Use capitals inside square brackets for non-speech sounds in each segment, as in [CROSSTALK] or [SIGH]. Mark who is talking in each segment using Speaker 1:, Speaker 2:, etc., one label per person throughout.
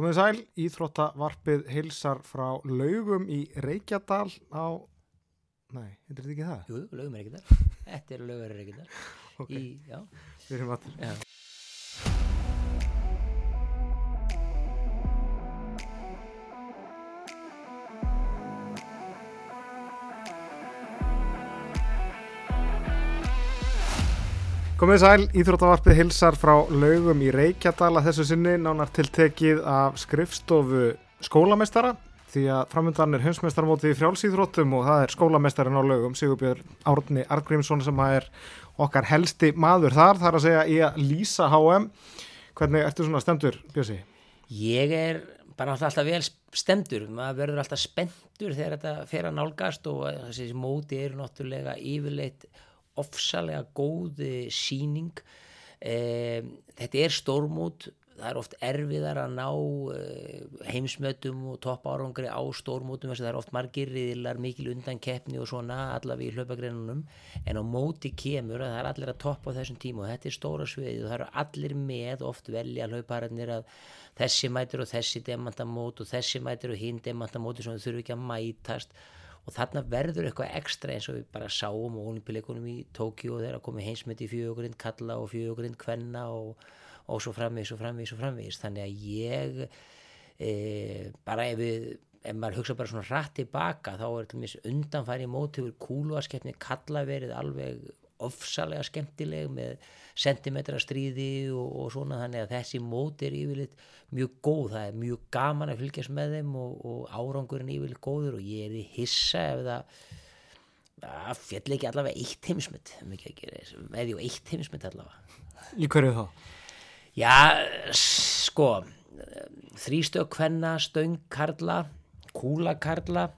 Speaker 1: Komið sæl, Íþróttavarpið hilsar frá laugum í Reykjadal á... Nei, heitir þetta ekki það?
Speaker 2: Jú, lögum er ekki þar. Þetta eru lögur er ekki þar.
Speaker 1: Ok,
Speaker 2: Í, já,
Speaker 1: við erum aftur. Komið sæl, Íþróttavarpið hilsar frá laugum í Reykjadal að þessu sinni nánar tiltekið af skrifstofu skólameistara því að framöndan er heimsmeistarmóti í frjálsýþróttum og það er skólameistarin á laugum Sigurbjörn Árni Argrímsson sem er okkar helsti maður þar, þar að segja í að lýsa HM. Hvernig ertu svona stemdur, Bjössi?
Speaker 2: Ég er bara alltaf, vel stemdur. Maður verður alltaf spenntur þegar þetta fer að nálgast og þessi móti eru náttúrulega yfirleitt ofsalega góð eh, sýning. Eh, þetta er stórmót. Það er oft erfiðar að ná eh, heimsmötum og topp árangri á stórmótum þess að það er oft margir riðilar, mikil undan keppni og svona allavega í hlaupagreinunum en á móti kemur að það er allir að toppa á þessum tíma og þetta er stóra sviðið og það eru allir með oft velja hlaupararnir að þessi mætir og þessi demantamót og þessi mætir og hinn demantamóti sem þau þurfu ekki að mætast og þarna verður eitthvað ekstra eins og við bara sáum og olimpíuleikunum í Tókíu og þeirra komið heimsmynd í fjögurind kalla og fjögurind kvenna og, og svo framvegis og framvegis og framvegis. Þannig að ég e, bara ef við ef maður hugsa bara svona hratt tilbaka þá er til mér undanfæri móti úr kúluaskeppni kalla verið alveg ofsalega skemmtileg með sentimetra stríði og, og svona þannig að þessi móti er yfirleitt mjög góð, það er mjög gaman að fylgjast með þeim og, og árangurinn yfirleitt góður og ég er í hissa ef það það fjall ekki allavega eitt heimsmynd eða jú eitt heimsmynd allavega.
Speaker 1: Í hverju þá?
Speaker 2: Já, sko þrýstök kvenna, stöng karla kúla karla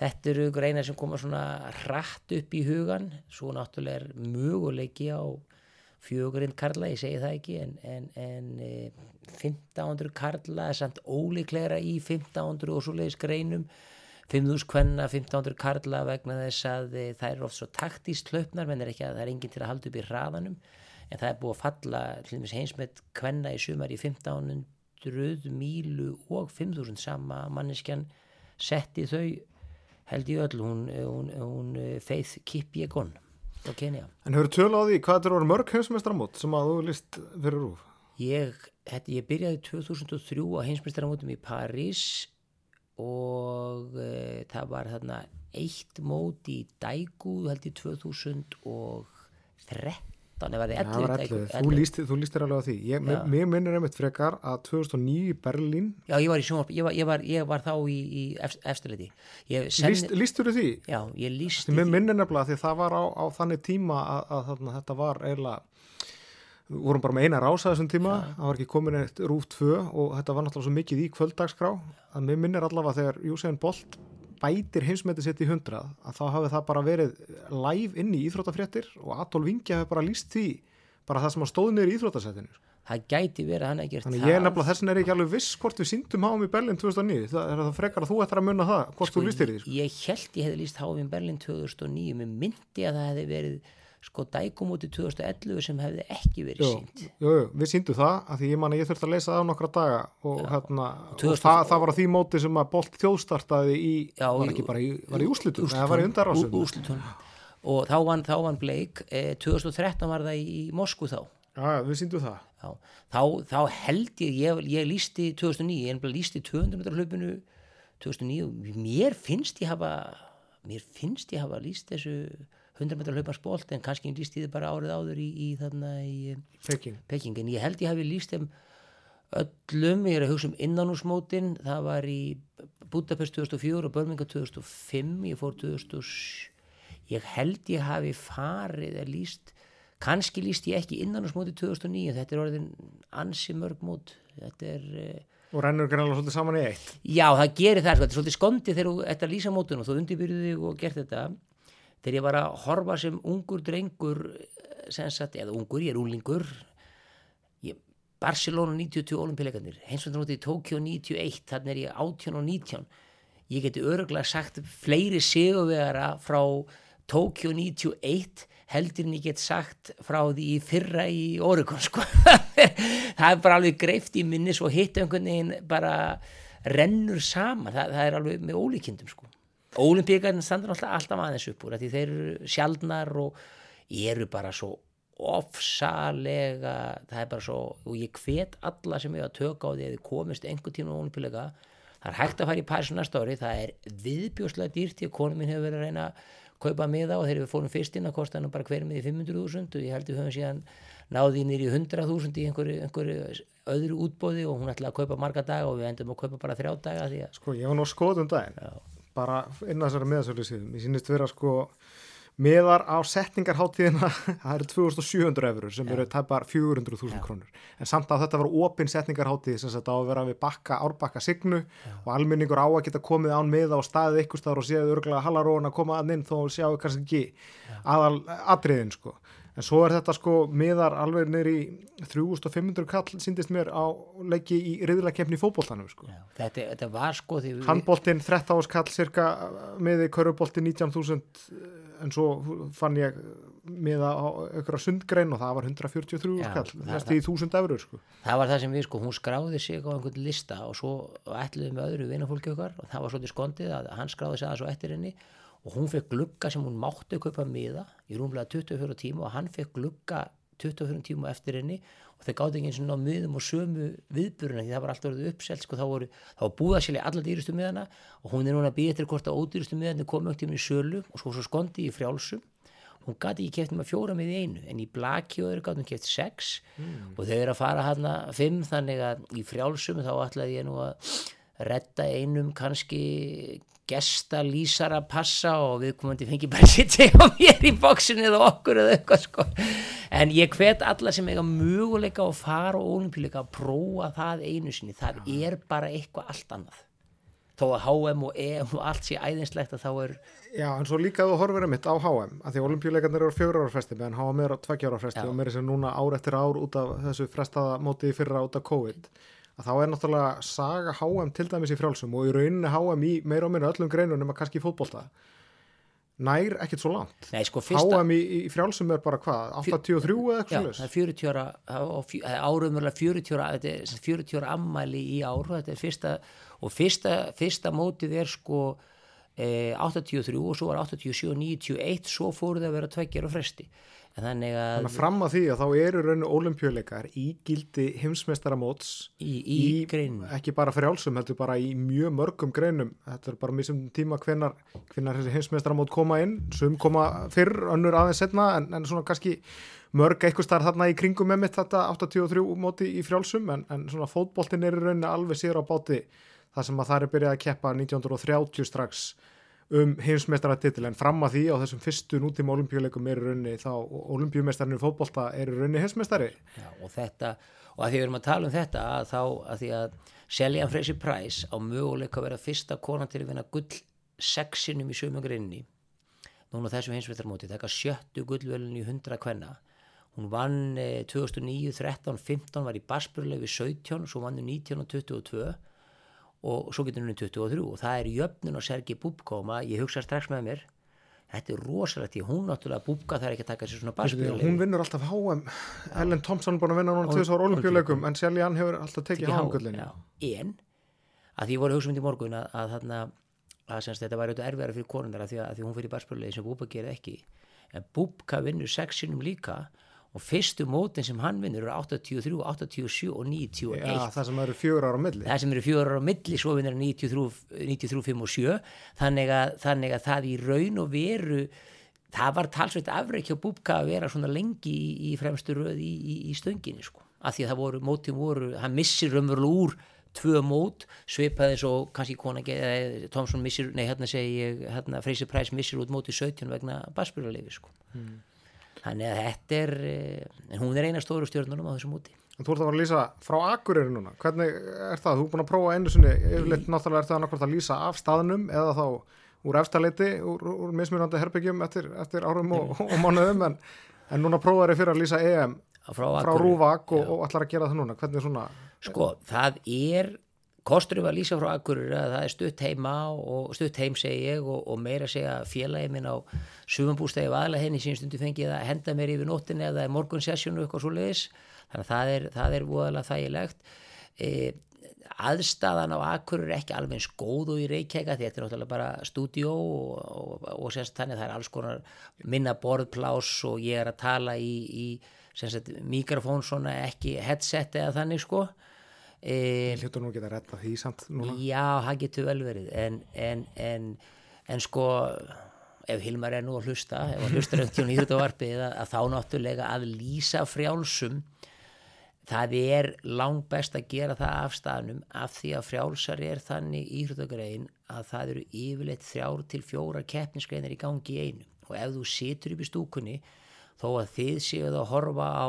Speaker 2: þetta eru greinar sem koma svona hratt upp í hugan svo náttúrulega er möguleiki á fjögurind karla, ég segi það ekki en, en, en e, 1500 karla er samt ólíklegra í 1500 og svoleiðis greinum. 5000 kvenna, 1500 karla vegna þess að e, það er oft svo taktíst hlaupnar, menn er ekki að það er enginn til að halda upp í hraðanum. En það er búið að falla heimsmett kvenna í sumar í 1500 mílu og 5000 sama manneskjan setti þau held í öll hún, hún, hún Faith Kipjegon frá Kenya
Speaker 1: En hefur tölu á því hvað þetta voru mörg heimsmeistramót sem að þú list fyrir rúf?
Speaker 2: ég, þetta, ég byrjaði 2003 á heimsmeistaramótum í París og e, það var þarna eitt mót í Daegu held í 2013 þannig
Speaker 1: Já, það var
Speaker 2: 11
Speaker 1: 11. Þú lístir, alveg á því. Ég, mér minnir einmitt frekar að 2009 í Berlín,
Speaker 2: Já, ég var í sjónvarp, ég var, ég var, ég var þá í, í eftirleiti.
Speaker 1: Líst, lístur þú því?
Speaker 2: já, ég lísti
Speaker 1: Því mér minnir nefnilega því það var á, á þannig tíma að, að þarna, þetta var eiginlega, við vorum bara með eina rása þessum tíma, það var ekki komin eitt rúf 2 og þetta var náttúrulega svo mikið í kvöldagskrá að mér minnir allavega þegar Júsegin Bolt bætir heimsmeti sitt í 100 að þá hafi það bara verið live inn í íþróttafréttir og Adolf Ingi hafi bara líst því bara það sem að stóð niður í íþróttasettinu.
Speaker 2: Það gæti verið að hann ekki
Speaker 1: Þannig ég er nefnilega þessin er ekki alveg viss hvort við síndum háum í Berlin 2009. Það er það frekar að þú ættir að munna það hvort þú lístir því. Sko.
Speaker 2: Ég held ég hefði líst Háfinn Berlin 2009, mér myndi að það hefði verið sko dækumóti 2011 sem hefði ekki verið sínt.
Speaker 1: jú, jú, við síndum það að því ég man að ég þurfti að leysa það á nokkra daga og, hérna, og
Speaker 2: 2000
Speaker 1: það, það var á því móti sem að Bolt þjóðstartaði í,
Speaker 2: Já,
Speaker 1: var ekki bara í, var í úrslitum, það var í undarásum.
Speaker 2: Og þá vann, þá vann Blake, eh, 2013 var það í Moskú þá.
Speaker 1: Já, já, við síndum það.
Speaker 2: Já, þá, þá held ég, ég, ég lísti 2009, ég lísti 200 metrar hlaupinu 2009, mér finnst ég hafa, mér finnst ég hafa líst þessu 100 metrar hlauparsbolt en kannski ég lísti þið bara árið áður í, í þarna í
Speaker 1: Peking.
Speaker 2: Peking, en ég held ég hafi líst þeim öllum, ég er að hugsa um innanúsmótin, það var í Budapest 2004 og Birmingham 2005, ég fór 2000, ég held ég hafi farið að líst, kannski líst ég ekki innanúsmóti 2009, þetta er orðin ansi mörg mót, þetta er, eh,
Speaker 1: Og rennur greinlega svolítið saman í eitt.
Speaker 2: já það gerir það, sko, þetta er svolítið skondið þegar þú ert að lýsa mótun og þú undirbyrjuði þig og gert þetta, þegar ég var að horfa sem ungur drengur, eh, sagt, eða ungur, ég er úlingur, ég, Barcelona 92 olimpíuleikarnir, heimsvöndunóti Tókjó 91, þannig er ég 18 og 19 ég geti öruglega sagt fleiri sigurvegara frá Tókjó 91 heldur en ég get sagt frá því fyrra í Oregon sko. [LAUGHS] Það er bara alveg greift í minnis og hitt einhvern veginn bara rennur saman, það, það er alveg með ólíkindum sko. Ólimpíkarnir standur alltaf, alltaf aðeins upp úr því þeir eru sjaldnar og eru bara svo ofsalega það er bara svo, og ég hvet alla sem hefur að tökka á því að þið komist einhver tíma á olimpíuleika, það er hægt að fara í Parísu næsta ári, það er viðbjóslega dýrt því að konum minn hefur verið að reyna að kaupa miða og þegar við fórum fyrst inn að kosta hann bara hver miði 500.000 og ég held við höfum síðan náði nýri 100.000 í einhverju, einhverju öðru útbóði og hún ætlaði að kaupa marga daga og við endum að kaupa bara þrjá daga að
Speaker 1: Sko, ég var nú skoðum daginn, Já. Bara inn að þessari miðasölu síðan, ég sínist vera sko miðar á setningarháttíðina [LAUGHS] það eru 2700 eurur sem eru tæpar 400.000 ja. krónur. En samt að þetta var opinn setningarháttíð sem þetta á að vera við bakka, árbakka signu ja. og almenningur á að geta komið án miða og staðið ykkur staður og séðu örgulega hallaróna að koma að inn þó sjáu kannski ekki aðal atriðin sko en svo er þetta sko miðar alveg neyri 3500 kall síndist mér á leiki í í fókbóltanum sko.
Speaker 2: þetta, þetta var sko
Speaker 1: handbóltinn 13 áskall cirka miði körubóltinn 19.000 en svo fann ég miða á aukra sundgrein og það var 143 Já, skall, næstu í 1000 eurur sko.
Speaker 2: það var það sem við sko, hún skráði sig á einhvern lista og svo ætluði með öðru vinnafólki okkar og það var svolítið skondið að hann skráði sig aðeins og eftir henni og hún fekk glugga sem hún mátti kaupa miða í rúmlega 24 tíma og hann fekk glugga 24 tíma eftir henni og þeir gáði ekki eins og ná miðum og sömu viðburuna því það var alltaf verið uppselt sko, þá voru, þá var búið að selja alla dýrustu miðana og hún er núna að býja til hvort að ódýrustu miðan komi upp tíma í sölu og svo, svo skondi í frjálsum hún gæti ekki kæft með fjóra með einu en í blaki og þeir gæti hún kæft sex mm. og þau eru að fara hann að fimm þannig að í frjálsum þá ætlaði ég nú að retta einum kannski gesta lýsar að passa og við að fengi bara [LAUGHS] sitt á mér í bóksinu eða okkur eða eitthvað sko en ég hvet alla sem eiga möguleika að fara og olimpíuleika að prófa það einu sinni, það Já. er bara eitthvað allt annað þó að HM og EM og allt sé æðinslegt að þá er
Speaker 1: Já, en svo líka þú horfir mitt á HM að því olimpíuleikarnir eru fjögur ára fresti meðan HM er á tveggja ára fresti Já. og mér er sem núna ár eftir ár út af þessu frestaða móti í fyrra út af COVID að þá er náttúrulega saga HM til dæmis í frjálsum og í rauninni HM í meira og minna öllum greinunum að kannski fótbolta nær ekkert svo langt.
Speaker 2: Nei, sko, fyrsta...
Speaker 1: HM í, í frjálsum er bara hvað 83 eða eitthvað
Speaker 2: er 40 ára árumurlega 40 ára þetta er 40 ára ammæli í ár þetta er fyrsta og fyrsta, fyrsta mótið er sko eh, 83 og svo var 87 og 91 svo fóruð að vera tveggjar og fresti
Speaker 1: Þannig að, Þannig að fram að því að þá eru rauninu ólimpjöleikar í gildi heimsmeistaramóts
Speaker 2: í, í, í
Speaker 1: ekki bara frjálsum, heldur bara í mjög mörgum greinum, þetta er bara mjög sem tíma hvenar, hvenar heimsmeistaramót koma inn, sum koma fyrr önnur aðeins setna, en, en svona kannski mörg eitthvað starf þarna í kringum með mitt þetta 83 móti í frjálsum en, en svona fótboltin er í rauninu alveg sér á báti þar sem að það er byrjað að keppa 1930 strax um heimsmeistaratitil en fram að því á þessum fyrstu nútíma olimpíuleikum er raunni þá olimpíumestarinn í fótbolta er raunni heimsmeistari.
Speaker 2: Já, og þetta, og að því við erum að tala um þetta að þá að því að Seljan Freysi Præs á möguleika að vera fyrsta konan til að vinna gull sexinum í sömugrinni núna þessum heimsmeistarmóti þekka sjöttu gullvelin í 100 kvenna. Hún vann eh, 2009, 13, 15 var í Basburlegu 17 svo vann hún 19 og 22 og svo getur henni 23 og það er jöfnun og Sergi Bubka og maður, ég hugsa strax með mér þetta er rosalegt, því hún náttúrulega Bubka það er ekki að taka sér svona barspíli
Speaker 1: hún vinnur alltaf HM, Ellen Thompson búin að vinna núna tjóðs ára olimpíuleikum en Selja hann hefur alltaf tekið HM-gullinu
Speaker 2: en, að því voru hugsamund í morgun að, að þarna, að semst þetta var auðvitað erfiðara fyrir konundar að því að, því hún fyrir barspíli sem Bubka gerir ekki. En Bubka vinnur sexinum líka og fyrstu mótin sem hann vinnur eru 83, 87 og 91
Speaker 1: Já, það sem eru fjögur ára á milli.
Speaker 2: Það sem eru fjögur ára á milli, svo vinnur 93, 93 5 og 7 þannig að, þannig að það í raun og veru það var talsveit afreik hjá Búbka að vera svona lengi í, í fremstu röð í, í, í stönginni sko, af því að það voru mótin voru, hann missir raunverulega úr tvö mót, svipaði svo kannski konar, Tomsson missir, nei hérna segi ég, hérna Freysi Præs missir út móti 17 vegna basbjörnulefi sko. Mm þannig að þetta er eh, en hún er eina stóru stjórnunum á þessum úti
Speaker 1: Þú ert að fara að lýsa frá Akureyri núna. Hvernig er það? Þú er búin að prófa einu sinni yfirleitt náttúrulega er það náttúrulega að lýsa af staðnum eða þá úr efstaleiti úr, úr mismunandi herbyggjum eftir, eftir árum og, og mánuðum en, en núna prófaður þið fyrir að lýsa EM frá, frá Rúvak og, og allar að gera það núna. Hvernig svona
Speaker 2: Sko, það er Kosturum að lýsa frá Akurur að það er stutt heima og stutt heim segi ég og, og meira segja félagi minn á sumambústæði vaðla henni sín stundu fengið að henda mér yfir nóttinni eða morgunsessjónu eitthvað svo leiðis þannig að það er, það er voðalega þægilegt. E, aðstæðan á Akur er ekki alveg eins góð og í Reykjavík því þetta er náttúrulega bara stúdíó og, og, og semst þannig það er alls konar minna borðplás og ég er að tala í, í semst mikrofón svona ekki headset eða þannig sko
Speaker 1: Hljóttur nú geta að retta því samt núna.
Speaker 2: Já, það getur vel verið. En, en, en, en sko ef Hilmar er nú að hlusta ef hann hlustar auðvitað í hrjótavarpið að, að þá náttúrulega að lýsa frjálsum það er langt best að gera það af staðnum af því að frjálsar er þannig í hrjótagrein að það eru yfirleitt þrjár til fjóra keppnisgreinar í gangi í einu. Og ef þú situr upp í stúkunni þó að þið séuð að horfa á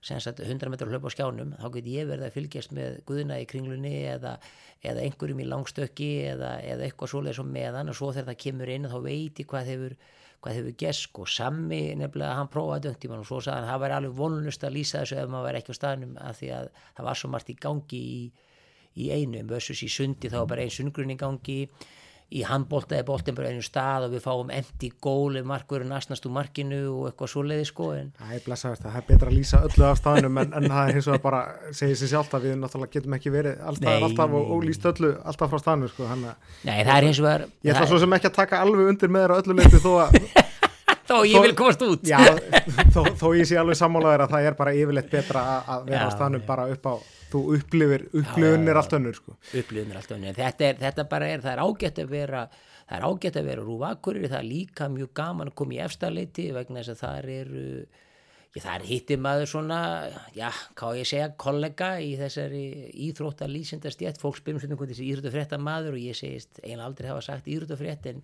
Speaker 2: 100 metrar hlaup á skjánum þá get ég verið að fylgjast með guðuna í kringlunni eða, eða einhverjum í langstökki eða, eða eitthvað svoleið som meðan og svo þegar það kemur inn þá veit ég hvað hefur hefur gesk og sammi nefnilega hann prófaði döngtíman og svo sagði hann það væri alveg vonlust að lýsa þessu ef maður væri ekki á staðnum af því að það var svo margt í gangi í, í einu, versus í sundi þá var bara einn sundgrunn í gangi í handbólta er bóltin bara einu stað og við fáum endi gól ef markur er næstnast úr markinu og eitthvað svoleiði sko.
Speaker 1: Það er blessaðast, það er betra að lýsa öllu af staðinum en, en það er hins vegar bara segið sér sjálf að við náttúrulega getum ekki verið alltaf, alltaf og, og lýst öllu alltaf frá staðinu sko hana,
Speaker 2: Nei, það er hins vegar
Speaker 1: Ég ætla svo sem ekki að taka alveg undir með þér á öllu leiti þó að [LAUGHS]
Speaker 2: Þá ég
Speaker 1: þó-
Speaker 2: vil komast út
Speaker 1: já, þó, þó ég sé alveg sammálaður að það er bara yfirleitt betra að, vera
Speaker 2: Já,
Speaker 1: á staðnum
Speaker 2: já.
Speaker 1: bara upp á þú upplifir, upplifun er allt önnur sko.
Speaker 2: upplifun er allt önnur. Þetta, er, þetta bara er, það er ágætt að vera það er ágætt að vera rúvakurir það er líka mjög gaman að koma í efstaleiti vegna þess að það eru já, það er hittir maður svona já, hvað ég segja, kollega í þessari íþróttar lýsindastjætt fólk spyrum svona hvernig þessi íþróttafrétta maður og ég segist eiginlega aldrei hafa sagt íþróttafrétt en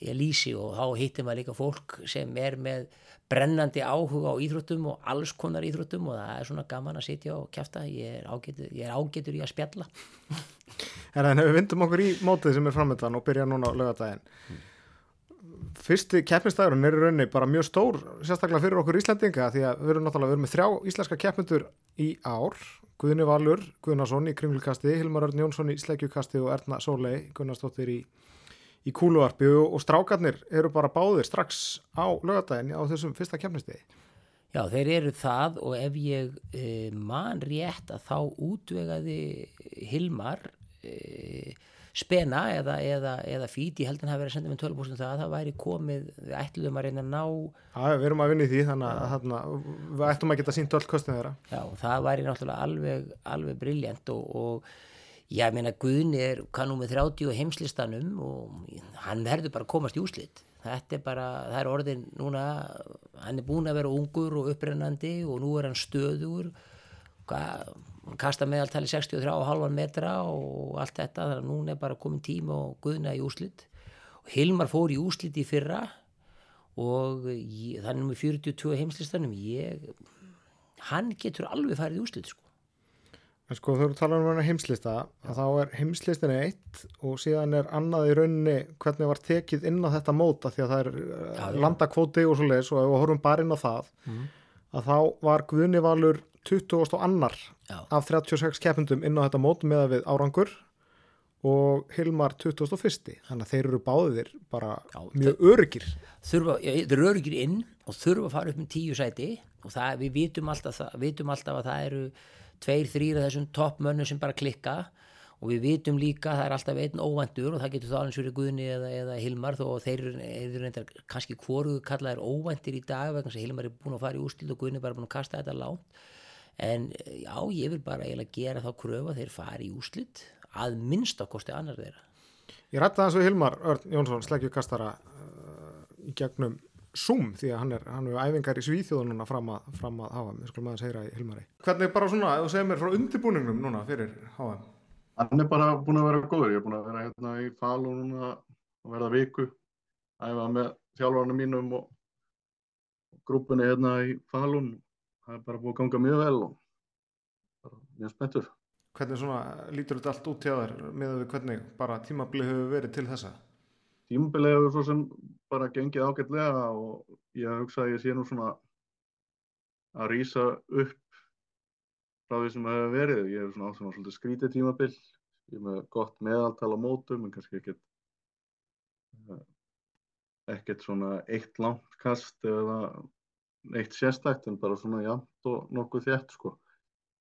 Speaker 2: ég lýsi og þá hittir maður líka fólk sem er með brennandi áhuga á íþróttum og alls konar íþróttum og það er svona gaman að sitja og kjafta. Ég er ágætur, ég er ágætur í að spjalla.
Speaker 1: En en ef við vindum okkur í mótið sem er framöndan og byrja núna lögadaginn Fyrsti keppnistagurinn er í rauninni bara mjög stór sérstaklega fyrir okkur Íslandinga því að við erum náttúrulega erum með þrjá íslenska keppmyndur í ár. Guðni Valur, Guðnason í kringlukasti Hilmar Örn Jónsson í sleikjukasti og Erna Sólei Gunnarsdóttir í, í kúluvarpi og, og strákarnir eru bara báðir strax á lögadaginn á þessum fyrsta keppnistegi
Speaker 2: Já, þeir eru það og ef ég e, man rétt að þá útvegaði Hilmar e, spena eða, eða, eða fít, ég held að hann að senda með 12% það að það væri komið, við ætluðum að reyna að ná
Speaker 1: Já, við erum að vinna í því þannig að þarna, við ættum að geta sínt öll kostin þeirra.
Speaker 2: Já, það væri náttúrulega alveg, alveg briljant og, og ég meina Guðni er kannú með 30 á heimslistanum og hann verður bara að komast í úslit. Þetta er bara, það er orðin núna, hann er búin að vera ungur og upprennandi og nú er hann stöður, hann kasta meðaltali 63,5 metra og allt þetta, þannig að núna er bara komin tíma og Guðna í úslit. Og Hilmar fór í úslit í fyrra og þannig með 42 heimslistanum, ég, hann getur alveg farið í úslit sko.
Speaker 1: En sko þegar við tala um hana heimslista að þá er heimslistin eitt og síðan er annað í rauninni hvernig var tekið inn á þetta móta því að það er
Speaker 2: já,
Speaker 1: já. landakvóti og svo leiðis og ef við horfum bara inn á það að þá var Guðni Valur 20. og annar
Speaker 2: Já.
Speaker 1: af 36 keppundum inn á þetta mót með við árangur og Hilmar 21. Þannig að þeir eru báðir bara
Speaker 2: Já,
Speaker 1: mjög
Speaker 2: já, þeir eru öryggir inn og þurfa að fara upp með tíu sæti og það, við vitum alltaf, vitum alltaf að það eru tveir, þrýr af þessum toppmönnum sem bara klikka. Og við vitum líka að það er alltaf einn óvæntur og það getur þá alveg fyrir Guðni eða, eða Hilmar þó þeir eru- reyndar kannski hvoruðu kallaðir óvæntir í dag vegna að Hilmar er búin að fara í úrslit og Guðni er bara búin að kasta þetta lánt en já, ég vil bara eiginlega gera þá kröfu að þeir fari í úrslit að minnst kosti annar þeirra.
Speaker 1: Ég rætti aðeins við Hilmar Örn Jónsson, sleggjukastara uh, í gegnum Zoom því að hann er, hann er æfingar í Svíþjóðu núna fram að, fram að HM, við skulum aðeins heyra í Hilmari. Hvernig bara svona, ef þú segir mér frá undirbúningnum núna fyrir HM?
Speaker 3: Hann er bara búin að vera góður. Ég er búin að vera hérna í Falun núna að verða viku. Æfa með þjálfarnir mínum og grúpunni hérna í Falun. Það er bara búin að ganga mjög vel og bara mjög spenntur.
Speaker 1: Hvernig svona lítur þetta allt út hjá þér með við hvernig bara tímabilið hefur verið til þessa?
Speaker 3: Tímabilið hefur svo sem bara gengið ágætlega og ég hugsa að ég sé nú svona að rýsa upp frá því sem það hefur verið. Ég hef svona átt svona svolítið skrítið tímabil. Ég er með gott meðaltal á mótum en kannski ekkert eh, ekkert svona eitt langt kast eða neitt sérstækt en bara svona jafnt og nokkuð þétt sko.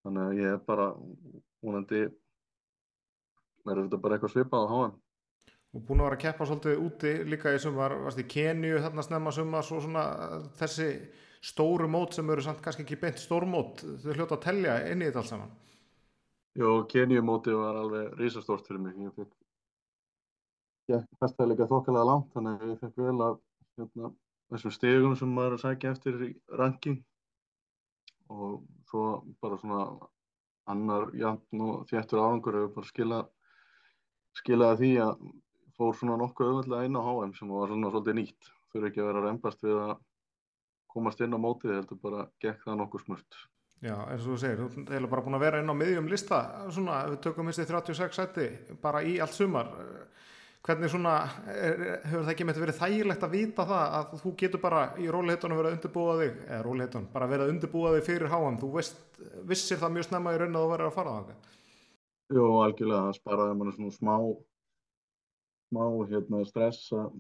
Speaker 3: Þannig að ég er bara vonandi verður þetta bara eitthvað svipað á HM.
Speaker 1: Og búin að vera að keppa svolítið úti líka í sumar, varst í Kenju þarna snemma sumar, svo svona þessi stóru mót sem eru samt kannski ekki beint stórmót, þau hljóta að tellja inn í þetta alls saman.
Speaker 3: Jó, Kenju móti var alveg risastórt fyrir mig. Ég fikk, ég festaði líka þokkalega langt, þannig að ég fekk vel að hérna, þessum stegum sem maður er að sækja eftir í ranking og svo bara svona annar jafn og þjættur árangur hefur bara skilað skilaði því að fór svona nokkuð auðvitað inn á HM sem var svona svolítið nýtt. Þurfi ekki að vera reymbast við að komast inn á mótið heldur bara gekk það nokkuð smurt.
Speaker 1: Já, eins og þú segir, þú hefur bara búin að vera inn á miðjum lista svona, við tökum í 36 seti bara í allt sumar hvernig svona, er, hefur það ekki með þetta verið þægilegt að vita það að þú getur bara í róliheitunum verið að undirbúa þig eða róliheitunum, bara verið að undirbúa þig fyrir háam, þú veist, vissir það mjög snemma í raun að þú verið að fara á það
Speaker 3: Jú, algjörlega, það sparaði mann svona smá smá hérna stress að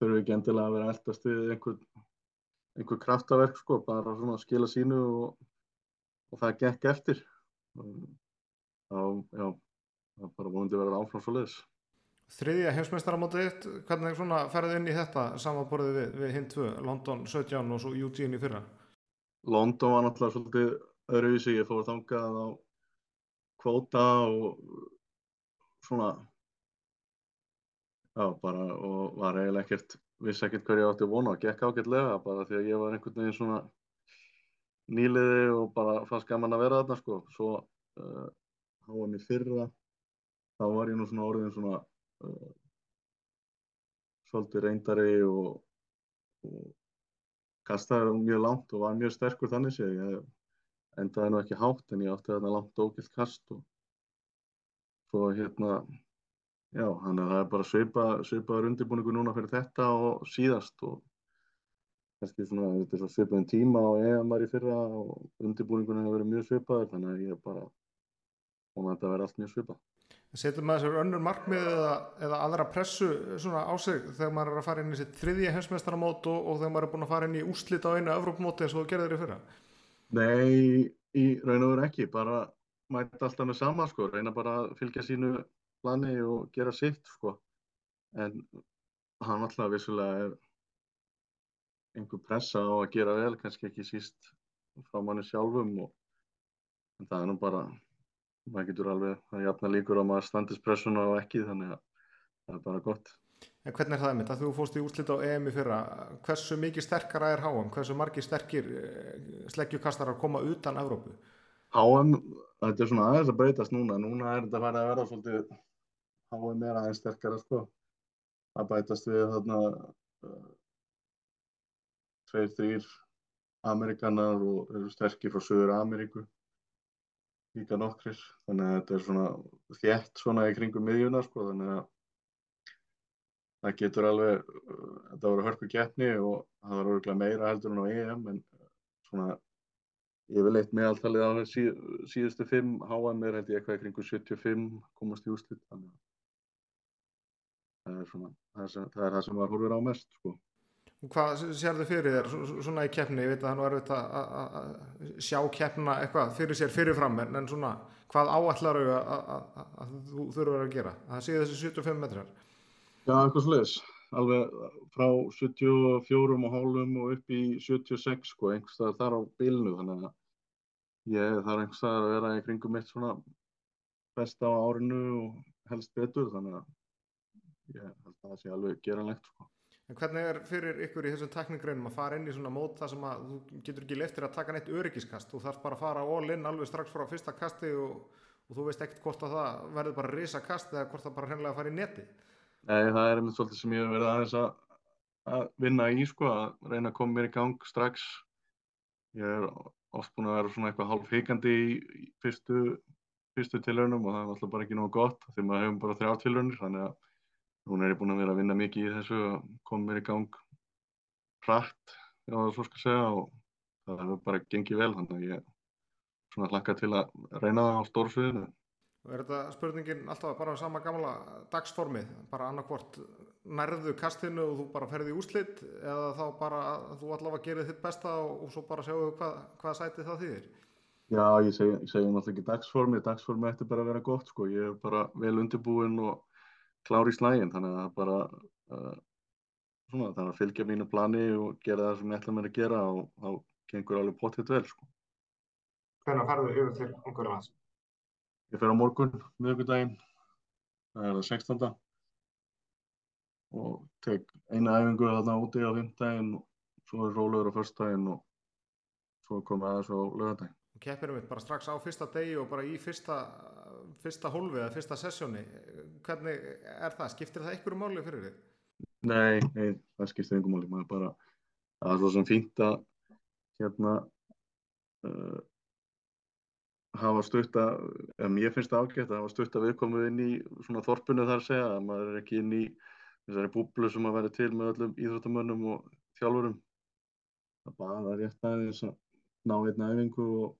Speaker 3: þurfu ekki endilega að vera eldast við einhver, einhver kraftaverk sko, bara svona að skila sínu og, og það gekk eftir þá, já það bara vonandi verið áfram svo leiðis
Speaker 1: Þriðja heimsmeistaramótið, hvernig ferðið inn í þetta samanborðið við, við hinn tvö, London 17 og svo Eugene í fyrra?
Speaker 3: London var náttúrulega svolítið öðruvísi, ég fór þangað á kvóta og svona, já bara og var eiginlega ekkert, vissi ekkert hvað ég átti að vona, gekk ágætlega bara því að ég var einhvern veginn svona nýliði og bara fannst gaman að vera þarna sko, svo uh, háan í fyrra, þá var ég nú svona orðin svona uh, svolítið reyndari og, og kastaði mjög langt og var mjög sterkur þannig séð. Ég endaði nú ekki hátt en ég átti þarna langt ógilt kast og svo hérna, já, þannig að það er bara svipa, svipaður undirbúningu núna fyrir þetta og síðast og kannski svona, þetta er svo svipaðin tíma og EMR í fyrra og undirbúningunum hefur verið mjög svipaður þannig að ég er bara, og þetta verður allt mjög svipað.
Speaker 1: Setur maður þessar önnur markmið eða, eða aðra pressu svona á sig þegar maður er að fara inn í sitt þriðja heimsmeistaramót og, og þegar maður er búin að fara inn í úslit á einu Evrópmóti eins og þú gerðir í fyrra?
Speaker 3: Nei, í raun og veru ekki, bara mæta alltaf með sama sko, reyna bara að fylgja sínu plani og gera sitt sko, en hann alltaf vissulega er einhver pressa á að gera vel, kannski ekki síst frá manni sjálfum og en það er nú bara maður getur alveg, er jafna líkur að maður standist pressuna og ekki þannig að það er bara gott.
Speaker 1: En hvernig er það einmitt að þú fóst í úrslit á EM í fyrra, hversu mikið sterkara er HM, hversu margir sterkir sleggjukastar að koma utan Evrópu?
Speaker 3: HM, þetta er svona aðeins að breytast núna, núna er þetta að að vera svolítið, HM er aðeins sterkara sko, að bætast við þarna uh, tveir, þrýr Amerikanar og eru sterkir frá Söður Ameríku líka nokkrir, þannig að þetta er svona þjætt svona í kringum miðjuna sko, þannig að það getur alveg, uh, þetta voru hörku keppni og það var örgulega meira heldur en á EM en svona yfirleitt meðaltalið á síð, síðustu fimm HM er held ég eitthvað í kringu 75 komast í úslit þannig að það er svona það er, það, er það sem var húrður á mest sko.
Speaker 1: Hvað sér þið fyrir þér svona í keppni, ég veit að það nú er að sjá keppna eitthvað fyrir sér fyrirfram en, en svona hvað áallar au að þú þurfur að gera? Að það sé þessi 75 metrar.
Speaker 3: Já, eitthvað sluðis alveg frá 74 og hálfum og upp í 76 sko, einhverstað þar á bilnu þannig að ég þarf einhverstað að vera í kringum mitt svona besta á árinu og helst betur þannig að ég held að það sé alveg geranlegt sko
Speaker 1: En hvernig er fyrir ykkur í þessum teknikreinum að fara inn í svona mót þar sem að þú getur ekki leiftir að taka neitt öryggiskast, þú þarf bara að fara all in alveg strax frá fyrsta kasti og, og þú veist ekkert hvort að það verður bara risa kast eða hvort það bara hreinlega að fara í neti?
Speaker 3: Nei, það er einmitt svolítið sem ég hef verið aðeins að, að vinna í sko, að reyna að koma mér í gang strax. Ég er oft búin að vera svona eitthvað hálf hikandi í, fyrstu, fyrstu tilraunum og það er alltaf bara ekki nógu gott því maður hefum bara þrjá tilraunir þannig að Núna er búin að vera að vinna mikið í þessu og koma mér í gang hratt, já svo skal segja og það hefur bara gengið vel þannig að ég svona hlakka til að reyna það á stórsviðinu.
Speaker 1: Og er þetta spurningin alltaf bara á sama gamla dagsformið, bara annarkvort nærðu kastinu og þú bara ferði í úslit eða þá bara þú allavega gerir þitt besta og, og svo bara sjáu hvað, hvað sæti það þýðir
Speaker 3: Já, ég segi, ég segi náttúrulega ekki dagsformi, dagsformi ætti bara að vera gott sko, ég er bara vel undirbúinn og klár í slægin, þannig að bara uh, svona, þannig að fylgja mínu plani og gera það sem ég ætla mér að gera og þá gengur alveg pottitt vel sko.
Speaker 1: Hvernig ferðu yfir til Ungverðarlands?
Speaker 3: Ég fer á morgun, miðugudaginn, það er það 16. og tek eina æfingu þarna úti á fymtdaginn og svo er rólegur á förstdaginn og svo komið aðeins á lögadaginn.
Speaker 1: Og keppirum við bara strax á fyrsta degi og bara í fyrsta, fyrsta hólfi eða fyrsta sessjóni. Hvernig er það? Skiptir það einhverju máli fyrir þig?
Speaker 3: Nei, nei, það skiptir einhverjum máli. Maður bara, það er svo sem fínt að hérna uh, hafa stutt að, eða mér finnst það ágætt að hafa stutt að við komum inn í svona þorpunni þar að segja að maður er ekki inn í þessari búblu sem að vera til með öllum íþróttamönnum og þjálfurum. Það bara rétt aðeins að ná einn æfingu og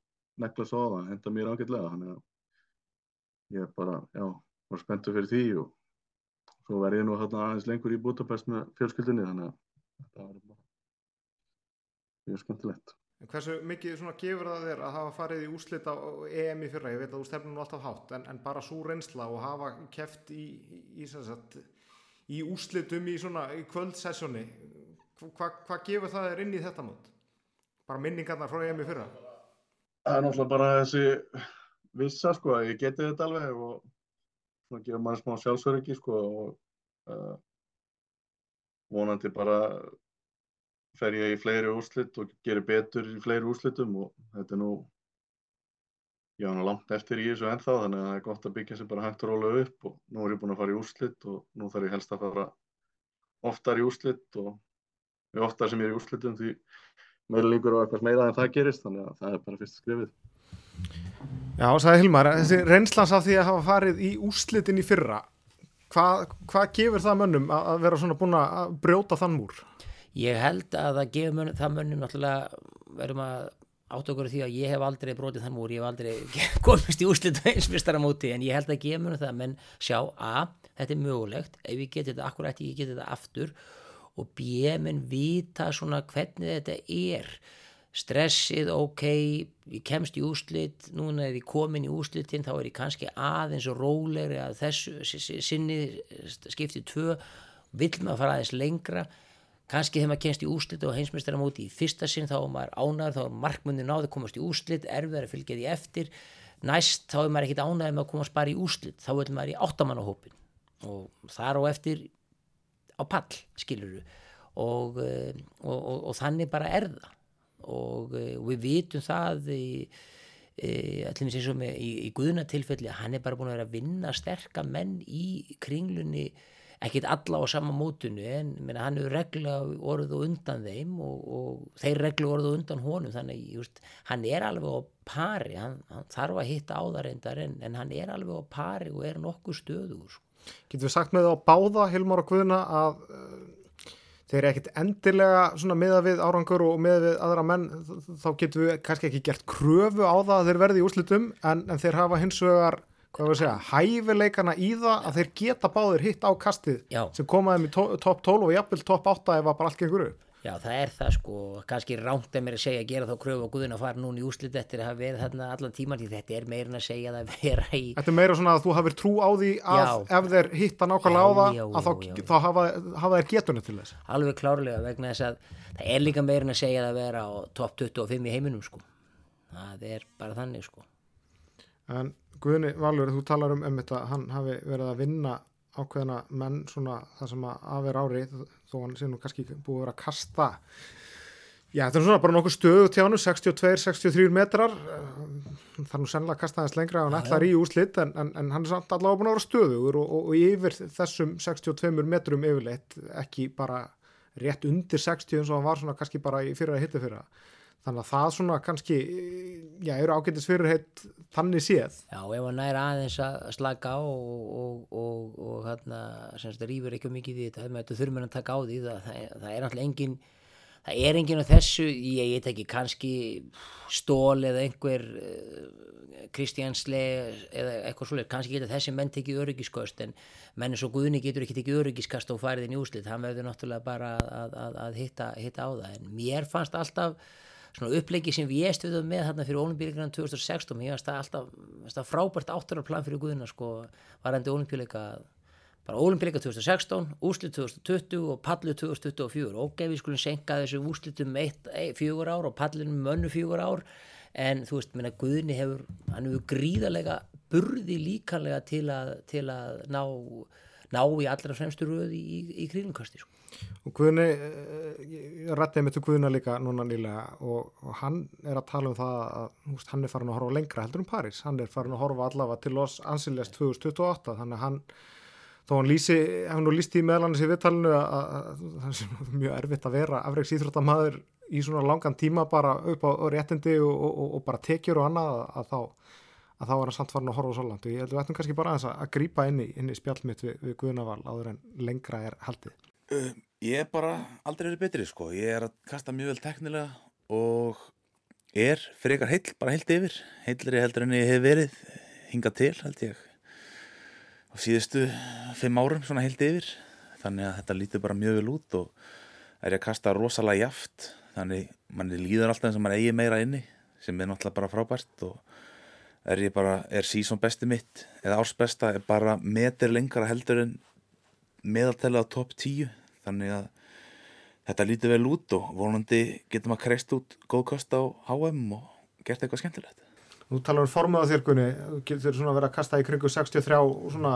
Speaker 3: nekla svo á það, henda mér ágætlega, þannig að ég er bara, já, var spenntur fyrir því og svo verði ég nú hérna aðeins lengur í Budapest með fjölskyldinni, þannig að þetta var bara mjög skemmtilegt.
Speaker 1: En hversu mikið svona gefur það þér að hafa farið í úslit á EM í fyrra, ég veit að þú stefnum alltaf hátt, en, en bara svo reynsla og hafa keft í, í, í, sagt, í úslitum í svona í kvöldsessjóni, hvað hva gefur það þér inn í þetta mót? Bara minningarnar frá EM í fyrra?
Speaker 3: Það er náttúrulega bara þessi vissa sko að ég geti þetta alveg og svona gefa maður smá sjálfsveriki sko og uh, vonandi bara fer ég í fleiri úrslit og gerir betur í fleiri úrslitum og þetta er nú ég var nú langt eftir í þessu ennþá þannig að það er gott að byggja sér bara hægt og rólega upp og nú er ég búin að fara í úrslit og nú þarf ég helst að fara oftar í úrslit og oftar sem ég er í úrslitum því líkur á eitthvað meira en það gerist þannig að það er bara fyrst skrifið
Speaker 1: Já, sagði Hilmar, þessi reynslans af því að hafa farið í úrslitin í fyrra hvað, hvað gefur það mönnum að vera svona búin að brjóta þann múr?
Speaker 2: Ég held að það gefur mönnum, það mönnum náttúrulega verðum að átt okkur því að ég hef aldrei brotið þann múr, ég hef aldrei [LAUGHS] komist í úrslitu einsmistara móti en ég held að gefa mönnum það menn sjá að þetta er mögulegt, ef ég geti þetta akkurat, ég geti þetta aftur og b, menn vita svona hvernig þetta er. Stressið, ok, ég kemst í úslit, núna er ég komin í úslitin, þá er ég kannski aðeins rólegri að þessu sinni skiptið tvö, vill maður fara aðeins lengra, kannski þegar maður kemst í úslit og heimsmestara móti í fyrsta sinn þá er maður ánæður, þá er markmunni náði að komast í úslit, erfiðar að fylgja því eftir, næst þá er maður ekkit ánæður með að komast bara í úslit, þá vil maður í áttamannahópin og þar á eftir á pall, skiluru og, og, og, og þannig bara er það. Og, og við vitum það í, allir eins og með í, í guðnatilfelli að hann er bara búin að vera að vinna sterka menn í kringlunni ekkit alla á sama mótunu en menna, hann hefur regla og undan þeim og, og þeir regla og undan honum þannig just, hann er alveg á pari hann, hann þarf að hitta á það reyndar en, en hann er alveg á pari og er nokkuð stöður
Speaker 1: Getur við sagt með það á báða Hilmar og Guðna að þeir eru ekkit endilega svona miða við árangur og miða við aðra menn þá getum við kannski ekki gert kröfu á það að þeir verði í úrslitum en, en þeir hafa hins vegar, hvað við segja hæfileikana í það að þeir geta báðir hitt á kastið
Speaker 2: Já.
Speaker 1: sem komaði með topp 12 og jafnvel topp 8 ef að bara allt gengur upp
Speaker 2: Já, það er það sko, kannski rámt að mér að segja að gera þá kröfu á Guðin að fara núna í úslit eftir að hafa verið þarna allan tíman því þetta er meira en að segja að vera í
Speaker 1: Þetta er meira svona að þú hafir trú á því að
Speaker 2: Já.
Speaker 1: ef þeir hitta nákvæmlega á það að þá,
Speaker 2: já, já.
Speaker 1: þá hafa, hafa þeir getunni til þess
Speaker 2: alveg klárlega vegna þess að það er líka meira en að segja að vera á topp 25 í heiminum sko. Það er bara þannig sko.
Speaker 1: En Guðni Valur, þú talar um um þetta, hann hafi verið að vinna ákveðina menn svona það sem að aðver ári þó hann sé nú kannski búið að vera að kasta Já, þetta er svona bara nokkuð stöðu tjánu, 62-63 metrar. Það er nú sennilega að kasta aðeins lengra ef hann ætlar í úslit en, en, en hann er samt allavega búin að vera stöðugur og, og, og yfir þessum 62 metrum yfirleitt ekki bara rétt undir 60 eins og hann var svona kannski bara í fyrra hitti fyrra þannig að það svona kannski já, eru ágættis fyrirheit þannig séð.
Speaker 2: Já, ef hann er aðeins að slaka á og, og, og, og hérna, semst, rýfur ekki mikið í þetta, þetta þurfum við að taka á því það, það, það er náttúrulega engin það er enginn á þessu, ég, veit ekki kannski stól eða einhver uh, kristjansle eða eitthvað svolítið, kannski geta þessi menn tekið öryggiskost en menn eins og Guðni getur ekki tekið öryggiskast og farið í úslit, hann verður náttúrulega bara að, að, að hitta, hitta á það. En mér fannst alltaf svona upplegi sem við ég stuðum með þarna fyrir olimpíuleikarna 2016, mér fannst það alltaf, alltaf frábært áttararplan fyrir Guðina sko, varandi olimpíuleika bara olimpíuleika 2016, úslit 2020 og pallið 2024 ok, við skulum senka þessu úslitum eitt, fjögur ár og pallinum mönnu fjögur ár en þú veist, minna Guðni hefur, hann hefur gríðarlega burði líkanlega til að, til að ná, ná í allra fremstu röði í, í, í krílumkasti sko.
Speaker 1: Og Guðni, ég rætti með til Guðna líka núna nýlega og, og hann er að tala um það að húst, hann er farin að horfa lengra heldur um París, hann er farin að horfa allavega til Los Angeles 2028 þannig að hann þó hann lýsi, hefur nú lýst í meðlannis í viðtalinu að það er mjög erfitt að vera afreiks íþróttamaður í svona langan tíma bara upp á réttindi og, og, og bara tekjur og annað að, að þá að þá er hann samt farin að horfa svo langt og ég held að við ættum kannski bara aðeins að grípa inn í, í spjallmitt við, við Guðnaval áður en lengra er haldið.
Speaker 4: Uh, ég er bara aldrei verið betri sko, ég er að kasta mjög vel teknilega og er fyrir ykkar heil, bara heilt yfir, heilri heldur en ég hef verið hingað til held ég á síðustu fimm árum svona heilt yfir. Þannig að þetta lítur bara mjög vel út og er ég að kasta rosalega jaft. Þannig manni líður alltaf eins og mann eigi meira inni sem er náttúrulega bara frábært og er ég bara, er sísón besti mitt eða ársbesta er bara metir lengra heldur en meðaltælega á topp 10 þannig að þetta lítur vel út og vonandi getum að kreist út góðkost á HM og gert eitthvað skemmtilegt
Speaker 1: Nú talar um formuða þérkunni, getur svona verið að kasta í kringu 63 og svona,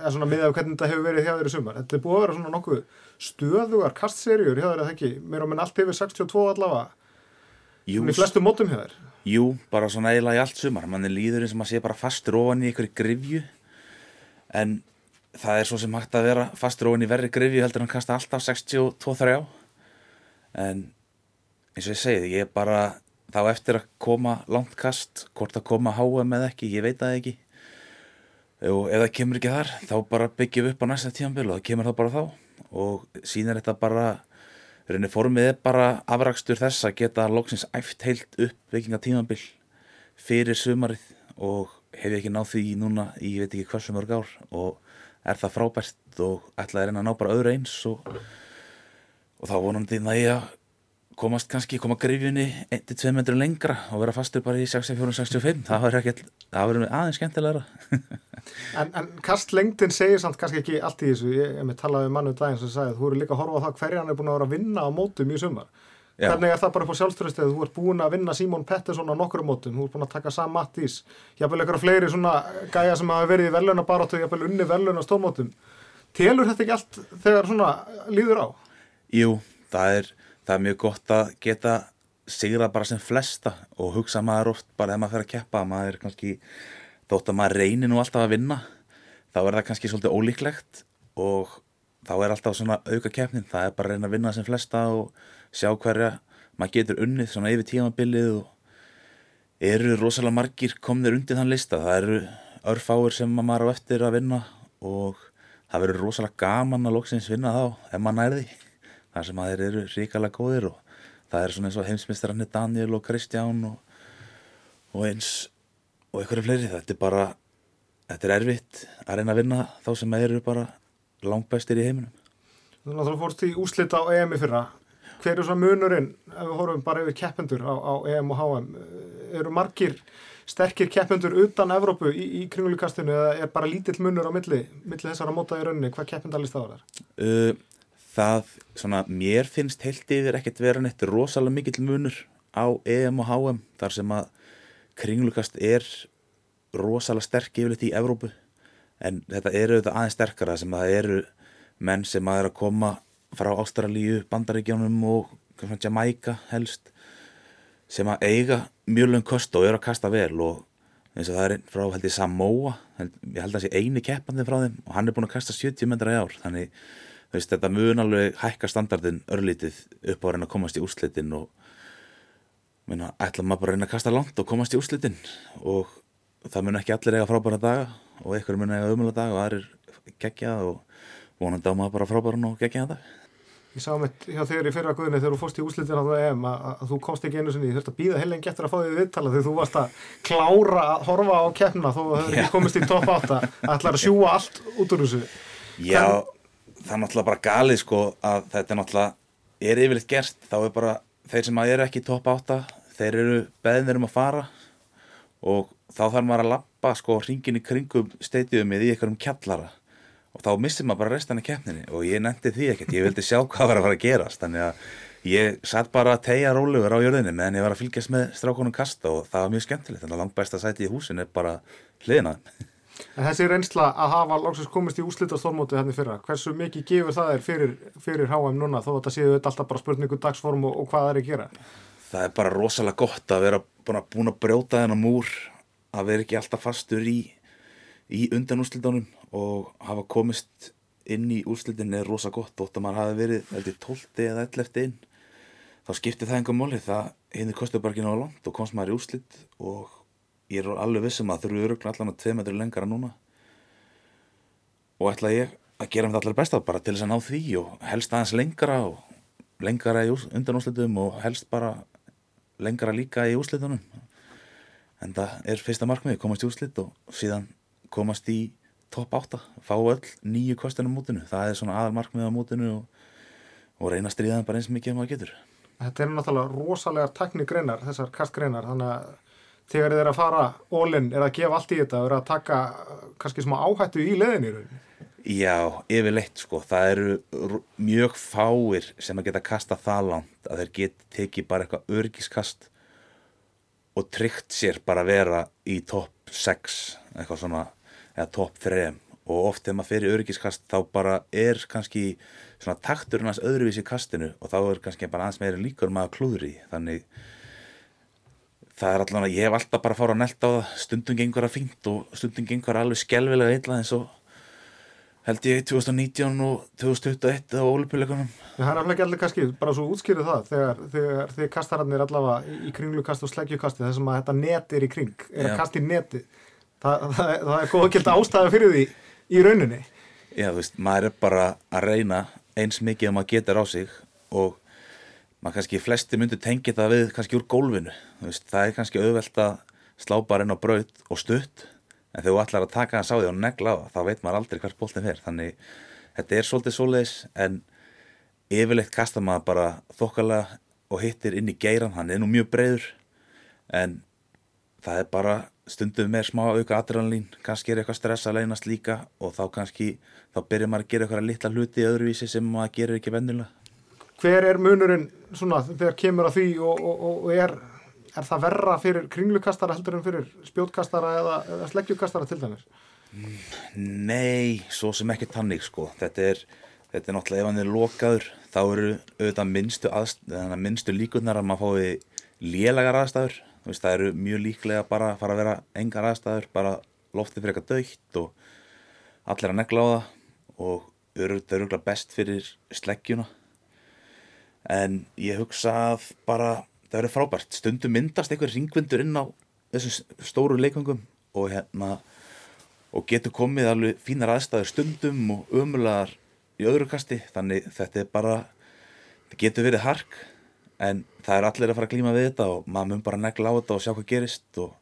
Speaker 1: eða svona miðað hvernig þetta hefur verið hjá þeirri sumar. Þetta er búið að vera svona nokkuð stöðugar kastserjur hjá þeirri, eða ekki? Mér á minn allt yfir 62 allavega,
Speaker 4: Jú,
Speaker 1: svona í flestu mótum hjá þeirri.
Speaker 4: jú, bara svona eiginlega í allt sumar manni líður eins og maður sé bara fastur ofan í einhverju grifju en það er svo sem hægt að vera fastur ofan í verri grifju heldur hann kasta alltaf 62-3 en eins og ég segi, ég er bara þá eftir að koma langt kast hvort að koma HM eða ekki, ég veit það ekki. Og ef það kemur ekki þar þá bara byggjum við upp á næsta tímanbíl og það kemur það bara þá. Og síðan er þetta bara rauninni formið er bara afrakstur þess að geta loksins æft heilt upp vikinga tímanbíl fyrir sumarið og hef ég ekki náð því núna ég veit ekki hversu mörg ár. Og er það frábært og ætlaði að reyna að ná bara öðru eins og, og þá vonandi næja komast kannski, koma grifjunni 1-2 metrum lengra og vera fastur bara í 64-65 það verður það aðeins skemmtilegra. [LAUGHS]
Speaker 1: En, en kastlengdin segir samt kannski ekki allt í þessu, ég með talaði um mannu daginn sem sagði að þú eru líka að horfa á það hverja hann er búin að vera að vinna á mótum í sumar.
Speaker 4: Já.
Speaker 1: Hvernig er það bara upp á sjálfströðstæðu, þú ert búin að vinna Simon Pettersson á nokkru mótum, þú ert búin að taka Sam Mattis, jafnvel eitthvað fleiri svona gæja sem hafa verið í veluna barátu, jafnvel unni veluna stórmótum. Telur þetta ekki allt þegar svona líður á?
Speaker 4: Jú, það er, það er mjög gott að geta sigra bara sem flesta og hugsa maður oft bara ef maður fer að keppa maður er kannski, þótt að maður reynir nú alltaf að vinna þá er það kannski svolítið ólíklegt og þá er alltaf svona auka keppnin það er bara að reyna að vinna sem flesta og sjá hverja. Maður getur unnið svona yfir tímabilið og eru rosalega margir komnir undir þann lista. Það eru örfáir sem maður á eftir að vinna og það verður rosalega gaman að loksins vinna þá ef maður nærði þar sem að þeir eru ríkalega góðir og það er svona eins og heimsmyndstarannir Daniel og Kristján og, og eins og einhverju fleiri. Þetta er bara þetta er erfitt að reyna að vinna þá sem eru bara langbæstir í heiminum.
Speaker 1: Þú náttúrulega fórst í úslita á EM í fyrra. Hver er svona munurinn, ef við horfum bara yfir keppendur á, á EM og HM, eru margir sterkir keppendur utan Evrópu í, í kringulíkastinu eða er bara lítill munur á milli, milli þessara móta í rauninni, hvað keppendalist það var þar?
Speaker 4: uh, það, svona, mér finnst heilt yfir ekkert vera neitt rosalega mikill munur á EM og HM þar sem að kringlukast er rosalega sterk yfirleitt í Evrópu en þetta eru auðvitað aðeins sterkara sem að það eru menn sem að er að koma frá Ástralíu, Bandaríkjónum og Jamaica helst sem að eiga mjög lögum kost og eru að kasta vel og eins og það er frá held ég Samoa held, ég held að það sé eini keppandi frá þeim og hann er búin að kasta 70 metra í ár. Þannig veist þetta mun alveg hækka standardin örlítið upp á að reyna að komast í úrslitin og minna, ætla maður bara að reyna að kasta langt og komast í úrslitin og það mun ekki allir eiga frábæra daga og einhver mun eiga umöla daga og aðrir gegja og vonandi á maður bara frábæran og gegja dag
Speaker 1: Ég sá mitt hjá þegar í fyrra guðinni þegar þú fórst í úslitin á það EM að, að þú komst ekki einu sinni, þú þurft að býða heilengi eftir að fá því viðtala þegar þú varst að klára að horfa á keppna þó að þau ekki komist í topp 8 ætlar að sjúa allt út úr þessu.
Speaker 4: Já, það er náttúrulega bara galið sko að þetta er náttúrulega er yfirleitt gert, þá er bara þeir sem að eru ekki í topp 8, þeir eru beðnir um að fara og þá þarf maður að lappa sko hringin í kringum kjallara og þá missir maður bara restan af keppninni. Og ég nefndi því ekkert, ég vildi sjá hvað var að fara að gerast. Þannig að ég satt bara að tegja rólugur á jörðinni meðan ég var að fylgjast með strákonum kasta og það var mjög skemmtilegt. Þannig að langt besta sæti í húsin er bara hliðina.
Speaker 1: En þessi reynsla að hafa loksins komist í úslita stórmótið henni fyrra, hversu mikið gefur það er fyrir, fyrir HM núna þó að þetta séu þetta alltaf bara spurningu dagsform og, og hvað það er að gera?
Speaker 4: Það er bara rosalega gott að vera búin að brjóta þennan múr að vera ekki alltaf fastur í, í undanúslitunum og hafa komist inn í úrslitin er rosa gott þótt að maður hafi verið heldur 12 eða 11 inn þá skiptir það enga móli það bara ekki náðu langt og komst maður í úrslit og ég er alveg vissum að þurfu öruglega allan að 2 metri lengara núna. Og ætla ég að gera mér allar besta bara til þess að ná því og helst aðeins lengara og lengara í undan úrslitum og helst bara lengara líka í úrslitunum. En það er fyrsta markmið komast í úrslit og síðan komast í topp 8, fá öll nýju kostunum mútinu, það er svona aðalmarkmið á mútinu og, og reyna að stríða það bara eins mikið sem maður getur.
Speaker 1: Þetta er náttúrulega rosalega teknikreinar, þessar kastgreinar, þannig að þegar þið er að fara ólinn, er að gefa allt í þetta, er að taka kannski smá áhættu í rauninni.
Speaker 4: Já, yfirleitt sko, það eru mjög fáir sem að geta kasta það langt að þeir geti tekið bara eitthvað örgiskast og tryggt sér bara að vera í topp 6, eitthvað svona eða topp 3 og oft þegar maður fer í öryggiskast þá bara er kannski svona takturinn hans öðruvísi í kastinu og þá er kannski bara aðeins meira líkur maður klúður í. Þannig það er allavega, ég hef alltaf bara fára að nelta á það. Stundum gengur að fínt og stundum gengur alveg skjálfilega eitthvað eins og held ég 2019 og 2021 á ólipileikunum
Speaker 1: Það er alveg allir kannski, bara svo útskýrið það þegar, þegar þið kastararnir allavega í kringlukast og sleggjukasti þessum að þetta net er í kring, er að kasta í neti það, það, það er góð að gilda ástæða fyrir því í rauninni.
Speaker 4: Já, þú veist, maður er bara að reyna eins mikið að maður getur á sig og maður kannski flesti myndir tengja það við kannski úr gólfinu. Veist, það er kannski auðvelt að slá bara inn á braut og stutt en þegar þú ætlar að taka það sá því og negla á það þá veit maður aldrei hvert bóltinn fer. Þannig þetta er svolítið svoleiðis en yfirleitt kasta maður bara þokkalega og hittir inn í geiran hann er nú mjög breyður en það er bara stundum með smá auka adrenalín kannski er eitthvað stress að leynast líka og þá kannski, þá byrjar maður að gera eitthvað litla hluti öðruvísi sem maður gerir ekki vennilega
Speaker 1: Hver er munurinn svona þegar kemur að því og, og, og er, er það verra fyrir kringlukastara heldur en fyrir spjótkastara eða, eða sleggjukastara til dæmis?
Speaker 4: Nei, svo sem ekki tannig sko, þetta er þetta er náttúrulega ef hann er lokaður þá eru auðvitað minnstu, minnstu líkunar að maður fái lélagar aðstæður veist, það eru mjög líklega bara að fara að vera engar aðstæður, bara loftið fyrir eitthvað dögt og allir að negla á það og það eru öruglega best fyrir sleggjuna. En ég hugsa að bara það verður frábært, stundum myndast einhver ringvindur inn á þessum stóru leikvöngum og hérna og getur komið alveg fínar aðstæður stundum og ömulegar í öðru kasti. Þannig þetta er bara þetta getur verið hark en það er allir að fara að glíma við þetta og maður mun bara negla á þetta og sjá hvað gerist og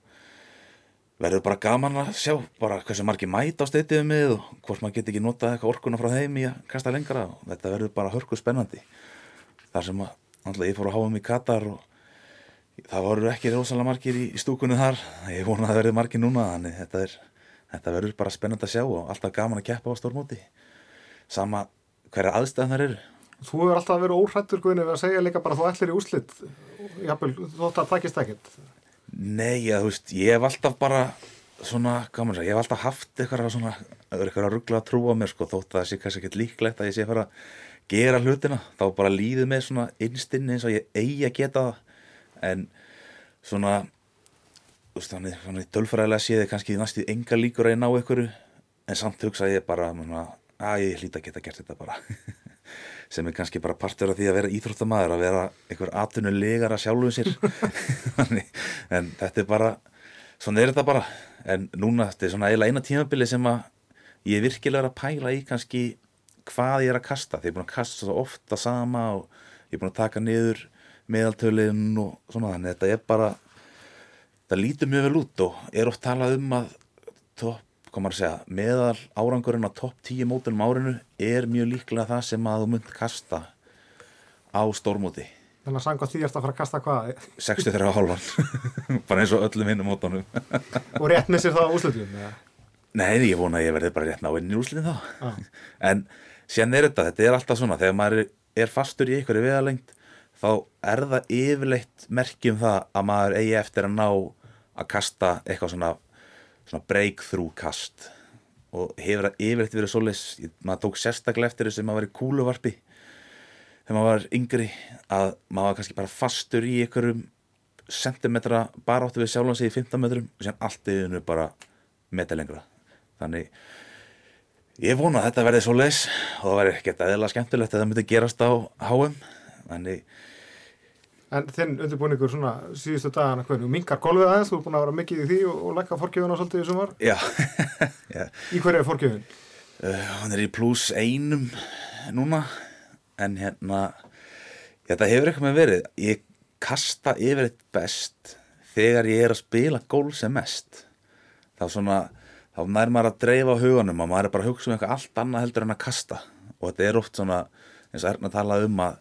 Speaker 4: verður bara gaman að sjá bara hversu margi mæta á steytiðum með og hvort maður getur ekki notað eitthvað orkuna frá þeim í að kasta lengra og þetta verður bara hörku spennandi. Þar sem að, alltaf ég fór að háa um í Katar og það voru ekki rosalega margir í, í stúkunni þar. Ég vona að það verður margir núna þannig þetta, er, þetta verður bara spennandi að sjá og alltaf gaman að keppa á stórmóti sama hverja aðstæðan þar eru
Speaker 1: Þú hefur alltaf verið óhrættur guðinu við að segja líka bara þú ætlir í úslitt ætti að takist ekkert.
Speaker 4: Nei, já, þú veist, ég hef alltaf bara svona, gaman að ég hef alltaf haft eitthvað svona, eitthvað að ruggla að trúa mér sko, þótt að það sé kannski ekkert líklegt að ég sé að fara að gera hlutina þá bara líðið með svona einstinni eins og ég eigi að geta það. En svona þú veist, þannig, þannig tölfræðilega sé þið kannski næstu enga líkur að ég ná einhverju en samt hugsa ég bara að ég hlýta að geta gert þetta bara [LAUGHS] sem er kannski bara partur af því að vera íþróttamæður að vera einhver atvinnulegar að sjálfu sér [LAUGHS] en þetta er bara svona er þetta bara. En núna þetta er svona eiginlega eina tímabili sem að ég er virkilega að pæla í kannski hvað ég er að kasta því ég er búin að kasta svo ofta sama og ég er búin að taka niður meðaltölinn og svona þannig þetta er bara það lítur mjög vel út og er oft talað um að topp, hvað maður að segja, meðal árangurinn á topp 10 mótunum árinu er mjög líklega það sem að þú mynd kasta á stórmóti.
Speaker 1: Þannig að sanga því ert að fara að kasta hvað?
Speaker 4: 63 hálfan. [LAUGHS] Bara eins og öllum hinnum mótunum. [LAUGHS]
Speaker 1: Og rétt með sér það á úslutum
Speaker 4: Nei, ég vona að ég verði bara rétt ná inn í úrslitin þá.
Speaker 1: Ah. [LAUGHS]
Speaker 4: en síðan er þetta, þetta er alltaf svona þegar maður er fastur í einhverju vegalengt þá er það yfirleitt merkjum það að maður eigi eftir að ná að kasta eitthvað svona, svona breakthrough kast og hefur það yfirleitt verið svolítið maður tók sérstaklega eftir þess að maður var í kúluvarpi þegar maður var yngri að maður var kannski bara fastur í einhverjum sentimetra bara áttu við sjálfan sig í 15 metrum og sér allt þunnu bara metri lengra. Þannig ég vona að þetta verði svo leis og það verði ekkert eðla skemmtilegt að það myndi gerast á HM þannig
Speaker 1: En þinn undirbúningur svona síðustu dagana hvernig, mingar golfið aðeins, þú er búin að vera mikið í því og, og leggja fórgjöfun á svolítið í sumar?
Speaker 4: Já, [LAUGHS] já.
Speaker 1: Í hverju er fórgjöfun?
Speaker 4: Uh, hann er í pluss einum núna en hérna þetta hefur eitthvað með verið. Ég kasta yfir eitt best þegar ég er að spila golf sem mest. Þá svona þá nær maður að dreifa á huganum og maður er bara að hugsa um eitthvað allt annað heldur en að kasta. Og þetta er oft svona eins og erna að tala um að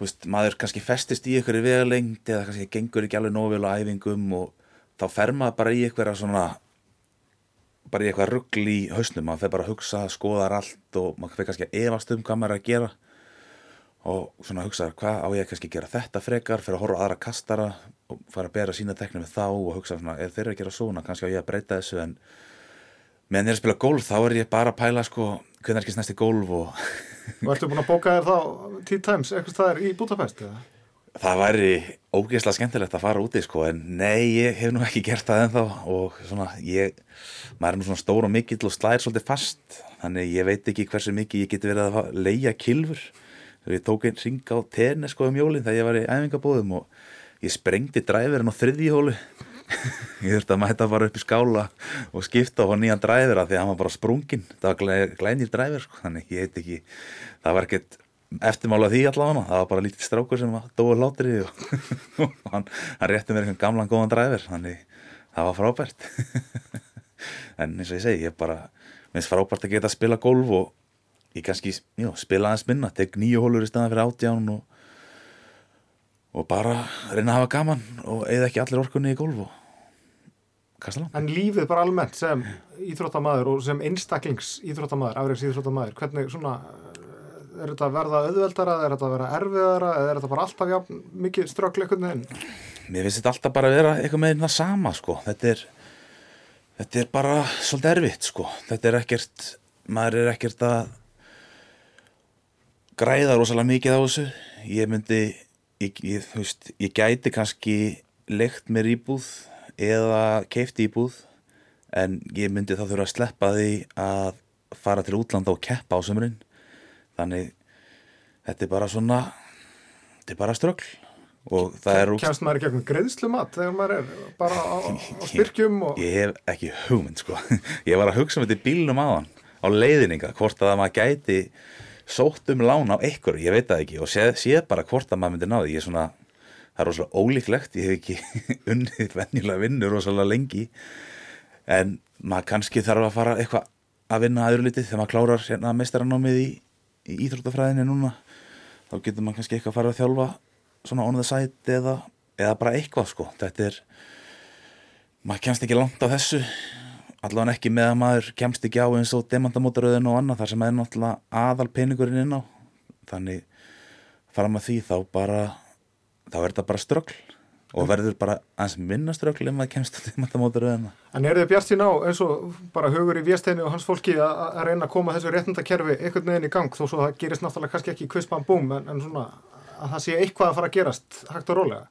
Speaker 4: veist, maður kannski festist í ykkur í vegalengt eða kannski gengur ekki alveg nógu vel á æfingum og þá fer maður bara í ykkur svona bara í eitthvað ruggl í hausnum. Maður fer bara að hugsa, skoðar allt og maður fer kannski að efast um hvað maður er að gera og svona hugsa hvað á ég kannski að gera þetta frekar? Fyrir að horfa aðra kastara og fara að bera sína teknum með þá og hugsa svona ef þeir eru að gera svona? Kannski á ég að breyta þessu en meðan ég er að spila golf þá er ég bara að pæla sko hvernig er ekki næsti golf og
Speaker 1: Og ertu búin að bóka þér þá tíð times eitthvað staðar í Budapest eða?
Speaker 4: Það væri ógeðslega skemmtilegt að fara úti sko en nei, ég hef nú ekki gert það ennþá og svona ég maður er nú svona stór og mikill og slæðir svolítið fast þannig ég veit ekki hversu mikið ég geti verið að leia kilfur ég tók einn ring á tenni sko um jólinn þegar ég var í æfingabóðum og ég sprengti dræfirinn á þriðjíhólu ég þurfti að mæta bara upp í skála og skipta á nýjan dræfir að því að hann var bara sprungin það var glænir dræfir sko. þannig ég heit ekki það var ekkert eftirmála því allavega það var bara lítið strákur sem dói látri og, [LAUGHS] og hann, hann rétti mér einhvern gamlan góðan dræfir þannig það var frábært [LAUGHS] en eins og ég segi ég bara minnst frábært að geta að spila golf og ég kannski já, spila aðeins minna tek nýju hólur í staðan fyrir átján og og bara reyna að hafa gaman og eða ekki allir orkunni í golf og kasta langt.
Speaker 1: En lífið bara almennt sem íþróttamæður og sem einstaklings íþróttamæður, afreiks íþróttamæður, hvernig svona, er þetta að verða auðveldara, er þetta að verða erfiðara eða er þetta bara alltaf já, mikið ströggleikunni inn?
Speaker 4: Mér finnst þetta alltaf bara að vera eitthvað með það sama sko, þetta er, þetta er bara svolítið erfitt sko, þetta er ekkert, maður er ekkert að græða rosalega mikið á þessu, ég myndi ég, ég, veist, ég gæti kannski leikt mér íbúð eða keifti íbúð en ég myndi þá þurfa að sleppa því að fara til útlanda og keppa á sömurinn þannig þetta er bara svona þetta er bara strögl og það er
Speaker 1: Kjænst maður ekki eitthvað greiðslumat þegar maður er bara á, á styrkjum og...
Speaker 4: Ég hef ekki hugmynd sko. [LAUGHS] Ég var að hugsa um þetta í bílnum aðan á leiðninga hvort að maður gæti sótt um lán á einhverju, ég veit það ekki og séð sé bara hvort að maður myndi náði ég er svona, það er rosalega ólíklegt ég hef ekki [LAUGHS] unnið venjulega vinnur rosalega lengi en maður kannski þarf að fara eitthvað að vinna aður litið þegar maður klárar hérna meistaranámið í, í íþróttafræðinni núna þá getur maður kannski eitthvað að fara að þjálfa svona on the side eða, eða bara eitthvað sko, þetta er maður kemst ekki langt á þessu allavega ekki með að maður kemst ekki á eins og demandamótaröðin og annað þar sem er náttúrulega aðal peningurinn inn á. Þannig fram að því þá bara þá er þetta bara ströggl og verður bara aðeins minna ströggl ef maður kemst á demandamótaröðina.
Speaker 1: En er þið bjart sín á eins og bara hugur í Viesteinu og hans fólki að, reyna að koma þessu réttindakerfi einhvern veginn í gang þó svo það gerist náttúrulega kannski ekki kvispan búm en, en svona að það sé eitthvað að fara að gerast hægt og rólega?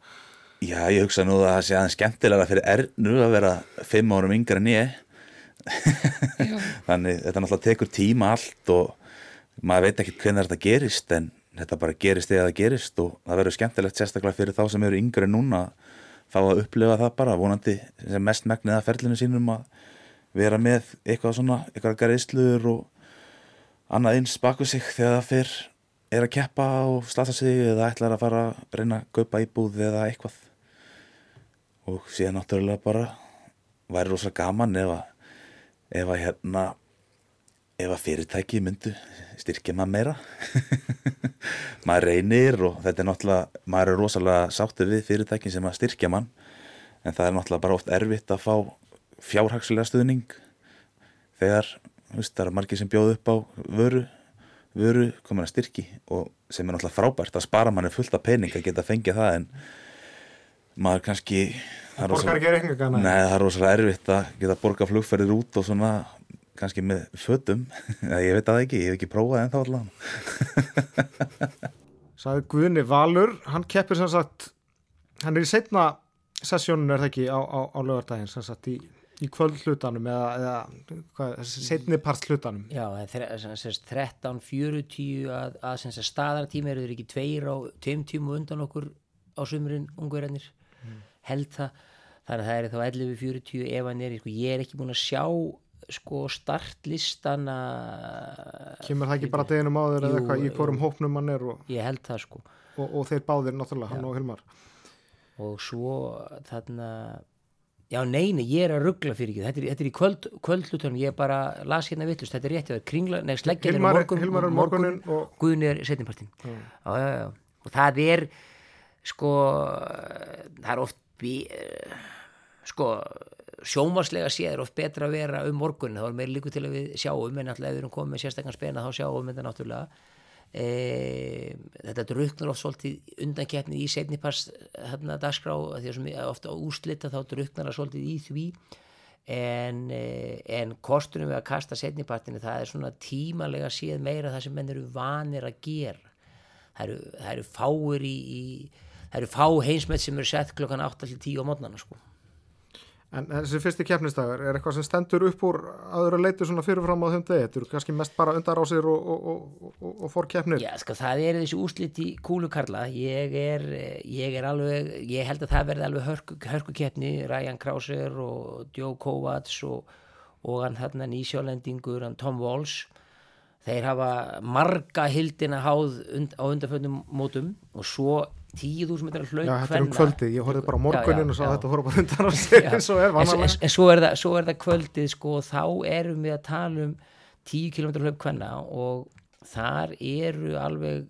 Speaker 4: Já, ég hugsa nú að það sé aðeins skemmtilega fyrir ernu að vera fimm árum yngra en ég [LAUGHS] þannig þetta náttúrulega tekur tíma allt og maður veit ekki hvernig þetta gerist en þetta bara gerist eða það gerist og það verður skemmtilegt sérstaklega fyrir þá sem eru yngre núna þá að upplifa það bara vonandi sem mest megnið að ferlinu sínum að vera með eitthvað svona, eitthvað garðislur og, annað eins baku sig þegar það fyrr er að keppa og slasa sig eða ætlar að fara að reyna að kaupa íbúð eða eitthvað. Og síðan náttúrulega bara væri rosa gaman ef að ef að hérna ef að fyrirtæki myndu styrkja maður meira. [LAUGHS] Maður reynir og þetta er náttúrulega maður er rosalega sáttið við fyrirtækin sem að styrkja mann. En það er náttúrulega bara oft erfitt að fá fjárhagslega stuðning þegar þú veist, það er margir sem bjóð upp á vöru, vöru komin að styrki og sem er náttúrulega frábært að spara manni fullt af pening að geta fengið það en maður kannski það er
Speaker 1: borgar
Speaker 4: rosa-
Speaker 1: ekki reikningana.
Speaker 4: Nei, það er rosalega erfitt að geta borga flugferðir út og svona kannski með fötum. [LAUGHS] Ég veit það ekki, ég hef ekki prófað ennþá allan. [LAUGHS]
Speaker 1: Sagði Guðni Valur, hann keppir sem sagt hann er í setna sessjónun er það ekki á, á, á lögardaginn sem sagt í, í kvöld hlutanum eða, eða hvað, setni part hlutanum.
Speaker 2: Já, en þre- sem sagt 13.40 að, að staðartími eru þeir ekki tveir á tveim tímu undan okkur á sumurinn ungverðarnir held það. Þannig að það er þá 11.40 ef hann er, sko, ég er ekki búin að sjá sko startlistana
Speaker 1: kemur það ekki bara deginum áður eða eitthvað í hvorum hópnum hann er og,
Speaker 2: ég held það sko.
Speaker 1: og, og þeir báðir náttúrulega, hann og Hilmar.
Speaker 2: Og svo þarna já neini, ég er að ruggla fyrir ekki. Þetta er, þetta er í kvöld, kvöldlutunum, ég bara las hérna vittlust, þetta er rétt, það er kringla, nei, sleggjan er morgun,
Speaker 1: Hilmar er morgunin og
Speaker 2: Guðni er já, og það er sko það er oft bí, eh, sko sjómarslega séð er oft betra að vera um morgunin þá er meira líku til að við sjáum en alltaf ef við erum komið með sérstakann spena þá sjáum við þetta náttúrulega. E, þetta druknar oft svolítið undankeppni í setnipass hérna dagskrá því að sem ofta úrslita þá druknar það svolítið í því. En, eh, en kostunum við að kasta setnipartinu það er svona tímalega séð meira það sem menn eru vanir að gera. Það eru, það eru fáir í, í það eru fá heimsmet sem eru sett klokkan 8 til 10 á mótnana sko
Speaker 1: En þessi fyrsti keppnistagur, er eitthvað sem stendur upp úr aðra leiti svona fyrirfram á þeim degi? Þetta eru kannski mest bara undarásir og, og, og, og, og fór keppnir.
Speaker 2: Já, sko, það er þessi úslit í kúlukarla ég er, ég er alveg ég held að það verði alveg hörku, hörkukeppni Ryan Krauser og Joe Kovacs og, og hann þarna nýsjólendingur, hann Tom Walsh þeir hafa marga hildina háð und, á undanföndum mótum og svo 10.000 metrar hlaup
Speaker 1: Já, þetta er um kvöldið, ég horfði bara á morgunin og
Speaker 2: já.
Speaker 1: þetta horfði bara undarásir
Speaker 2: Já.
Speaker 1: eins og er
Speaker 2: en, en, en svo, er það, svo er það kvöldið sko, og þá erum við að tala um 10 km hlaup hvenna og þar eru alveg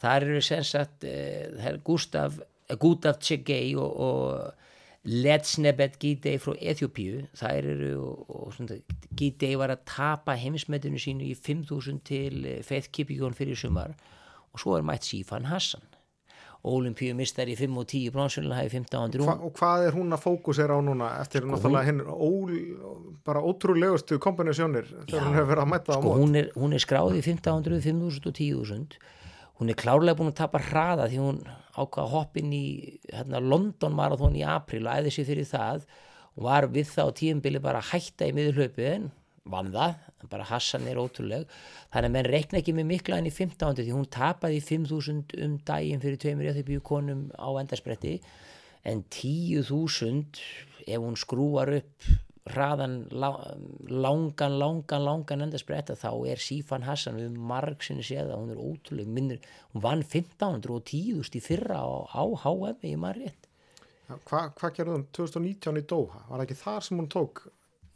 Speaker 2: þar eru sem sagt er Gustaf, eh, Gustaf Tsegei og, og Letsnebet Gidei frá Ethiopíu þær eru og, og Gidei var að tapa heimsmetinu sínu í 5.000 til eh, Faith Kipikon fyrir sumar. Og svo er mætt Sifan Hassan Olimpíumistari í 5 og 10 bronsunlega hæfi 1500
Speaker 1: Hva, og hvað er hún að fókusera á núna eftir
Speaker 2: Sko,
Speaker 1: náttúrulega hinn ól, bara ótrúlegustu kombinasjónir þegar hún hefur verið að mæta á
Speaker 2: sko
Speaker 1: mót.
Speaker 2: hún er, hún er skráð í 1500, 5000 og 10.000 hún er klárlega búin að tapa hraða því hún ákvað hoppin í hérna, London marathon í april og æði sér fyrir það. Og var við það á tíumbili bara að hætta í miðurhlaupi en vann það, bara Hassan er ótrúleg þannig að menn reikna ekki með mikla enn í 1500 því hún tapaði í 5000 um daginn fyrir tveimur í að þau byggu konum á endarspretti en 10.000 ef hún skrúar upp hraðan la- langan, langan, langan endarspretta þá er Sifan Hassan við marg sinni séð að hún er ótrúleg minnur, hún vann 1500 og 10.000 í fyrra á, á HM í maður rétt
Speaker 1: Já, Hvað hva gerði hún 2019 í Doha? Var það ekki þar sem hún tók?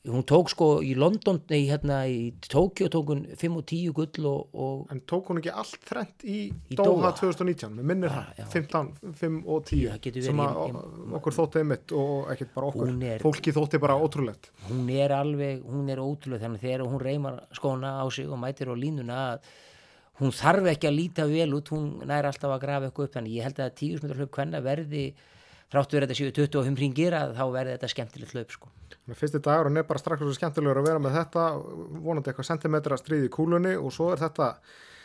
Speaker 2: Hún tók sko í London nei, hérna í Tókjó tók hún 5 og 10 gull og, og
Speaker 1: En tók hún ekki allt þrennt í,
Speaker 2: Í
Speaker 1: Doha? 2019? Mér minnir
Speaker 2: Ah, já.
Speaker 1: 15, 5 og 10
Speaker 2: Það getur
Speaker 1: sem að
Speaker 2: ég- ég-
Speaker 1: okkur þótti einmitt og ekkert bara okkur.
Speaker 2: Er-
Speaker 1: Fólki þótti bara ótrúlegt.
Speaker 2: hún er alveg, hún er ótrúlega þannig þegar hún reymar skóna á sig og mætir á línuna að hún þarf ekki að líta vel út, hún nær alltaf að grafa eitthvað upp þannig ég held að 10 metrar hlaup hvenna verði þráttu verið þetta séu 25 ringir að þá verði þetta skemmtilegt hlaup sko.
Speaker 1: Að Fyrsti dagur hann er bara strax svo skemmtilegur að vera með þetta, vonandi eitthvað sentimetra stríð í kúlunni og svo er þetta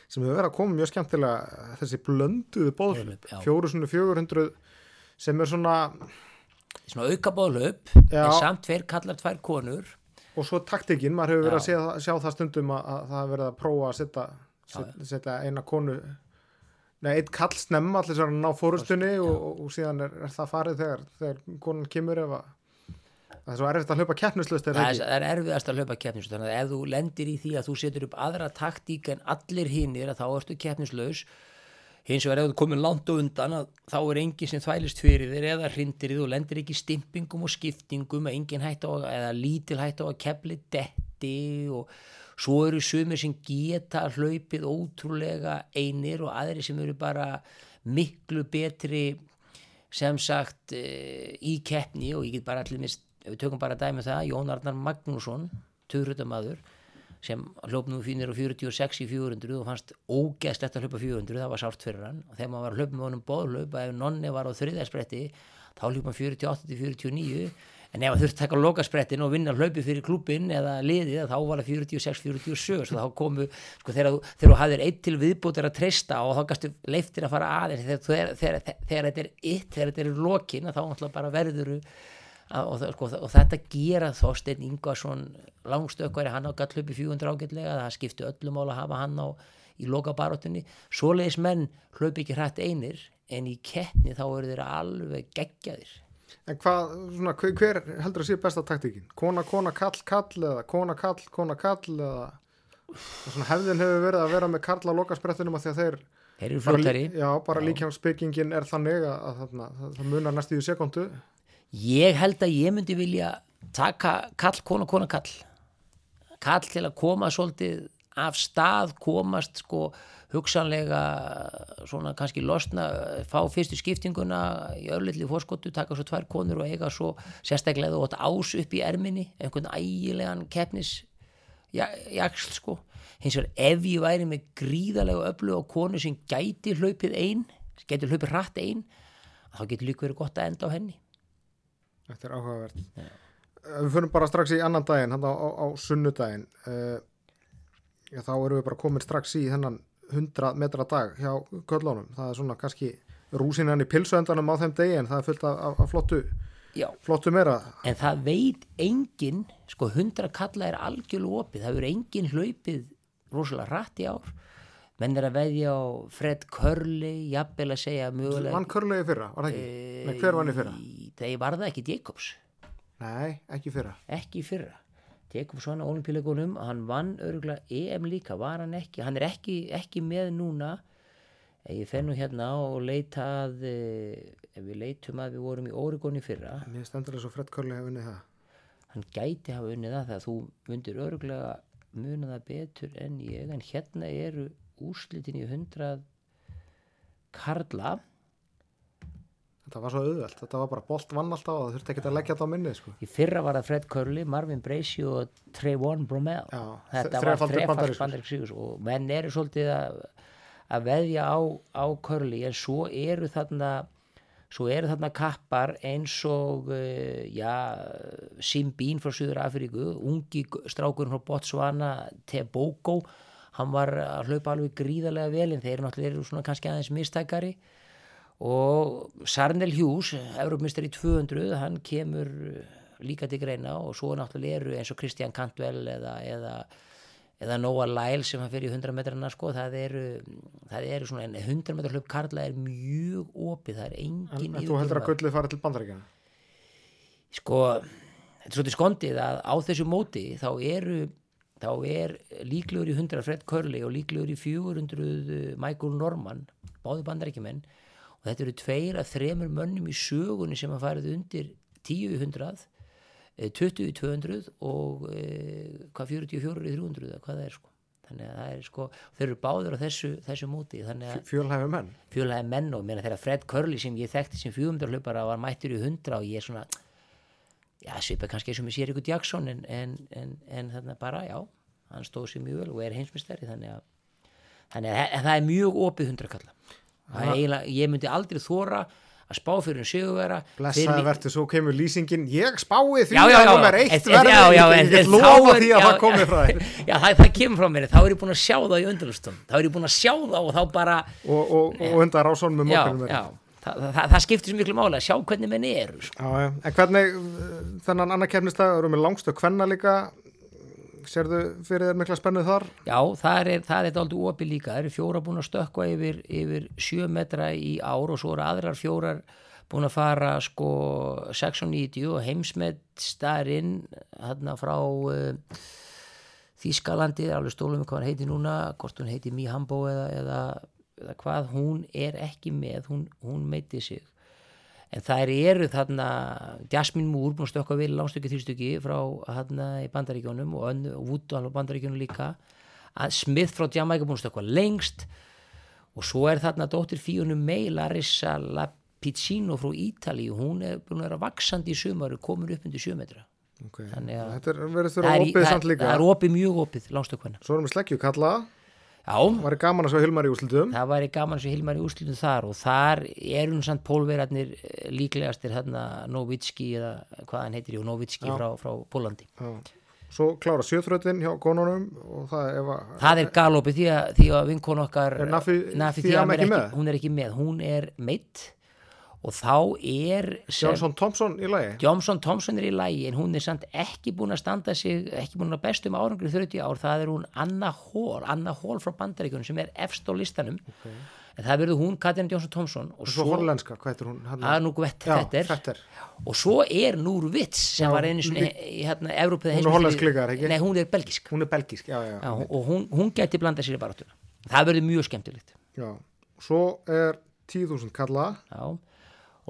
Speaker 1: sem hefur verið að koma mjög skemmtilega þessi blönduðu bóðhlaup,
Speaker 2: Já.
Speaker 1: 400-400 sem er svona
Speaker 2: svona auka bóðhlaup
Speaker 1: Já.
Speaker 2: en samt tveir kallar tvær konur
Speaker 1: og svo taktikinn, maður hefur verið að
Speaker 2: Já.
Speaker 1: sjá, sjá það stundum að, að það hefur verið að prófa að setja eina konu Nei, einn kall snemma allir að ná fórustunni og, og, og síðan er, er það farið þegar, þegar konan kemur ef að Það er svo erfitt að hlaupa keppnuslust er
Speaker 2: það
Speaker 1: það
Speaker 2: er, er erfiðast að hlaupa keppnislaus þannig að ef þú lendir í því að þú setur upp aðra taktík en allir hinnir að þá ertu keppnislaus. Hins vegar ef þú komið langt og undan að þá er engin sem þvælist fyrir þér eða hrindir þið og lendir ekki stimpingum og skiptingum engin hætt á að- eða lítil hætt á að kepli detti og svo eru sumir sem geta hlaupið ótrúlega einir og aðri sem eru bara miklu betri sem sagt uh, í keppni og ég get bara allir mist, við tökum bara dæmi um það, Jón Arnar Magnússon töðrutamaður sem hljóp nú fínir á 46 í 400 og fannst ógeðslegt að hlaupa 400 það var sárt fyrir hann. Og þegar maður var að hlaupa með honum bóðhlaup að ef nonni var á þriðaspretti þá hljóp maður 48 til 49 en ef maður þurfti að taka lokasprettin og vinna hlaupi fyrir klubin eða liðið þá var það 46-47 svo þá komu sko, þegar, þú- hafðir eitt til viðbútir að treysta og þá gastu leiftir að fara aðeins þegar, þegar, þegar, þegar þetta er eitt þegar þetta er lokin þá náttúrulega bara verður og, það- sko, og þetta gera Þorsteinn Ingvarsson langstökkværi hann á gallhlaupi 400 ágætlega það skipti öllum mál að hafa hann á í loka baróttunni, svoleiðis menn hlaupi ekki hrætt einir en í keppni þá eru þeir alveg geggjaðir
Speaker 1: En hvað, svona, hver, hver heldur að sé besta taktíkin? Kona, kona, kall, kall eða kona, kall, kona, kall eða svona hefðin hefur verið að vera með kall á lokasprettinum að því að þeir
Speaker 2: þeir eru
Speaker 1: lí- já, bara líkjámsbyggingin er þannig að, að, að, að það munar næstu í sekundu
Speaker 2: ég held að ég myndi vilja taka kall, kona, kona, kall kall til að koma svolítið af stað, komast sko hugsanlega svona kannski losna, fá fyrstu skiptinguna í örlitli fórskottu, taka svo tvær konur og eiga svo sérstaklega og ás upp í erminni, einhvern ægilegan keppnis jaksl sko. Hins vegar ef ég væri með gríðarlega öflug á konu sem gæti hlaupið ein, gæti hlaupið hratt ein þá getur líka verið gott að enda á henni.
Speaker 1: Þetta er áhugavert. Við fyrir bara strax í annan daginn hann á, á, á sunnudaginn uh, já, þá erum við bara komin strax í þennan 100 metra dag hjá köllunum það er svona kannski rúsinan í pilsuendanum á þeim degi en það er fullt af, af, flottu,
Speaker 2: Já,
Speaker 1: flottu meira.
Speaker 2: En það veit engin, sko hundra kalla er algjörlega opið, það verður engin hlaupið rosalega rætt í ár. Menn er að veðja á Fred Curley, jafnvel að segja mögulega
Speaker 1: Vann körlegi fyrra, var það ekki? Nei, hver vann í fyrra?
Speaker 2: Það var það ekki Jacobs.
Speaker 1: Nei, ekki fyrra.
Speaker 2: Ekki fyrra Vann á olimpíuleikunum hann vann örgulega EM líka var hann ekki, hann er ekki, ekki með núna. Ég fer nú hérna og leita að eh, ef við leitum að við vorum í Oregon í fyrra.
Speaker 1: Mér stendur þess að Fred Curley hefði unnið það.
Speaker 2: Hann gæti hafa unnið það þegar þú myndir örgulega muna það betur en ég en hérna eru úrslitin í 100 karla
Speaker 1: Þetta var svo auðvelt, þetta var bara bolt vann alltaf og það þurfti ekki að leggja þetta á minni sko.
Speaker 2: í fyrra var það Fred Curley, Marvin Bracey og Trayvon Bromell.
Speaker 1: Já,
Speaker 2: þetta var
Speaker 1: bandarískur.
Speaker 2: bandarík sigur og menn eru svolítið að, að veðja á, á Curley en svo eru þarna svo eru þarna kappar eins og uh, já, Sim Bean frá Suður Afríku ungi strákurinn frá Botswana Tebogo. Hann var að hlaupa alveg gríðarlega vel en þeir eru náttúrulega eru svona kannski aðeins mistækari og Sarnel Hughes, Európmistar í 200 hann kemur uh, líka til greina og svo náttúrulega eru eins og Christian Cantwell eða, eða, eða Noah Lyle sem hann fyrir í 100 metrana sko, það eru, það eru svona en 100 metrar hlaup Karla er mjög opið, það er
Speaker 1: En,
Speaker 2: engin
Speaker 1: en þú heldur að gullið farið til bandaríkjana
Speaker 2: sko, þetta er svolítið skondið að á þessu móti þá eru þá er líklegur í 100 Fred Curley og líklegur í 400 Michael Norman, báði bandarækjumenn og þetta eru tveir að þremur mönnum í sögunni sem að farið undir 10 í 100 eh, 20 í 200 og eh, hvað 44 í 300 eða hvað það er sko. Þannig að það er sko, þeir eru báður á þessu, þessu móti þannig að
Speaker 1: Fjölhæfi menn?
Speaker 2: Fjölaði menn og meina þegar Fred Curley sem ég þekkti sem 400 hlaupara var mættur í 100 og ég er svona já, svipa kannski eins og með sér ykkur Jackson en, en, en, en þarna bara, já hann stóð sér mjög vel og er heimsmestari þannig að, þannig að það er mjög opið 100 kalla ég myndi aldrei þóra að spá fyrir um sigurvera
Speaker 1: Blessaði verður, svo kemur lýsingin. Ég spái því að
Speaker 2: já,
Speaker 1: nummer eitt
Speaker 2: en- já,
Speaker 1: Ég
Speaker 2: en-
Speaker 1: get-
Speaker 2: en
Speaker 1: lofa
Speaker 2: er-
Speaker 1: því að það komið frá þér. [LAUGHS]
Speaker 2: Já, það, það kemur frá mér, þá er ég búin að sjá það í undirlustum þá er ég búin að sjá það og þá bara
Speaker 1: og, undar með
Speaker 2: já,
Speaker 1: mókunum
Speaker 2: já, það, það, það skiptir svo miklu máli að sjá hvernig menn eru sko.
Speaker 1: En hvernig uh, þennan annar kefnistag eru með langstu kvenna líka sérðu fyrir þér mikla spennuð þar
Speaker 2: Já, það er, það er aldrei opið líka. Það eru fjóra búin að stökkva yfir, yfir sjö metra í ár og svo eru aðrar fjórar búin að fara sko 690 og heimsmet starinn hérna frá uh, Þískalandi, alveg stólum hvað hann heiti núna, hvort hún heiti Mihambo eða, eða, eða hvað, hún er ekki með, hún, hún meiti sig. En þær eru þarna, Jasmine Moore búin að stökka vel lánstöki þrjustöki frá þarna í bandaríkjónum og, önnu- og Woodall á bandaríkjónum líka, að Smith frá Jamaica búin að stökka lengst og svo er þarna dóttir Fíunum May, Larissa Lapicino frá Ítalíu, hún er búin að vera vaksandi í sumar og komin upp undir sjömetra.
Speaker 1: Okay.
Speaker 2: Þannig að-
Speaker 1: Þetta er verið
Speaker 2: Það er, það,
Speaker 1: samt líka.
Speaker 2: það er opið mjög opið lánstökvenna.
Speaker 1: Svo erum við sleggju kalla.
Speaker 2: Já,
Speaker 1: Var gaman að sjá Hilmar í úslitum.
Speaker 2: það væri gaman sem Hilmar í úrslutum þar og þar eru nú samt pólverarnir eh, líklegastir hérna Novitski eða hvað hann heitir, Novitski frá, frá Pólandi.
Speaker 1: Já. Svo klára sjöþröðin hjá konunum og það er ef að...
Speaker 2: Það er galopið því að, því að vinkon okkar
Speaker 1: Er Nafi-
Speaker 2: Nafi er
Speaker 1: ekki, með?
Speaker 2: hún er ekki með, hún er meitt og þá er
Speaker 1: Johnson Thompson í lagi.
Speaker 2: Johnson Thompson er í lægi en hún er samt ekki búin að standa sig ekki búin að bestum árangri 30 ár það er hún Anna Hall, Anna Hall frá bandaríkunum sem er efst á listanum en það verður hún Katrin Johnson Thompson og
Speaker 1: Svo
Speaker 2: svo,
Speaker 1: hollenska, hvað heitir hún? Hérna?
Speaker 2: að nú vett
Speaker 1: Já,
Speaker 2: þetta er og svo er Núr Vits sem
Speaker 1: Já,
Speaker 2: var einu svona í hérna Evrópið
Speaker 1: Hún er hollensk líka, er ekki?
Speaker 2: Nei, hún er belgisk
Speaker 1: Hún er belgísk, já, já.
Speaker 2: Já, og hún, hún geti blanda sér í baráttuna það verður mjög skemmtilegt
Speaker 1: já. Svo er 10.000 kalla.
Speaker 2: Já,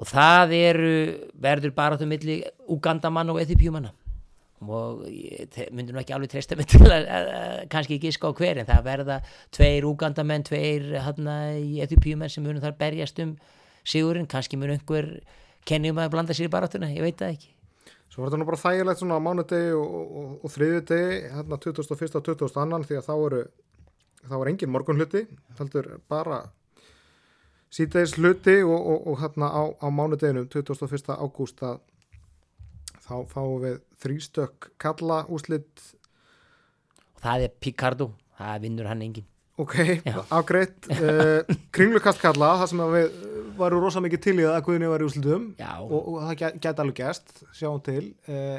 Speaker 2: og það eru verður baráttu milli Ugandamann og Eþipjumanna og ég myndi nú ekki alveg treysta mig [LAUGHS] til að, að, að kannski ekki giska á hver en það verða tveir Ugandamenn, tveir hérna Eþipjumenn sem munum þar berjast um sigurinn, kannski mun einhver kennjum að blanda sér í baráttuna, ég veit það ekki
Speaker 1: Svo var þetta nú bara þægilegt svona á mánudegi og, og, og þriðjudegi, hérna 21. og 22. því að þá eru þá er engin morgun hluti, heldur bara síðdeis hluti og, og, og hérna á, á mánudeginum 21. ágúst að þá fáum við þrýstök kalla úslit
Speaker 2: og það er Picardo, það vinnur hann engin
Speaker 1: ok, afgreitt. [LAUGHS] Uh, kringlukast kalla, það sem við varum rosa mikið til í það að Guðni var í úslitum og, og það get alveg gæst sjáum til. Uh,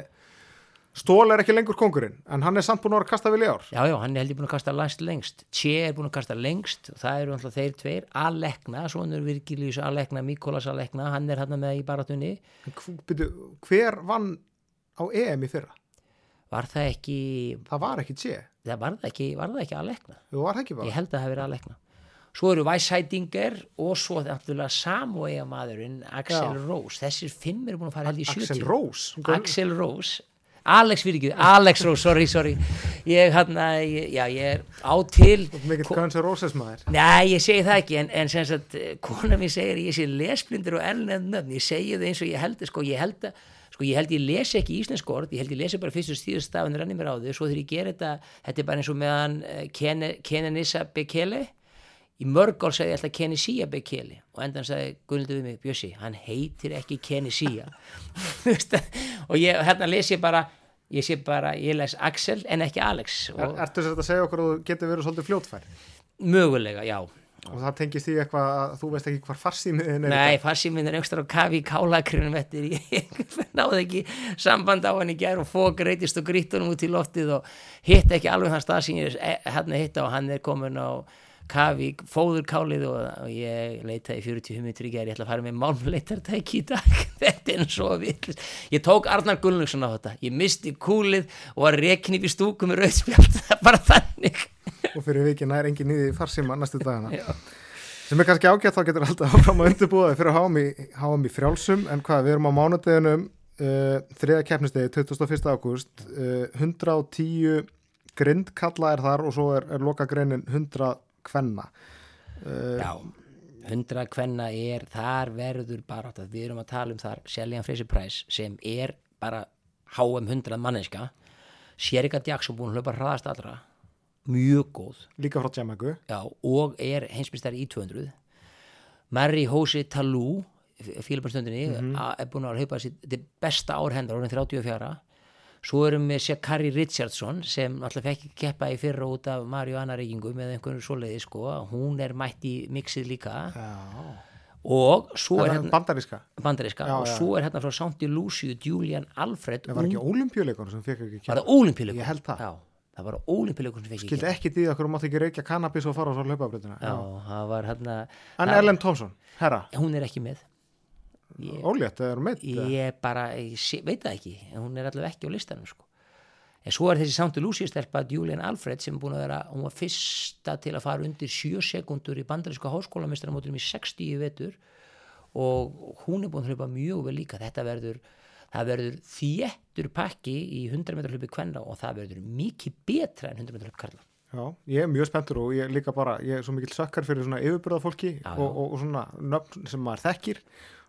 Speaker 1: Stól er ekki lengur kongurinn en hann er samt búin að kasta vel í ár.
Speaker 2: Já, já, hann er heldur búin að kasta langst lengst. Tje er búin að kasta lengst. Það eru alltaf þeir tveir. Alekna, svonur Virgilius Alekna Mikolas Alekna, hann er hann með í baratunni
Speaker 1: En hv- byrju, hver vann á EM í fyrra?
Speaker 2: Var það ekki
Speaker 1: Það var ekki Tje,
Speaker 2: það var það ekki, var það ekki Alekna?
Speaker 1: Þú var það ekki
Speaker 2: Ég
Speaker 1: bara
Speaker 2: held að það verið Alekna. Svo eru Weishætingar og svo náttúrulega Samoa maðurinn Axel
Speaker 1: Já.
Speaker 2: Rose. Þessir fimm eru búin að fara held í 70
Speaker 1: Axel Rose?
Speaker 2: Axel Rose Alex fyrir ekki, Alex Rose, sorry, sorry. Ég hann að, já, ég er á til
Speaker 1: mikill Guns N' Roses maður.
Speaker 2: Nei, ég segi það ekki, en, en sem sagt, eh, kona mér segir ég sé lesblindur og erlend nöfn, ég segi það eins og ég held, sko, ég held að, sko, ég held ég lesi ekki íslensk orð, ég held ég lesi bara fyrst og stíðust stafin rannir mér á þau, svo þegar ég ger þetta, þetta er bara eins og meðan uh, Kenenisa Bekele, í mörg ár sagði ég alltaf Kenisía Bekele og endan sagði Gunnildur við mig, Bjössi, hann heitir ekki [LAUGHS] veist, og ég, hérna les ég bara, ég sé bara, ég les Axel en ekki Alex.
Speaker 1: Er, Ertu þess að segja okkur að þú getur verið svolítið fljótfær?
Speaker 2: Mögulega, já,
Speaker 1: og það tengist því eitthvað að þú veist ekki hvar farsímiðin er
Speaker 2: Nei, minn er einhverstað á kafi í kálakrinum eftir [LAUGHS] ég náði ekki samband á hann í gær og fók reytist og grýtt honum út í loftið og hitt ekki alveg þann stað sem ég hann að hitta og hann er komin á kafi, fóður kálið og, og ég leitaði 40 minnur í gær ég ætla að fara með málmleitartæki í dag. [LAUGHS] Þetta er svo vill ég tók Arnar Gullnugson á þetta, ég misti kúlið og var rekin upp í stúku með [LAUGHS] er bara þannig.
Speaker 1: Og fyrir vikina er engin nýði farsíma næstu dagana.
Speaker 2: Já.
Speaker 1: sem er kannski ágætt þá getur alltaf áfram að undirbúða þig fyrir í, HM í frjálsum. En hvað, við erum á mánudeginum uh, þriða keppnistegi 21. ágúst. Uh, 110 grindkalla er þar og svo er, er loka greinin 100 kvenna. Uh,
Speaker 2: Já, hundra kvenna er, þar verður bara við erum að tala um þar Seljan Freysi Price sem er bara HM 100 manneska Sjerika Jackson búin að hlaupa hraðast allra. Mjög góð.
Speaker 1: Líka frá
Speaker 2: já, og er heimsbyrstari í 200 Mary Hose Talú fílabastundinni
Speaker 1: Mhm.
Speaker 2: er búin að hlaupa er besta ár hendur, orðin 34 svo erum við Shakari Richardson sem alltaf fekk ekki keppa í fyrra út af Mario Anna reykingum eða einhvern svoleiði sko, hún er mætt í mixið líka.
Speaker 1: Já.
Speaker 2: og svo er
Speaker 1: Er
Speaker 2: hérna
Speaker 1: bandaríska?
Speaker 2: Bandaríska.
Speaker 1: Já,
Speaker 2: og
Speaker 1: já.
Speaker 2: svo er hérna frá Sankti Luciu Julian Alfred.
Speaker 1: Það var ekki olimpíuleikur sem fekk ekki
Speaker 2: var
Speaker 1: kemur
Speaker 2: það ólimpíuleikur
Speaker 1: Ég held það.
Speaker 2: já, það var ólimpíuleikur sem fekk
Speaker 1: skildi
Speaker 2: ekki
Speaker 1: ekki því að okkur mátti ekki reykja kannabis og fara á svo hlaupabröðina
Speaker 2: já, það var hérna
Speaker 1: en Ellen Thompson, herra.
Speaker 2: Hún er ekki með
Speaker 1: ólétt eða er hún meitt
Speaker 2: ég bara, ég sé- veit það ekki hún er allavega ekki á listanum sko. en svo er þessi Sauntu Lucy stelpa Julian Alfred sem er búin að vera, hún var fyrsta til að fara undir 7 sekundur í bandarísku háskólamistramóturum í 60 í vetur og hún er búin að hlaupa mjög vel líka þetta verður, það verður þéttur pakki í 100 metrar hlaupi kvenna og það verður mikið betra en 100 metrar hlaupi karla
Speaker 1: Já, ég er mjög spenntur og ég er líka bara, ég er svo mikill sökkar fyrir svona yfirbyrða fólki
Speaker 2: Já, já.
Speaker 1: og, og, og svona nöfn sem maður þekkir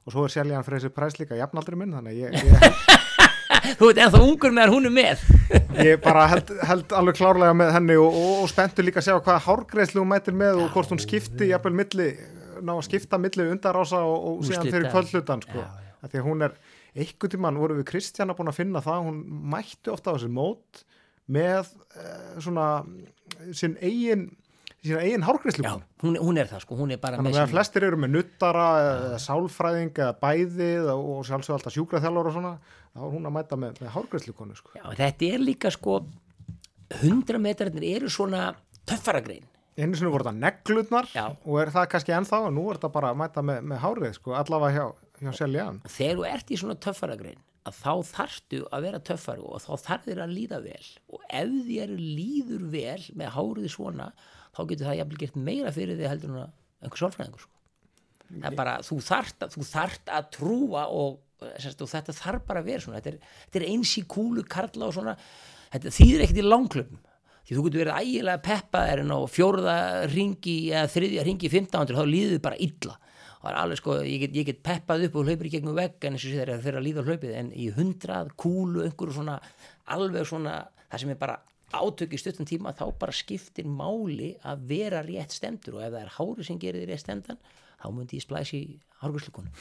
Speaker 1: og svo er Seljan Freysi Præs líka jafnaldri minn, þannig ég, ég, [LAUGHS]
Speaker 2: þú veit ennþá ungur meðan hún er með. [LAUGHS]
Speaker 1: Ég bara held, held alveg klárlega með henni og, og, og spenntur líka að sjá hvaða hárgreðslu hún mætir með og hvort hún skipti jafnvel milli, ná að skipta milli undarása og, og síðan fyrir kvöldhlutan sko. Að hún er, einhvern tímann voru við Kristjana búin að finna það, hún mætti ofta á þessi mót með uh, svona sinn eigin sína eigin hárgreðslu
Speaker 2: Já, hún, hún er það sko, hún er bara
Speaker 1: Þannig að flestir eru með nuttara eða sálfræðing eða bæðið og sjálfsög alltaf sjúkraþjálfur og svona þá er hún að mæta með, með hárgræslukonu sko.
Speaker 2: Já, þetta er líka sko 100 metrarnir eru svona töffaragrein
Speaker 1: einu sinni voru þetta neglutnar
Speaker 2: Já.
Speaker 1: og er það kannski ennþá og nú er þetta bara að mæta með, með hárið sko, allavega hjá, hjá Seljan
Speaker 2: þegar þú ert í svona töffaragrein að þá þarftu að vera töffari og þá þarf þér að líða vel. Og ef þér líður vel með hárið svona þá getur það jafnvel gert meira fyrir því heldur en að einhver sálfræðingur sko. það er bara, þú þarft að, þú þarft að trúa og, semst, og þetta þarf bara að vera svona. Þetta er, þetta er eins í kúlu karla og svona. Þetta þýðir ekkert í langklöfum því þú getur verið ægilega peppaðir en á fjórða ringi eða þriðja ringi 1500 þá líður bara illa það er alveg sko, ég get, ég get peppað upp og hlaupir í gegnum vegg en eins og þegar að líða hlaupið en í hundrað kúlu einhverju svona alveg svona, það sem er bara átök í stuttan tíma þá bara skiptir máli að vera rétt stemdur og ef það er hári sem gerir rétt stemdan þá myndi ég splæsi hárgurslukonu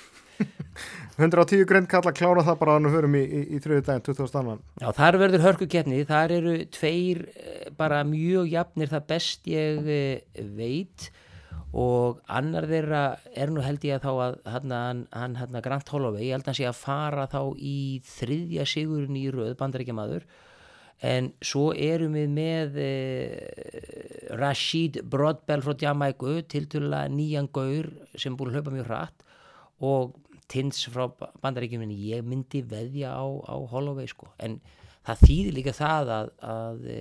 Speaker 1: 110 [LAUGHS] greint kalla klára það bara að við hörum í, í, í þriði daginn 2000 annan.
Speaker 2: Já, þar verður hörkukeppni, þar eru tveir eh, bara mjög jafnir það best ég eh, veit og annar þeirra er nú held ég að þá að hann, hann, hann, Grant Holloway, ég held að hann sé að fara þá í þriðja sigurinn í röð bandaríkjamaður. En svo erum við með eh, Rashid Broadbell frá Jamaica tiltölulega nýjan gaur sem búin að hlaupa mjög hratt. Og Tins frá bandaríkjum en ég myndi veðja á, á Holloway sko. En það þýðir líka það að, að e,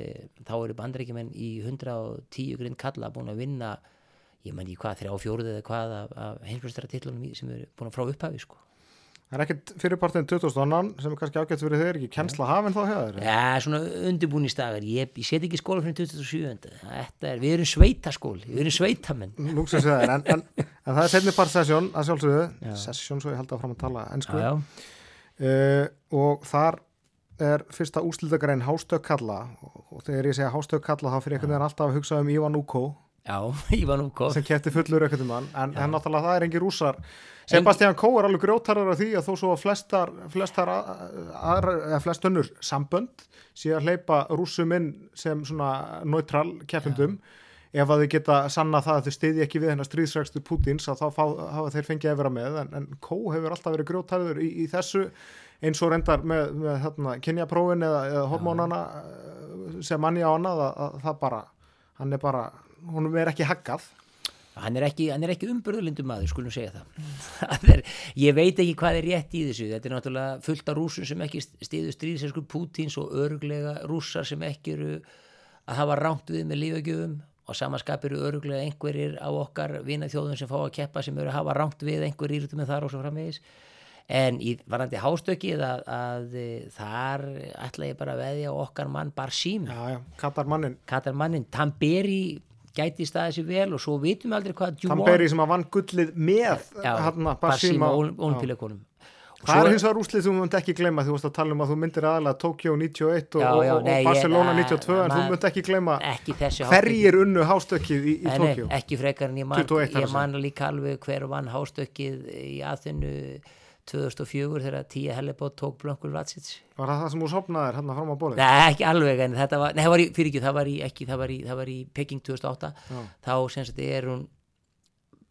Speaker 2: þá eru bandaríkjumenn í 110 grind kalla búin að vinna ég menn í hvað, þrjá fjóruð eða hvað af, af heimsbjörnstara titlunum sem eru búin frá upphafi sko.
Speaker 1: Það er ekkert fyrirpartin 2000 annan sem er kannski ágætt fyrir þeir, ekki kennsla hafinn þá hefur
Speaker 2: Já, svona undirbúnistagar, ég, ég set ekki skóla fyrir 2007 Þetta er, við erum sveitaskóli, við erum sveitamenn.
Speaker 1: Lúksus við þeir, en, en, en það er setni part sesjón að sjálfsögðu, sesjón svo ég held að fram að tala ennsku uh, og þar er fyrsta úslitagrein hástökk kalla og, þegar ég segja hástökk kalla þá fyrir einhvern veginn alltaf að hugsa um Ivan Uko
Speaker 2: já, [LAUGHS] Ívan Úko
Speaker 1: sem kefti fullur ekkert um hann en, en náttúrulega það er engin rússar. Sebastian Kó er alveg grjótarður af því að þó svo flestar, flestar flest önnur sambönd sé að hleypa rússum inn sem svona neutral keppindum ef að þau geta sanna það að þau stiði ekki við hennar stríðsrækstu Pútins að þá fá, hafa þeir fengið að vera með. En, en Kó hefur alltaf verið grjótarður í, í þessu eins og reyndar með, með hérna, kynjaprófin eða, eða hormónana sem manni á annað að, að það bara hann er bara, hún er ekki haggað.
Speaker 2: Hann er ekki, ekki umburðulindum maður, skulum segja [LAUGHS] það. er, ég veit ekki hvað er rétt í þessu. Þetta er náttúrulega fullt af rúsum sem ekki stiðu stríðsesku Pútins og örglega rússar sem ekki eru að hafa rámt við með lífagjöfum. Og samanskap eru örglega einhverjir á okkar vinaþjóðum sem fá að keppa sem eru að hafa rámt við einhverjir írutum með þar og svo framvegis. En í varandi hástökið að, að, að þar ætla ég bara að veðja okkar mann Barsím
Speaker 1: já, já, kattar mannin
Speaker 2: Katar mannin, Tamberi gæti staðið sér vel og svo vitum við aldrei hvað
Speaker 1: Tamberi sem að vann gullið með hérna
Speaker 2: Barsím
Speaker 1: Basíma
Speaker 2: og olimpíuleikunum
Speaker 1: Það er hins vegar úslið sem þú munt ekki gleyma þú varst að tala um að þú myndir aðalega Tokyo 91 og,
Speaker 2: Já,
Speaker 1: og,
Speaker 2: já,
Speaker 1: og
Speaker 2: nei, ég-
Speaker 1: Barcelona
Speaker 2: na-
Speaker 1: 92 en þú munt ekki gleyma hverjir unnu hástökkið í, í
Speaker 2: Nei, nei,
Speaker 1: Tokyo
Speaker 2: ekki frekar en ég man,
Speaker 1: 21 þar að
Speaker 2: ég man líka alveg hver vann hástökkið í aðinu 2004 þegar Tíja Hellebót tók Blönkul Vatsits
Speaker 1: Var það það sem þú sopnaðir hérna fram á borðið?
Speaker 2: Nei, ekki alveg en þetta var, nei, það var í, fyrir ekki, það var í, ekki, það var í, það var í Peking 2008
Speaker 1: Já.
Speaker 2: þá sem sagt er hún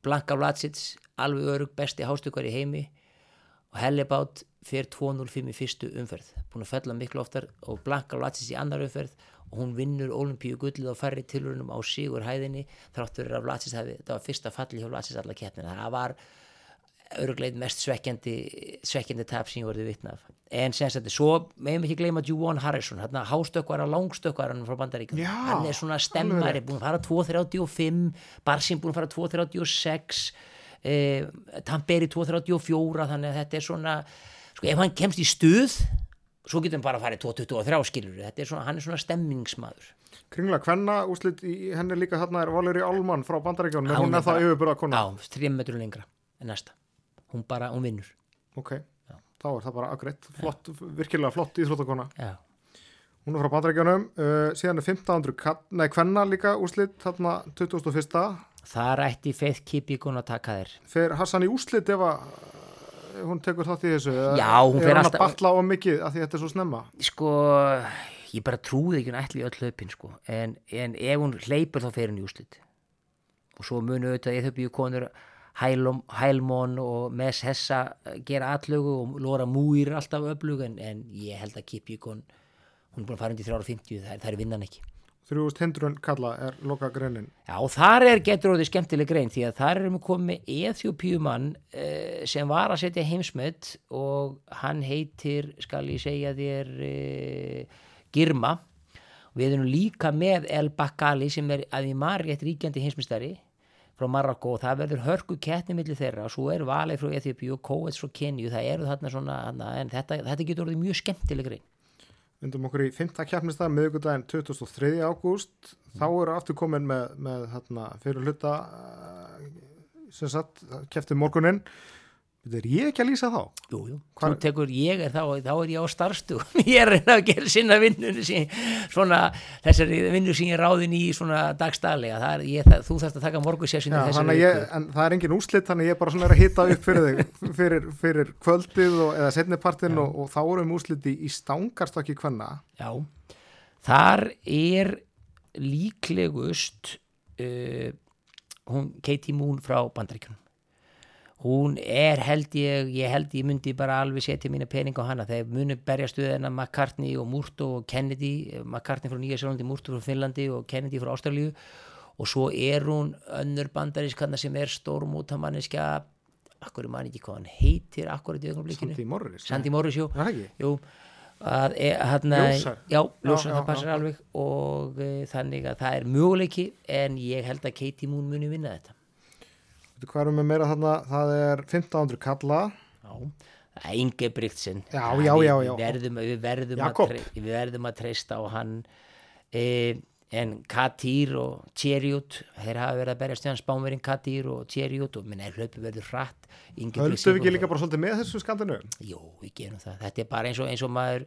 Speaker 2: Blanka Vlasic, alveg örug besti hástökkar í heimi og Hellebát fer 2.05 í fyrstu umferð. Búin að fella miklu oftar og Blanka Vlasic í annar umferð og hún vinnur olimpíu gullið á færri tilurunum á sigur hæðinni þráttur að Vlasic hafi, þetta var fyrsta falli hjá Vlasic alla keppnina, það var örgleit mest svekkjandi svekkjandi tap sem ég vorði vitnaf en sem sagt, svo meðum ekki gleyma Juwan Harrison, hérna hástökkvara, langstökkvara frá Bandaríkjum,
Speaker 1: Já,
Speaker 2: hann er svona stemmari, búin að fara 2.35 Barsin búin að fara 2.36 eh, Tamperi 2.34 þannig að þetta er svona sko, ef hann kemst í stuð svo getur hann bara að fara í 2.23 skilur þetta er svona, hann er svona stemmingsmaður.
Speaker 1: Kringla Kvenna, úslit í henni líka þarna er Valeri Álmann frá er hún
Speaker 2: er
Speaker 1: það yfirbúra kona?
Speaker 2: á, þrjum metrur lengra en næsta, hún bara, hún vinnur.
Speaker 1: Ok, þá er það bara aðgreitt, flott, virkilega flott íþróttakona.
Speaker 2: já,
Speaker 1: Hún er frá Bandaríkjónum, uh, síðan er 1500, kall- nei, Kvenna líka úslit þarna 21.
Speaker 2: það rætti Faith Kipikun að taka þér.
Speaker 1: Fer Hassan í úslit ef að ef hún tekur þátt í þessu?
Speaker 2: Já, hún
Speaker 1: Er hún
Speaker 2: alltaf-
Speaker 1: að batla á mikið af því þetta er svo snemma?
Speaker 2: sko, ég bara trúði ekki hún ætli í öll hlaupin sko, en, en ef hún hleypur þá fer hún í úslit og svo munu auðvitað þau konur Hælum, Hælmon og Mes Hessa gera allögu og Lora Múir er alltaf öflug en, en ég held að Kipikon hún er búin að fara undir 350 það er, það er vinnan ekki
Speaker 1: 3000 hindrun kalla er loka greinin.
Speaker 2: Já, og þar er getur orðið skemmtileg grein því að þar erum við komið með Eþjópíumann uh, sem var að setja heimsmet og hann heitir, skal ég segja þér, uh, Girma. Við erum líka með El Bakali sem er að í margætt ríkjandi heimsmestari frá Marokko og það verður hörku kettni milli þeirra og svo er Valei frá Eþjópíu og Kóets frá Kenju, það eru þarna svona, en þetta, þetta getur orðið mjög skemmtileg grein.
Speaker 1: Vindum okkur í 5. keppnistag, miðugudaginn 23. ágúst. Þá eru aftur komin með, með hérna, fyrir hluta uh, sem sagt, kefti morguninn. Er ég ekki að lýsa þá?
Speaker 2: Jú, jú,
Speaker 1: Hvar-
Speaker 2: þú tekur, ég er þá, þá er ég á starfstugum, [LAUGHS] ég er reyna að gera sinna vinnunni sem, svona, þessari vinnu sem ég er ráðin í svona dagstælega, það er, ég, það, þú þarfst að taka morgunsessinu
Speaker 1: Já,
Speaker 2: þessari viku.
Speaker 1: en það er engin úslit, þannig ég bara svona er að hitta upp fyrir þig, [LAUGHS] fyrir, fyrir kvöldið og, eða setnipartin og, og þá erum úsliti í stangarstakki kvenna.
Speaker 2: Já, þar er líklegust uh, hún Katie Moon frá Bandaríkjunum. Hún er held ég, ég held ég myndi bara alveg setja mína pening á hana þegar muni berja stuðina McCartney og Murto og Kennedy, McCartney frá Nýja Sjálflandi, Murto frá Finnlandi og Kennedy frá Ástralíu og svo er hún önnur bandarískanna sem er stórmótamanniska akkur er man ekki hvað hann heitir akkur í augnablikinu,
Speaker 1: Sandi Morris.
Speaker 2: Jú? Jú, að, e, hérna,
Speaker 1: Ljósar.
Speaker 2: Já, ljósar,
Speaker 1: Já, já,
Speaker 2: það passar
Speaker 1: já.
Speaker 2: alveg og e, þannig að það er möguleiki en ég held að Katie Moon muni vinna þetta.
Speaker 1: Hvað erum við meira þarna? Það er 1500 kalla.
Speaker 2: Já, það Inge Bryggtsen.
Speaker 1: Já,
Speaker 2: Það-
Speaker 1: já,
Speaker 2: við- verðum, við verðum, að, tre, við verðum að treysta á hann e, en Katýr og Tjerjút, þeir hafa verið að berjast við hann spánverinn Katýr og Tjerjút og minn er hlaupi verður hratt. Bryggtsen
Speaker 1: við ekki líka bara svolítið með þessu skandinu?
Speaker 2: Jú, við gerum það. Þetta er bara eins og, eins og maður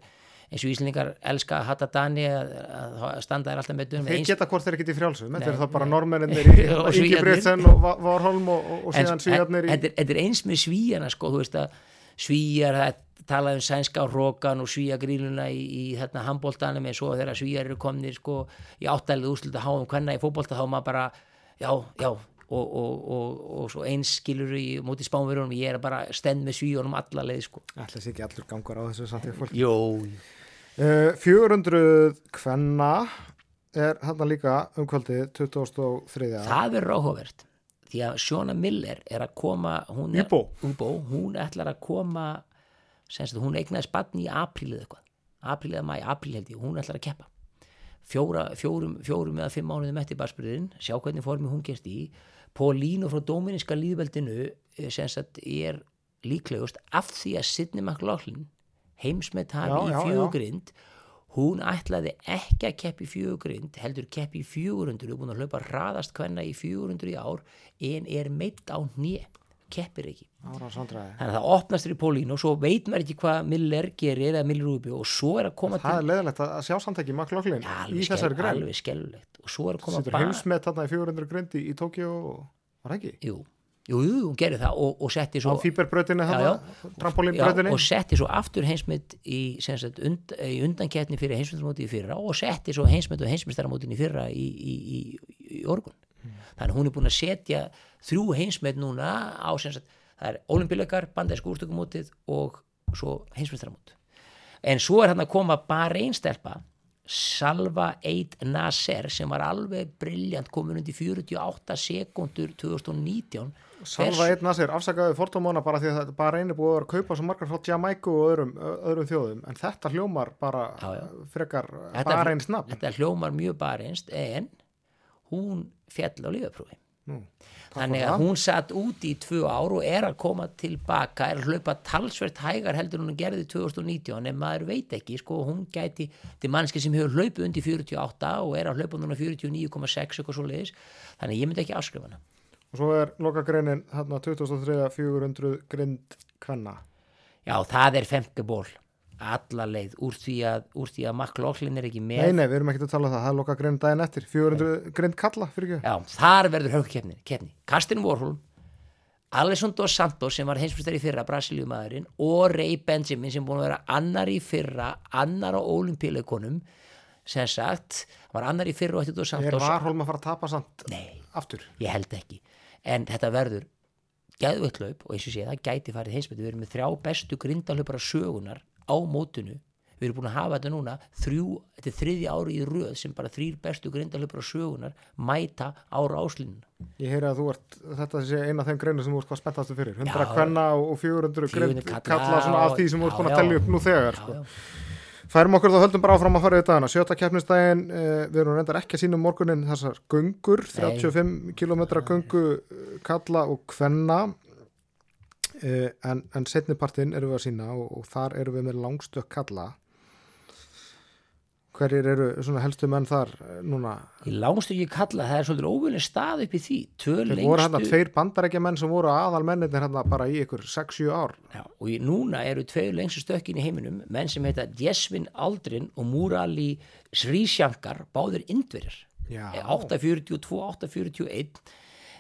Speaker 2: eins og Íslandingar elska að hatta Dani að, að, standa þær alltaf með dönum
Speaker 1: Þeir geta hvort þeir ekki í frjálsum. Þetta
Speaker 2: Nei,
Speaker 1: er það bara
Speaker 2: nei.
Speaker 1: normenninir í [LAUGHS] Ingi. Brytsen og Va- Varholm og, og, og síðan svíjarnir í...
Speaker 2: Þetta er- eins með svíjana sko, þú veist að svíjar það talaði um sænska rókan og svíjagríluna í, í hérna handbóltanum en svo þegar svíjar eru komnir sko í áttalið úrsluta háum hvenna í fótbolta þá maður bara, já, já og, og, og, og svo eins skilur í móti spánverunum, ég er bara stend með svíjónum alla leið sko
Speaker 1: Ætla sé ekki allur gangur á þessu samt í fólk.
Speaker 2: Jó,
Speaker 1: 400 kvenna er hérna líka um kvöldið 2003.
Speaker 2: það er ráhugavert því að Sjóna Miller er að koma hún er,
Speaker 1: Úbó.
Speaker 2: Úbó, hún ætlar að koma semst að hún eignaði spann í apríl eða eitthvað, apríl eða mæ, apríl held ég hún ætlar að keppa Fjóra, fjórum, fjórum eða fimm mánuðum eftir barsbyrðin sjá hvernig formi hún gerst í Pólínu frá Dóminíska líðveldinu eh, semst að er líklegust af því að Sidney McLaughlin heimsmet hafi
Speaker 1: Já,
Speaker 2: í fjögugrind hún ætlaði ekki að keppi fjögugrind heldur keppi í 400 og búin að hlaupa hraðast hvenna í 400 í ár en er meitt á hnið keppir ekki.
Speaker 1: Ára
Speaker 2: þannig að það opnast þér í Pólínu og svo veit maður ekki hvað Miller gerir eða Miller Rubio og svo er að koma
Speaker 1: Það er
Speaker 2: til
Speaker 1: leðilegt að sjá samtæki McLaughlin
Speaker 2: Ja,
Speaker 1: í þessari grein.
Speaker 2: alveg skelulegt og svo er að koma
Speaker 1: Sittur heimsmet þarna í 400 grindi í Tókjó og var það ekki?
Speaker 2: jú, jú, hún gerir það og, og setti
Speaker 1: Á
Speaker 2: svo. Já,
Speaker 1: trampolínbröðinni.
Speaker 2: og setti svo aftur heimsmynd í, und, í undankettni fyrir heimsmyndaramóti í fyrra og setti svo heimsmynd og heimsmyndaramótin í fyrra í, í, í, í orgun þannig að hún er búin að setja þrjú heimsmynd núna á sagt, það er olimpíuleikar, bandæsku úrstökumótið og svo heimsmyndaramót en svo er hann að koma bara einstelpa Salva Eid Nasser sem var alveg briljant komin undir 48 sekundur 2019
Speaker 1: Salva einn að sér afsakaði fordómana bara því að þetta bara einu búið að kaupa svo margar frá Jamaica og öðrum, öðrum þjóðum. En þetta hljómar bara
Speaker 2: Já, já.
Speaker 1: frekar bara einn snabbt
Speaker 2: þetta hljómar mjög bareinst en hún fjall á lífaprófi
Speaker 1: Nú,
Speaker 2: þannig að hún satt úti í tvö ár og er að koma tilbaka er að hlaupa talsvert hægar heldur hún gerði 2019 en maður veit ekki sko hún gæti, þetta er mannski sem hefur hlaupið undir 48 og er að hlaupa núna 49,6 eitthvað svo leiðis þannig ég myndi ekki afskrifa hana
Speaker 1: og svo er lokagreinin hérna 2003 400 grind kvenna.
Speaker 2: Já það er femteból alla leið. Úr því að, úr því að McLaughlin er ekki með
Speaker 1: nei nei við erum ekki að tala um það, það er lokagreinin daginn eftir. 400 grind kalla fyrir ekki?
Speaker 2: Já, þar verður. Kastin Warhol, Alesson dos Santos sem var heimsfyrstari fyrra, Brasilíumæðurinn og Ray Benjamin sem búin að vera annar í fyrra, annar á olimpíuleikonum sem sagt, var annar í fyrra og eftir
Speaker 1: er
Speaker 2: Santos.
Speaker 1: Varholm að fara að tapa samt
Speaker 2: Nei,
Speaker 1: aftur?
Speaker 2: Ég held ekki. En þetta verður geðveitt hlaup og eins og sé það gæti farið heimsfyrstari. Við erum með þrjá bestu grindalöpara sögunar á mótinu. Við erum búin að hafa þetta núna þrjú, þetta er þriðja ári í röð sem bara þrýr bestu grindalöpara sögunar mæta ára áslínuna.
Speaker 1: ég heyri að þú ert, þetta sé eina af þeim greinu sem þú ert hvað spenntastu fyrir 100
Speaker 2: Já.
Speaker 1: kvenna og 400 grind
Speaker 2: 400 kalla,
Speaker 1: svona af því sem þú ert
Speaker 2: já,
Speaker 1: búin að
Speaker 2: já.
Speaker 1: tellja upp nú þegar
Speaker 2: Já,
Speaker 1: sko.
Speaker 2: já.
Speaker 1: Færum okkur þá höldum bara áfram að fara í dagana. Sjötta keppnistægin, uh, við erum reyndar ekki að sína um morgunin þessar göngur, 35 km göngu eh, kalla og kvenna uh, en, en setnipartin erum við að sína og, og þar erum við með langstök kalla. Hverjir eru svona helstu menn þar eh, núna?
Speaker 2: Í langstöki kalla, það er svolítið óvinni stað upp í því. Tvö
Speaker 1: Þeir voru hérna
Speaker 2: lengstu,
Speaker 1: tveir bandarækja menn sem voru aðal mennir hérna bara í ykkur 6-7 ár.
Speaker 2: já, og í, núna eru tveir lengstu stökkin í heiminum, menn sem heita Jesvin Aldrin og Murali Srishankar, báðir indverjar.
Speaker 1: Já.
Speaker 2: 842, 841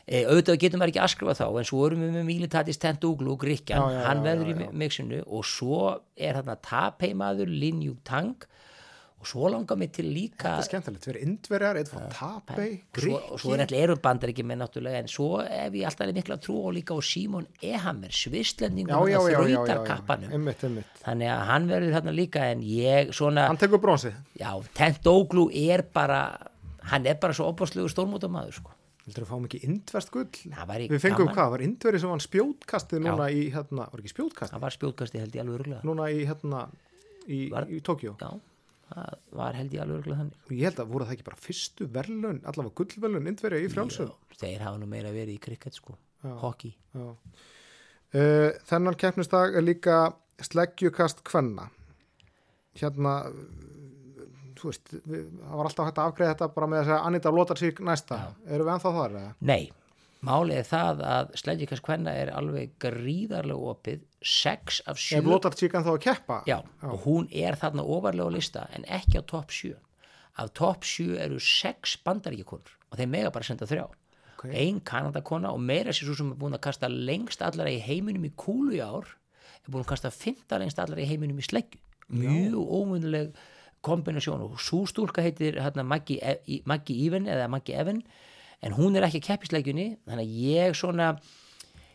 Speaker 2: e, auðvitað getum við ekki askrifa þá en svo erum við með Militatis Tentuglu og Gríkjan, hann
Speaker 1: já,
Speaker 2: í mixinu og svo er hérna tapeimaður Lin Yu Tang og svo langar mig til líka
Speaker 1: Þetta er skemmtilegt, tveir indverjar, eitt frá Tapei,
Speaker 2: svo, og svo er
Speaker 1: Gríki.
Speaker 2: alltaf eru bandar ekki með náttúrulega en svo ef ég alltaf mikla trú og líka á Simon Ehammer, þrautarkappanum
Speaker 1: einmitt, einmitt.
Speaker 2: þannig að hann verður hérna líka en ég svona,
Speaker 1: Hann tekur bronsið.
Speaker 2: já, Tentoglu er bara, hann er bara svo opastlegu stórmótamaður sko
Speaker 1: Vildur þú fá mikið indverst gull? Við fengum
Speaker 2: gaman.
Speaker 1: hvað, var indveri sem var spjótkastið núna í hérna, var ekki spjótkastið?
Speaker 2: það var spjótkasti held ég alveg örgulega
Speaker 1: Núna í hérna, í, í Tókjó.
Speaker 2: Já, það var held ég alveg örgulega þannig
Speaker 1: ég held að voru það ekki bara fyrstu verðlun, allavega gullverðlun indveri í frjálsum.
Speaker 2: Já, þeir hafa nú meira verið í krikket sko hockey,
Speaker 1: Já. Uh, þennan keppnistag er líka sleggjukast kvenna. Hérna, þú veist, það var alltaf hægt að afgreða þetta bara með að segja Anita Lotarsík næsta. Erum við ennþá þar?
Speaker 2: Nei Málið er það að sledjikast kvenna er alveg gríðarlega opið, sex af sjö
Speaker 1: Er Lotarsík ennþá að keppa?
Speaker 2: Já, og hún er þarna ofarlega á lista en ekki á topp 7 af topp 7 eru 6 bandaríkjakonur og þeir mega bara senda þrjá
Speaker 1: Ok.
Speaker 2: ein kanadakona og meira sér svo sem er búin að kasta lengst allara í heiminum í kúlu í ár er búin að kasta 15 lengst allara í heiminum í sleggju mjög ómunnuleg kombinasjón og svo stúlka heitir hérna, Maggie, E- Maggie Even eða Maggie Evan en hún er ekki að sleggjunni þannig að ég svona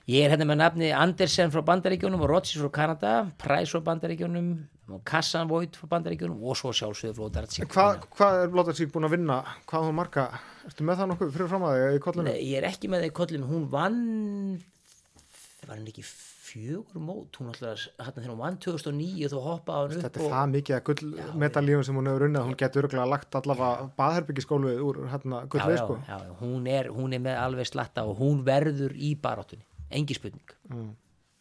Speaker 2: Ég er hérna með nafni Andersen frá Bandaríkjónum og Rodgers frá Kanada, Price frá Bandaríkjónum og Kassan Voigt frá Bandaríkjónum og svo sjálfsögðu frá Dartsík.
Speaker 1: Hvað, hvað er Lotarsík búin að vinna? Hvað hún marga? Ertu með það nokkuð fyrir fram að þig í kollinu?
Speaker 2: Ég er ekki með það í kollum, hún vann, var hann ekki fjögur mót, hún alltaf, hérna þegar hún vann 2009 þá hoppaði hann upp
Speaker 1: Þetta er það mikið að gullmedalíum sem hún hefur unnið að hún getur örgulega lagt allavega baðherbyggiskólu úr hérna
Speaker 2: já,
Speaker 1: sko.
Speaker 2: já, já, hún, er, hún er með alveg slatta og hún verður í baráttunni, engi spurning.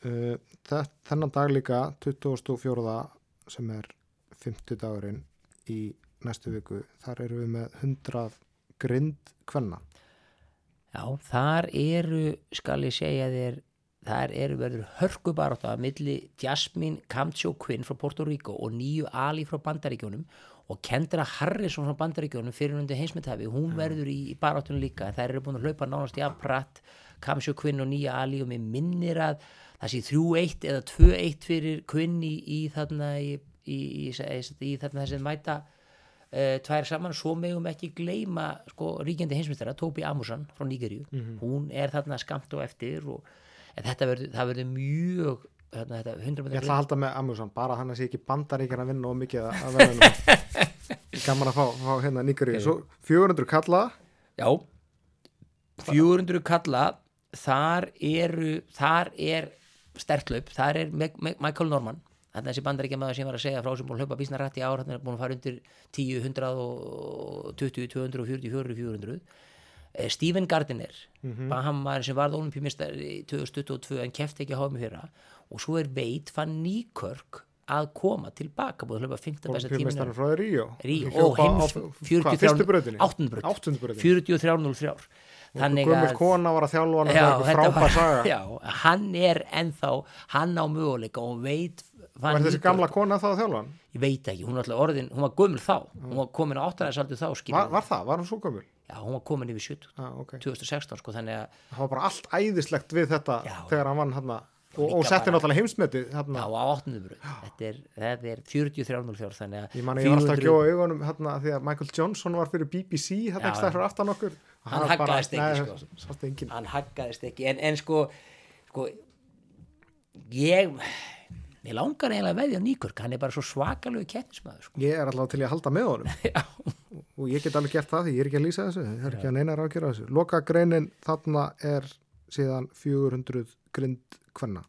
Speaker 1: Uh, það, þennan dag líka 2004 sem er 50 dagurinn í næstu viku, þar eru við með 100 grind kvenna.
Speaker 2: Já, þar eru, skal ég segja þér, þar eru verður hörku barátta að milli Jasmine Camcho Quinn frá Puerto Rico og nýju Ali frá Bandaríkjónum og Kendra Harrison frá Bandaríkjónum fyrir undir heimsmyndhafi, hún verður í, í baráttunum líka, þær eru búin að hlaupa nánast jafn pratt, Camcho Quinn og nýja Ali og mér minnir að það sé 3-1 eða 2-1 fyrir Quinn í, í þarna í, í, í, í, í þarna þessi mæta uh, tvær saman, svo megum ekki gleyma sko, ríkjandi heimsmyndara, Tóbi Amusan frá Nígeríu, hún er þarna skamt og eftir og en þetta verður, það verður mjög þarna, þetta 100
Speaker 1: Ég ætla að halda með Amusan, bara hann að sé ekki bandaríkjan að vinna og mikið að- verða [LAUGHS] gaman að fá, fá hérna nýgari svo 400 kalla.
Speaker 2: Já. 400 kalla þar eru þar er sterklaup, þar er Michael Norman. Þannig að þessi bandaríkja maður sem var að segja frá sem búin að hlaupa bísna rætt í ár, hann er búin að fara undir 10, 100 og 20, 240, 400, 400 Eh, Stephen Gardiner
Speaker 1: Mhm.
Speaker 2: Bahamar sem varð olimpíumistar í 2022 en kefti ekki að hafa mig fyrra og svo er veit fann Nýkörk að koma tilbaka búið að hlaupa 15 besta tímin
Speaker 1: Olimpíumeistarinn frá Ríó
Speaker 2: Rí,
Speaker 1: Hljópa
Speaker 2: og heims
Speaker 1: á- hvað, fyrstu brautinni?
Speaker 2: 8. braut
Speaker 1: Áttundu brautinni.
Speaker 2: 43.03 þannig að
Speaker 1: kona var að þjálfa hann frábær saga [LAUGHS]
Speaker 2: já, hann er ennþá hann á möguleika og veit
Speaker 1: Var
Speaker 2: Van
Speaker 1: þessi gamla kona það að þjálfa hann?
Speaker 2: ég veit ekki, hún var alltaf orðin, hún var gömul þá hún var komin á áttaræðsaldu þá skilur
Speaker 1: Var, var það? Var hún svo gömul?
Speaker 2: Já, hún var komin yfir 70
Speaker 1: Ah, okay.
Speaker 2: 2016 sko, þannig að
Speaker 1: Það var bara allt æðislegt við þetta
Speaker 2: Já.
Speaker 1: þegar hann vann hann og, og setti náttúrulega heimsmeti
Speaker 2: já,
Speaker 1: hann
Speaker 2: á áttundu bröð þetta er, er 43.04 þannig að
Speaker 1: Ég man að ég var alltaf að
Speaker 2: 400
Speaker 1: gjóða augunum hérna því að Michael Johnson var fyrir BBC hérna
Speaker 2: Já,
Speaker 1: ekki fyrir aftan okkur.
Speaker 2: Hann haggaðist ekki, sko. hann haggaðist ekki. En, en sko, sko ég ég langar eiginlega að veðja Nýkörk hann er bara svo svakalegu kettismæður sko.
Speaker 1: Ég er alltaf til að halda með honum. [LAUGHS] Og ég get alveg gert það því ég er ekki að lýsa þessu. Það er ekki að neina rákjara þessu. Loka greinin þarna er síðan 400 grind kvenna.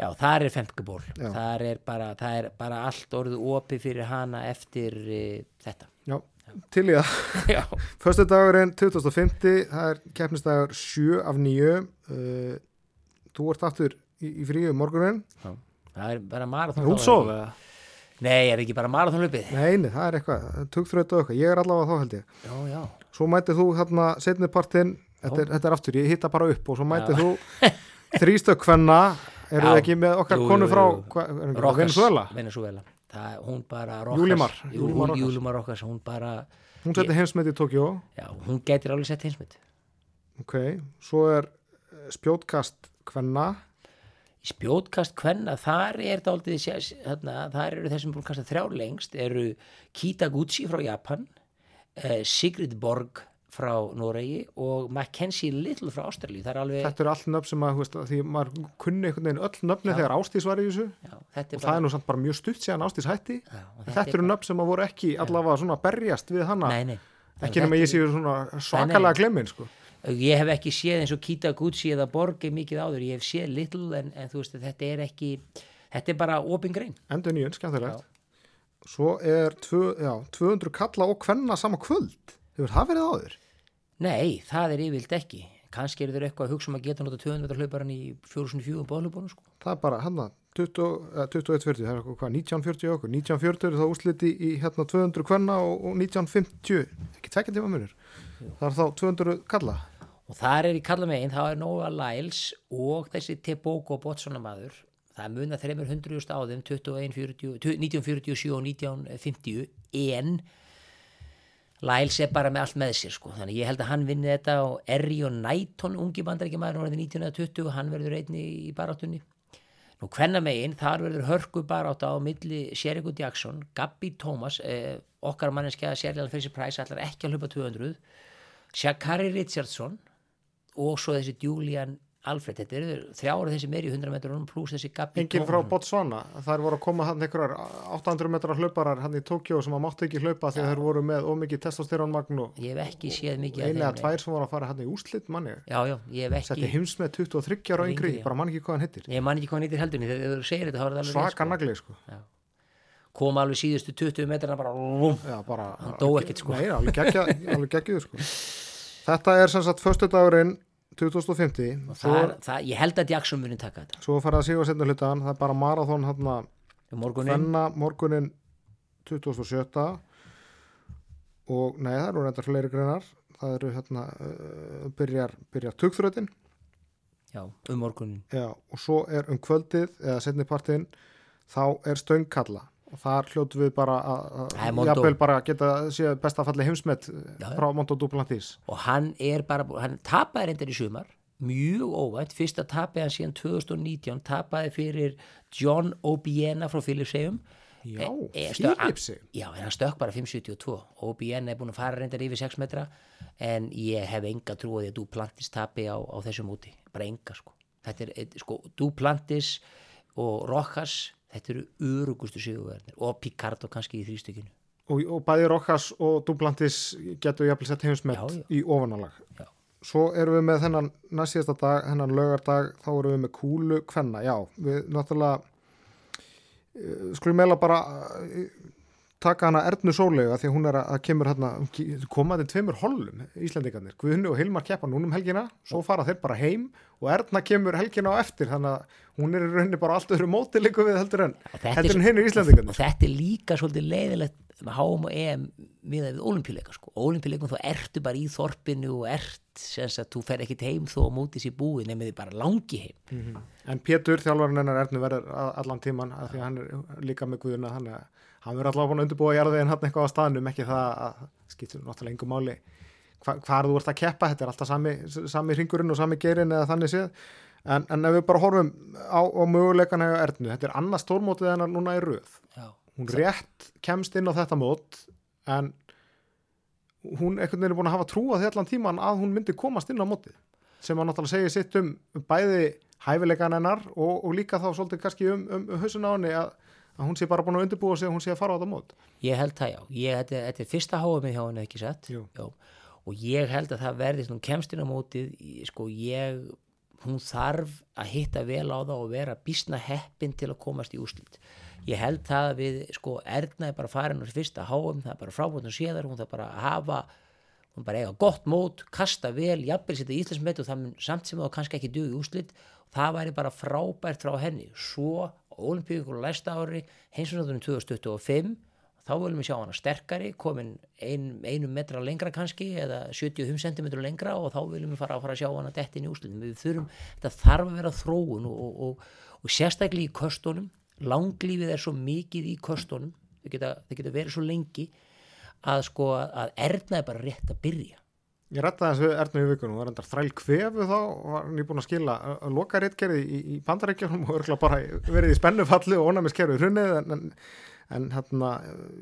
Speaker 2: Já, þar er femkaból
Speaker 1: Já.
Speaker 2: þar er bara, það er bara allt orðið opið fyrir hana eftir uh, þetta.
Speaker 1: Já, til í það. Föstu dagurinn 2050 það er keppnisdagur 7 af 9 uh, Þú ert aftur í, í fríu morgunin
Speaker 2: já. Það er bara þá,
Speaker 1: eða?
Speaker 2: nei, er ekki bara marathonlöpið
Speaker 1: Nei, nei, það er eitthvað, tugþrötu og eitthvað. Ég er allavega þá held ég.
Speaker 2: Já, já,
Speaker 1: Svo mætið þú þarna setnipartinn þetta, þetta er aftur, ég hitta bara upp og svo mætið þú [LAUGHS] þrýstök kvenna. Eru þið ekki með okkar
Speaker 2: Jú,
Speaker 1: konu frá Venezuela
Speaker 2: Venezuela. Það, hún bara Rokas,
Speaker 1: Júlimar,
Speaker 2: Jú,
Speaker 1: Júlimar
Speaker 2: hún- bara
Speaker 1: Hún setti heimsmet í Tokjó
Speaker 2: já, hún getur alveg sett hinsmynd
Speaker 1: Ok, svo er spjótkast kvenna.
Speaker 2: í spjótkast kvenna, þar er dálítið, þarna, þar eru þessum búin kasta þrjár lengst, eru Kitaguchi frá Japan eh, Sigrid Borg frá Noregi og Mackenzie Little frá er alveg
Speaker 1: Þetta eru allt nöfn sem að, veist, því maður kunni einhvern veginn öll nöfni
Speaker 2: Já.
Speaker 1: þegar Ástís var í þessu
Speaker 2: já, þetta
Speaker 1: og
Speaker 2: er
Speaker 1: það er nú samt bara mjög stutt síðan Ástís hætti
Speaker 2: já, og
Speaker 1: Þetta, eru nöfn sem að voru ekki allavega svona berjast við hana
Speaker 2: nei, nei.
Speaker 1: ekki nema
Speaker 2: Þetta
Speaker 1: ég séu svona svakalega glemmin sko.
Speaker 2: Ég hef ekki séð eins og Kitaguchi eða Borg mikið áður, ég hef séð Little en, en þú veist, þetta er ekki þetta er bara opin grein.
Speaker 1: Endur nýjun, skemmtilegt. Svo er tvö, já, 200 kalla og kvenna sama kvöld. Hefur það verið áður?
Speaker 2: Nei, það er yfirvilt ekki. Kannski eru þeir eitthvað að hugsa um að geta nota 200 metra hlauparan í 404 bóðhlaupunum sko.
Speaker 1: Það er bara hann að 21.40, það er eitthvað hvað, 1940 okkur? 1940 er það úsliti í hérna 200 kvenna og, og 1950 ekki tvekja tíma munur. Það er þá 200 kalla
Speaker 2: Og þar er í kalla megin, þá er Nóa Lyles og þessi Tebogo Botswana maður. Það munað 300 á þeim 21, 40, 1947 og 1950 en Lyles er bara með allt með sér sko. Þannig ég held að hann vinni þetta og Erri og Næton, ungi bandarækjamaður, orðið 1920, hann verður einni í baráttunni. Nú hvenna megin, þar verður hörku barátta á milli Sherigo Jackson, Gabi Thomas, eh, okkar manneskja Sheridan Fraser Price ætlar ekki að hlaupa 200, Shakari Richardson og svo þessi Julian Alfred, þetta eru þrjára þessi meiri 100 metrunum pluss þessi Gabi
Speaker 1: enginn frá. Botswana, það voru að koma hann einhverjar 800 metrar hlauparar hann í Tókjó sem að máttu ekki hlaupa að þeir voru með ómikið testosterónmagn og
Speaker 2: Ég hef ekki séð mikið
Speaker 1: eða
Speaker 2: þeim, nei.
Speaker 1: tvær sem voru að fara hann í úslit manni
Speaker 2: Já, já, ég hef
Speaker 1: setti
Speaker 2: ekki
Speaker 1: heims með 23 ára yngri, bara mann ekki hvað hann hittir
Speaker 2: Ég man ekki hvað hann eitthvað heldur þegar þú segir þetta,
Speaker 1: svaka nagli sko
Speaker 2: kom alveg síðustu 20 metrana bara.
Speaker 1: Já, bara,
Speaker 2: Hann dó ekkert, sko.
Speaker 1: Nei, alveg geggja, alveg geggjuð sko. [LAUGHS] Þetta er sem sagt föstudagurinn 2050
Speaker 2: og
Speaker 1: svo,
Speaker 2: það, það, ég held að Jackson muni taka þetta.
Speaker 1: Svo farið að síða setna hlutan það er bara marathon hann
Speaker 2: um morgunin,
Speaker 1: fenna morgunin 2007 og nei það eru reyndar fleiri greinar. Það eru hérna uh, byrjar, byrjar tugþrötin
Speaker 2: já, um morgunin
Speaker 1: já, og svo er um kvöldið eða setni partinn þá er stöngkalla og þar hljótu við bara að að- bara geta séð besta falli heimsmet
Speaker 2: Já.
Speaker 1: frá Mondo Duplantis.
Speaker 2: Og hann er bara, hann tapaði reyndar í sumar mjög óvænt, fyrsta tapið hann síðan 2019, tapaði fyrir John Obiena frá Philipsheim
Speaker 1: Já,
Speaker 2: E- e- stö-
Speaker 1: Philipsheim.
Speaker 2: Já, en hann stökk bara 5.72 Obiena er búin að fara reyndar yfir 6 metra en ég hef enga trú á því að Duplantis tapi á, á þessu múti bara enga sko. Þetta er, eh, sko, Duplantis og Rojas þetta eru örugustu sigurverðnir og Picardo kannski í þrýstökinu
Speaker 1: og, og bæði Rokas og Duplantis getur jafnvel sett heimsmet
Speaker 2: Já, já.
Speaker 1: í ofanálag
Speaker 2: Já.
Speaker 1: svo erum við með þennan næstíðasta dag, þennan lögardag þá erum við með kúlu kvenna já, við náttúrulega uh, skulum meila bara uh, taka hana Ernu Sólegu því að hún er að, að kemur hérna komaði tveimur hollum Íslendingarnir. Guðni og Hilmar keppa núna um helgina svo fara þeir bara heim og Erna kemur helgina á eftir þannig að hún er í rauninni bara allt öðru móti líka við heldur en
Speaker 2: er
Speaker 1: hinn er
Speaker 2: og þetta er líka svolítið leiðilegt með HM og EM við við olimpíuleika sko. olimpíuleikum þá ertu bara í þorpinu og ert sem sagt, þú fer ekkit heim þó á móti sér búið nefnir þið bara langi heim.
Speaker 1: En Pétur, þjálfarinn hennar Ernu verður allan tíman að því að hann er líka með Guðuna þannig að hann verður allavega búin að undirbúa jarðið en hann eitthvað á staðnum, ekki það að skiptir náttúrulega engum máli hva, hvar þú ert að keppa, þetta er alltaf sami, sami ringurinn og sami gerin eða þannig séð en, en ef við bara horfum á, á möguleikana hjá Ernu, þetta er annað stórmótið hennar núna í röð
Speaker 2: Já.
Speaker 1: hún rétt kemst inn á þetta mót en hún veginn er búin að hafa trú á því allan tíman að hún myndi komast inn á mótið sem að náttúrulega segja sitt um bæði hæfileikan hennar og, og líka þá svolítið kannski um, um, um hausun á henni að, að hún sé bara búin að undirbúa sig og hún sé að fara á þetta mót.
Speaker 2: Ég held það já, ég, þetta, þetta er fyrsta HM hjá henni ekki sett og ég held að það verði svona kemstinn á mótið, í- sko ég hún þarf að hitta vel á það og vera bísna heppin til að komast í úrslit. Ég held það að við, sko, Erna er bara farin á fyrsta HM, það er bara frábúin að sé þar, hún þarf bara að hafa hún bara eiga gott mót, kasta vel jafnvel setja íslensmet og það mun samt sem þá kannski ekki dugi úrslit, það væri bara frábært frá henni, svo olimpíukur læsta ári, heimsumstöndunum 2025 þá viljum við sjá hana sterkari komin ein, einu metra lengra kannski eða 75 cm lengra og þá viljum við fara að fara að sjá hana dettin í úslitum við þurfum, þetta þarf að vera þróun og, og, og, og sérstaklega í köstunum. Langlífið er svo mikið í köstunum. Þau geta, þau geta verið svo lengi að sko að erna er bara rétt að byrja
Speaker 1: Ég rætti þess við Ernu í vikunum, var endar þræl kvefu þá og var nýbúin að skila að, loka réttgerði í, í bandarækjunum og örgulega bara verið í spennufalli og ónæmiskerfi hrunnið en, en, en hérna,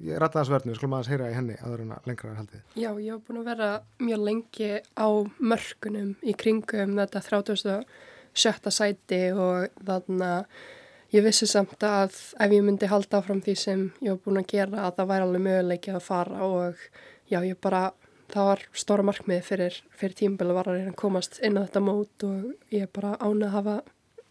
Speaker 1: ég rætti þess við Ernu, skulum aðeins heyra í henni aður en að lengra er haldið.
Speaker 5: Já, ég hef búin að vera mjög lengi á mörkunum í kringum þetta 37. sæti og þannig að ég vissi samt að ef ég myndi halda áfram því sem ég hef búin að gera að það væri alveg og já, ég bara, það var stóra markmið fyrir, fyrir tímabili var að að komast inn á þetta mót og ég er bara ánað að hafa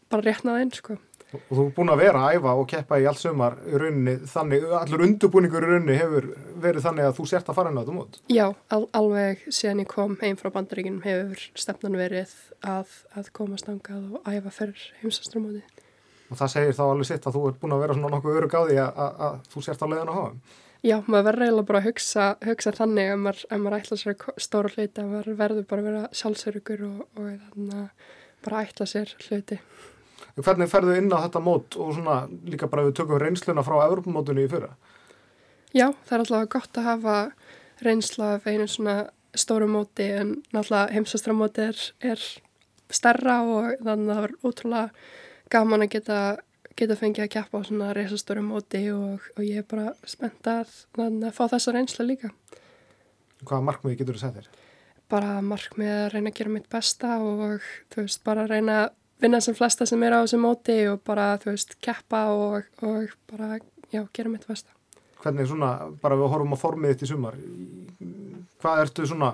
Speaker 5: bara réttnað inn, sko.
Speaker 1: Og þú er búin að vera að æfa og keppa í allt sumar í rauninni, þannig, allur undurbúningur í rauninni hefur verið þannig að þú sért að fara inn á þetta mót.
Speaker 5: Já, al alveg síðan ég kom heim frá bandaríkinum hefur stefnan verið að, að komast angað og æfa fyrir heimsastramóti.
Speaker 1: Og það segir þá alveg sitt að þú ert búin að vera svona nokkuð örug á því að, að, að þú sért á leiðan að hafa.
Speaker 5: Já, maður verður eiginlega bara að hugsa, hugsa þannig ef maður, maður ætla sér stóra hluti, að maður verður bara að vera sjálfsörugur og, og þannig að bara ætla sér hluti.
Speaker 1: Hvernig ferðu inn á þetta mót og svona líka bara við tökum reynsluna frá Evropamótinu í fyrra?
Speaker 5: Já, það er alltaf gott að hafa reynsla af einu svona stóru móti en náttúrulega heimsastramóti er, er stærra og þannig að það var ótrúlega gaman að geta, geta fengið að keppa á svona reysastóru móti og, og ég er bara spennt að, að fá þessa reynsla líka.
Speaker 1: Hvaða markmiði getur þú sett þér?
Speaker 5: Bara markmið að reyna að gera mitt besta og þú veist, bara að reyna að vinna sem flesta sem er á þessu móti og bara, þú veist, keppa og, og bara, já, gera mitt besta.
Speaker 1: Hvernig svona, bara við horfum á formið þitt í sumar, hvað ertu svona,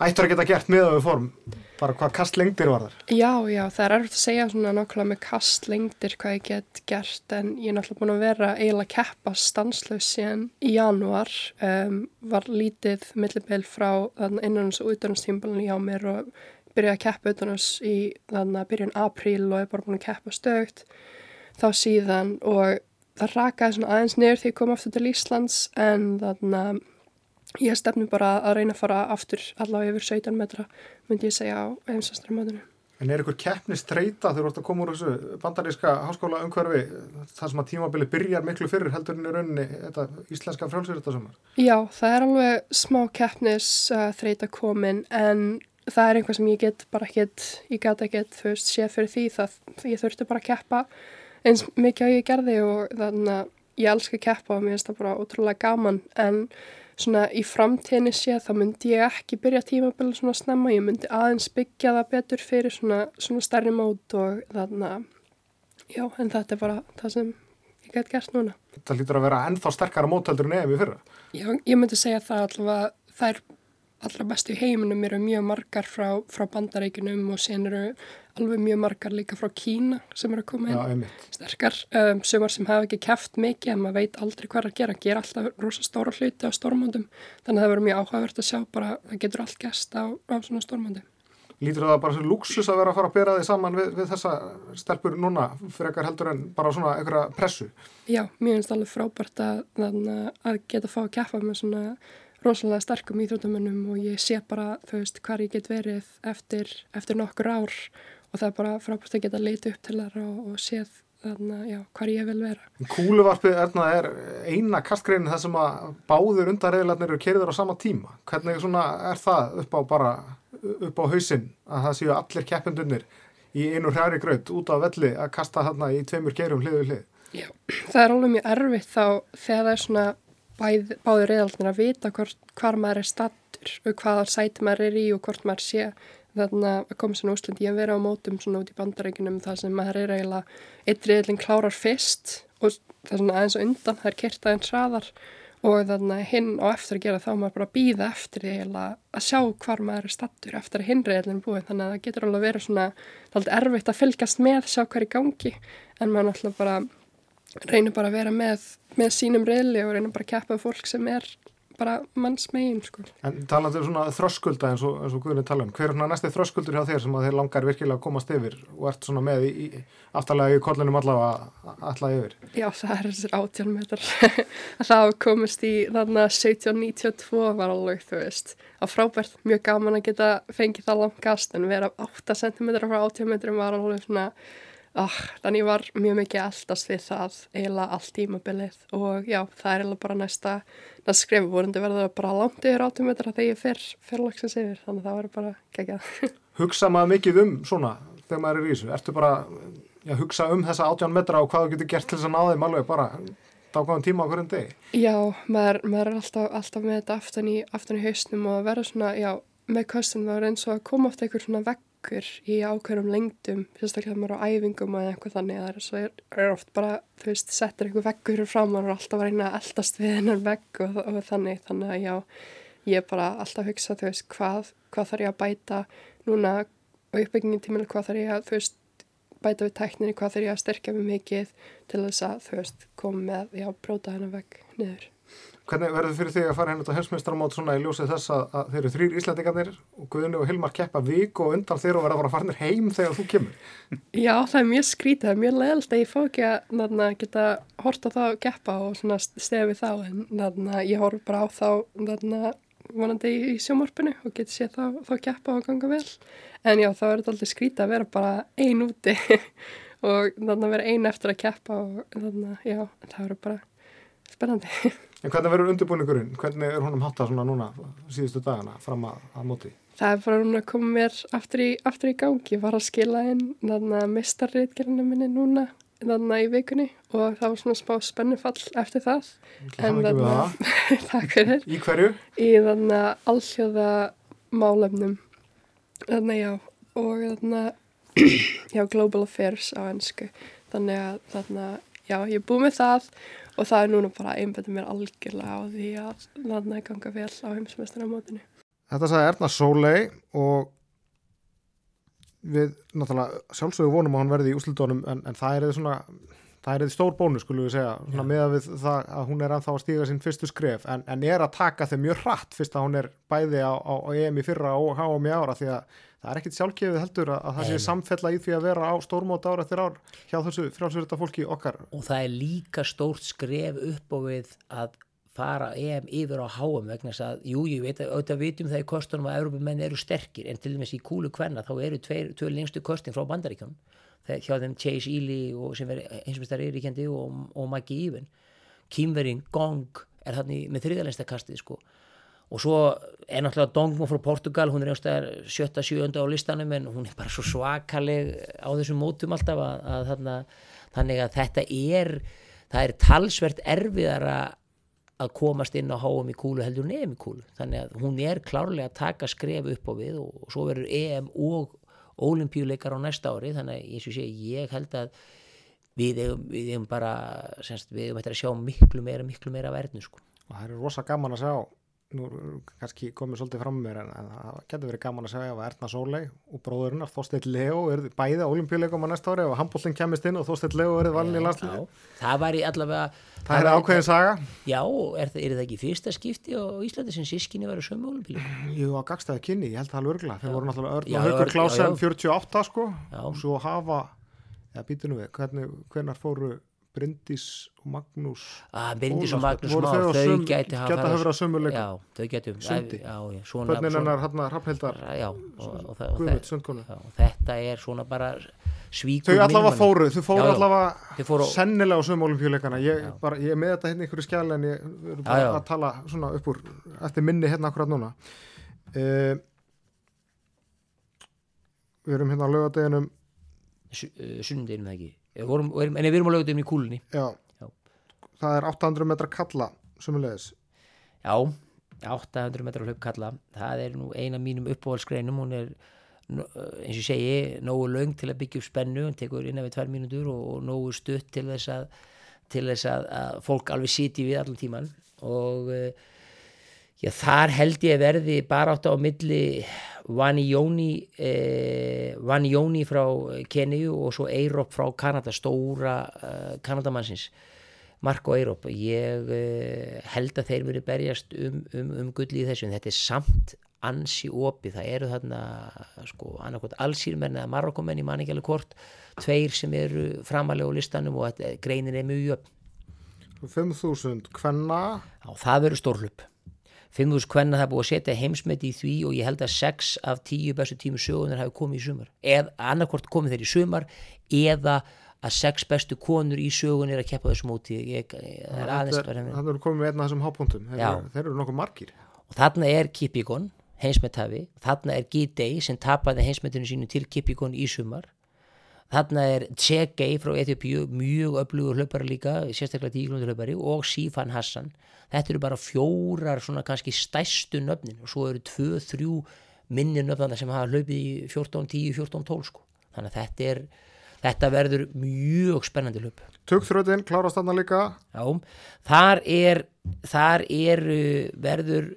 Speaker 1: ættur að geta gert með við form? Bara hvað kastlengdir var þar?
Speaker 5: Já, já, það er erfitt að segja svona nákvæmlega með kast lengdir hvað ég get gert en ég er náttúrulega búin að vera eiginlega að keppa stanslaus síðan í janúar um, var lítið millibil frá þannig innanins og utanhanstímbalinu hjá mér og byrjaði að keppa utanhans í þannig að byrjun apríl og er bara búin að keppa stögt þá síðan og það rakaði svona aðeins niður því ég kom aftur til Íslands en þannig að ég stefnu bara að reyna að fara aftur allavega yfir 17 metra myndi ég segja á heimsastramöðinu.
Speaker 1: En er ykkur keppnist treyta þegar þú ert að koma úr þessu bandaríska háskóla umhverfi þar sem að tímabili byrjar miklu fyrir heldur en í rauninni þetta íslenska frjálsýrita
Speaker 5: Já, það er alveg smá keppnis þreita komin en það er einhvað sem ég get bara ekkit, ég get ekkit, þú veist, séð fyrir því það, ég þurfti bara að keppa eins mikið að ég gerði og þannig að ég elska að keppa og mér finnst það bara ótrúlega gaman en svona í framtíðinni séð þá myndi ég ekki byrja tímabili svona snemma, ég myndi aðeins byggja það betur fyrir svona, svona stærri mót og þannig að já, en þetta er bara það sem ég get gert núna.
Speaker 1: Það lítur að vera ennþá sterkara mótöldur en EM í fyrra.
Speaker 5: Já, ég myndi segja það allavega þær allra bestu heiminum eru mjög margar frá, frá bandareikunum og sen eru alveg mjög margar líka frá Kína sem eru að koma inn.
Speaker 1: Já,
Speaker 5: sterkar, um, sumar sem hafa ekki kæft mikið en maður veit aldrei hvað að gera. Gera alltaf rosa stóra hluti á stórmóndum þannig að það verður mjög áhugavert að sjá bara það getur allt gæst á, á svona stórmóndi
Speaker 1: Lítur það bara sem luxus að vera að fara að bera þig saman við, við þessa stelpur núna frekar heldur en bara svona einhverja pressu.
Speaker 5: Já, finnst alveg frábært að, að, að geta fá að kæfa með svona rosalega sterkum íþróttamönnum og ég sé bara, þú veist, hvar ég get verið eftir, eftir nokkur ár og það er bara frábært að geta leita upp til þar og, og séð þannig, já, hvar ég vil vera.
Speaker 1: Kúluvarpið erna er eina kastgreinin þar sem að báður undarreðlarnir eru kerður á sama tíma. Hvernig svona er það upp á bara upp á hausinn að það séu allir keppendunir í einu hræri gröð út á velli að kasta þarna í tveimur gerum hlið við hlið.
Speaker 5: Já, [CLEARS THROAT] það er alveg mjög erfitt þá þegar það er svona bæð, báður reyðaldnir að vita hvort, hvar maður er stattur og hvaða sæti maður er í og hvort maður sé þannig að koma svona úslind ég að vera á mótum svona út í bandarækjunum það sem maður er eiginlega eitt reyðlinn klárar fyrst og það er svona aðeins og undan það er kert aðeins hraðar og þannig að hinn á eftir að gera þá maður bara býða eftir því að sjá hvar maður er stattur eftir að hinn reyðlinn búið þannig að það getur alveg verið svona að reynir bara að vera með, með sínum reyðli og reynir bara að keppa fólk sem er bara manns megin sko.
Speaker 1: En talandi um svona þröskulda eins og, og Guðurinn tala um, hver er svona næsti þröskuldur hjá þér sem að þér langar virkilega að komast yfir og ert svona með í, í aftalega í kollinum allavega allavega yfir?
Speaker 5: Já, það er þessir átjálmetrar að [LAUGHS] það komist í þarna 1792 var alveg, þú veist á frábært, mjög gaman að geta fengið það langast en vera 8 cm frá átjálmetrum var alveg svona Oh, þannig var mjög mikið eldast við það eiginlega allt tímabilið og já, það er eiginlega bara næsta næsta skrifu vorundi verður bara langt yfir átumetra þegar ég fer, fer lagsins yfir þannig að það verður bara geggjað. [LAUGHS]
Speaker 1: Hugsa maður mikið um svona þegar maður er í þessu? Ertu bara að hugsa um þessa átján metra og hvað þú getur gert til þess að ná þeim alveg bara dákvæðum tíma á hverjum degi?
Speaker 5: Já, maður, maður er alltaf, alltaf með þetta aftan í, aftan í hausnum og verður svona, já, með kostum það er eins og að koma oft einhver svona vegg ykkur í ákveðum lengdum sérstaklega þegar maður á æfingum og eitthvað þannig að það er, er oft bara, þú veist, settir einhver veggur fram og er alltaf að reyna að eldast við hennar vegg og, og þannig þannig að já, ég er bara alltaf að hugsa þú veist, hvað, hvað þarf ég að bæta núna á uppbyggingin tíminu hvað þarf ég að, þú veist, bæta við tækninni hvað þarf ég að styrkja mig mikið til þess að, þú veist, koma með já, bróta hennar vegg niður
Speaker 1: Hvernig verður fyrir þig að fara henni á heimsmeistaramót svona í ljósið þess að, að þeir eru þrýr Íslandingarnir og Guðni og Hilmar keppa vik og undan þeir og verða að fara farnir heim þegar þú kemur? [LAUGHS]
Speaker 5: Já, það er mjög skrítið, það er mjög leðalt að ég fá ekki að naðna, geta horta þá að keppa og stefi þá en naðna, ég horf bara á þá naðna, vonandi í sjómorpinu og geti séð þá, þá keppa og ganga vel en já, þá er þetta alltaf skrítið að vera bara ein úti [LAUGHS] og vera ein eftir að keppa og já, það verður bara spennandi [LAUGHS]
Speaker 1: En hvernig verður undirbúningurinn? Hvernig er húnum hátta svona núna síðustu dagana fram að, að móti?
Speaker 5: Það er bara núna að koma mér aftur í, aftur í gangi. Ég var að skila inn þarna mistarriðgerðinu minni núna þarna í vikunni og það var svona spá spennufall eftir það.
Speaker 1: En [LAUGHS]
Speaker 5: takk fyrir.
Speaker 1: Í hverju?
Speaker 5: Í þarna allsjóða málefnum. Þarna já, og þarna [CLEARS THROAT] já, Global Affairs á ennsku. Þannig að þarna, já, ég er búið með það og það er núna bara einbætið mér algjörlega á því að landa í ganga vel á heimsmestarnamótinu.
Speaker 1: Þetta sagði Erna Sólei og við náttúrulega sjálfsögur vonum að hann verði í úslutónum en, en það er eða svona það er stór bónus skulum við segja með að við það að hún er anþá að stíga sín fyrstu skref en, en er að taka þeim mjög hratt fyrst að hún er bæði á, á, á EM í fyrra og HM í ára því að það er ekkit sjálfgefið heldur að, að það sé samfella í því að vera á stórmót ára eftir ár hjá þessu frjálsverita fólki okkar.
Speaker 2: Og það er líka stórt skref upp á við að fara EM yfir á HM vegna þess að, jú, ég veit að auðvitað vitum það í kostunum að Európumenn eru sterkir en til dæmis í kúlu kvenna þá eru tveir, tveir lengstu kostin frá bandaríkjum hjá þeim Chase Ely og sem er eins og mestar Eiríkjandi og, og Maggie Even. Kimverin Gong er þannig með þriðalensta kastið sko. Og svo er náttúrulega Dongmo frá Portugal hún er einhverstaðar sjötta, sjöunda á listanum en hún er bara svo svakaleg á þessum mótum alltaf að, að þarna, þannig að þetta er það er talsvert erfiðara að komast inn á háum í kúlu heldur en EM í kúlu. Þannig að hún er klárlega að taka skref upp á við og, og svo verður EM og olimpíuleikar á næsta ári þannig að ég, sé, ég held að við eigum, við eigum bara semst, við eigum eftir að sjá miklu meira miklu meira verðinu sko.
Speaker 1: og það er rosa gaman að sjá nú er kannski komið svolítið fram með mér en, það getur verið gaman að segja ef Erna Sóley og bróðurinnar Þorsteinn Leo er bæði á olimpíuleikum á næsta ári og handbóltinn kemist inn og Þorsteinn Leo er valin í landslið
Speaker 2: Já, það var í allavega
Speaker 1: það er
Speaker 2: var-
Speaker 1: ákveðin saga.
Speaker 2: Já, er, það, er það ekki fyrsta skipti á Íslandi sem sískinni var að sömu olimpíuleikum
Speaker 1: Jú, á gagstæði kynni, ég held það alveg örgla þeir voru náttúrulega
Speaker 2: Já, já,
Speaker 1: Klásen
Speaker 2: já.
Speaker 1: 48 sko.
Speaker 2: Já.
Speaker 1: og svo hafa eða býtunum við, hvernig, hvernar fóru Bryndís og Magnús
Speaker 2: að Bryndís og Magnús
Speaker 1: voru
Speaker 2: Már,
Speaker 1: þau
Speaker 2: gæti
Speaker 1: geta
Speaker 2: farið á-
Speaker 1: hafa verið á sömu leikum?
Speaker 2: Já, þau gætu
Speaker 1: Sundi.
Speaker 2: Já, já, svona,
Speaker 1: bönnin
Speaker 2: svona,
Speaker 1: hennar hann Hrafnhildar?
Speaker 2: Já, og, og, það- og,
Speaker 1: Guðmund,
Speaker 2: og þetta er svona bara svíkur
Speaker 1: Þau allavega fóru, þau fóru allavega sennilega á sömu olimpíuleikana ég,
Speaker 2: Já.
Speaker 1: bara, ég er með þetta hérna í einhverju skjæli en ég
Speaker 2: Já,
Speaker 1: bara
Speaker 2: já.
Speaker 1: að tala svona upp úr eftir minni hérna akkurat núna. Uh, Við erum hérna á laugadeginum
Speaker 2: Sundinum það ekki vorum, erum, En við erum á lögutum í kúlunni.
Speaker 1: Já,
Speaker 2: Já.
Speaker 1: það er 800 metra kalla sömulegis
Speaker 2: Já, 800 metrar hlaup kalla það er nú eina mínum uppáhaldsgreinum. Hún er, eins og segi nógu löng til að byggja upp spennu. Hún tekur innan við tvær mínútur og, og nógu stutt til þess að, til þess að, að fólk alveg siti við allan tíman og eh, já, þar held ég verði bara átt á milli Vanijóni eh, Vanijóni frá Keniju og svo Eirop frá Kanada stóra eh, Kanadamannsins Marko Eiróp ég uh, held að þeir verið berjast um, um, um gulli í þessu en þetta er samt ansi opið, það eru þarna sko allsýrmenn eða marokkumenn í manni ekki alveg hvort tveir sem eru framalega á listanum og þetta, greinin er mjög jöfn.
Speaker 1: 5000 kvenna.
Speaker 2: Já, það verður stórlup 5.000 kvenna það búið að setja heimsmet í því og ég held að 6 af 10 bestu tímu sögunar hafi komið í sumar. Eða annarkvort komið þeir í sumar eða að 6 bestu konur í sögun er að keppa þessu móti. Ég, það er aðeins bara
Speaker 1: Það eru komið með einn af þessum hápunktum. Þeir, þeir eru nokkuð margir.
Speaker 2: Og þarna er Kipikon heimsmetafi, þarna er Gidei sem tapaði heimsmetinu sínu til Kipikon í sumar þarna er Tsegei frá Etiopíu mjög öflugur hlaupari líka sérstaklega 10 km hlaupari og Sifan Hassan. Þetta eru bara fjórar svona kannski stæstu nöfnin og svo eru 2-3 minni nöfnana sem hafa hlaupið í 14, 10, 14, 12 sko. Þannig að þetta er þetta verður mjög spennandi hlaup.
Speaker 1: Tugþröðin klárast þarna líka.
Speaker 2: Já, þar er þar eru verður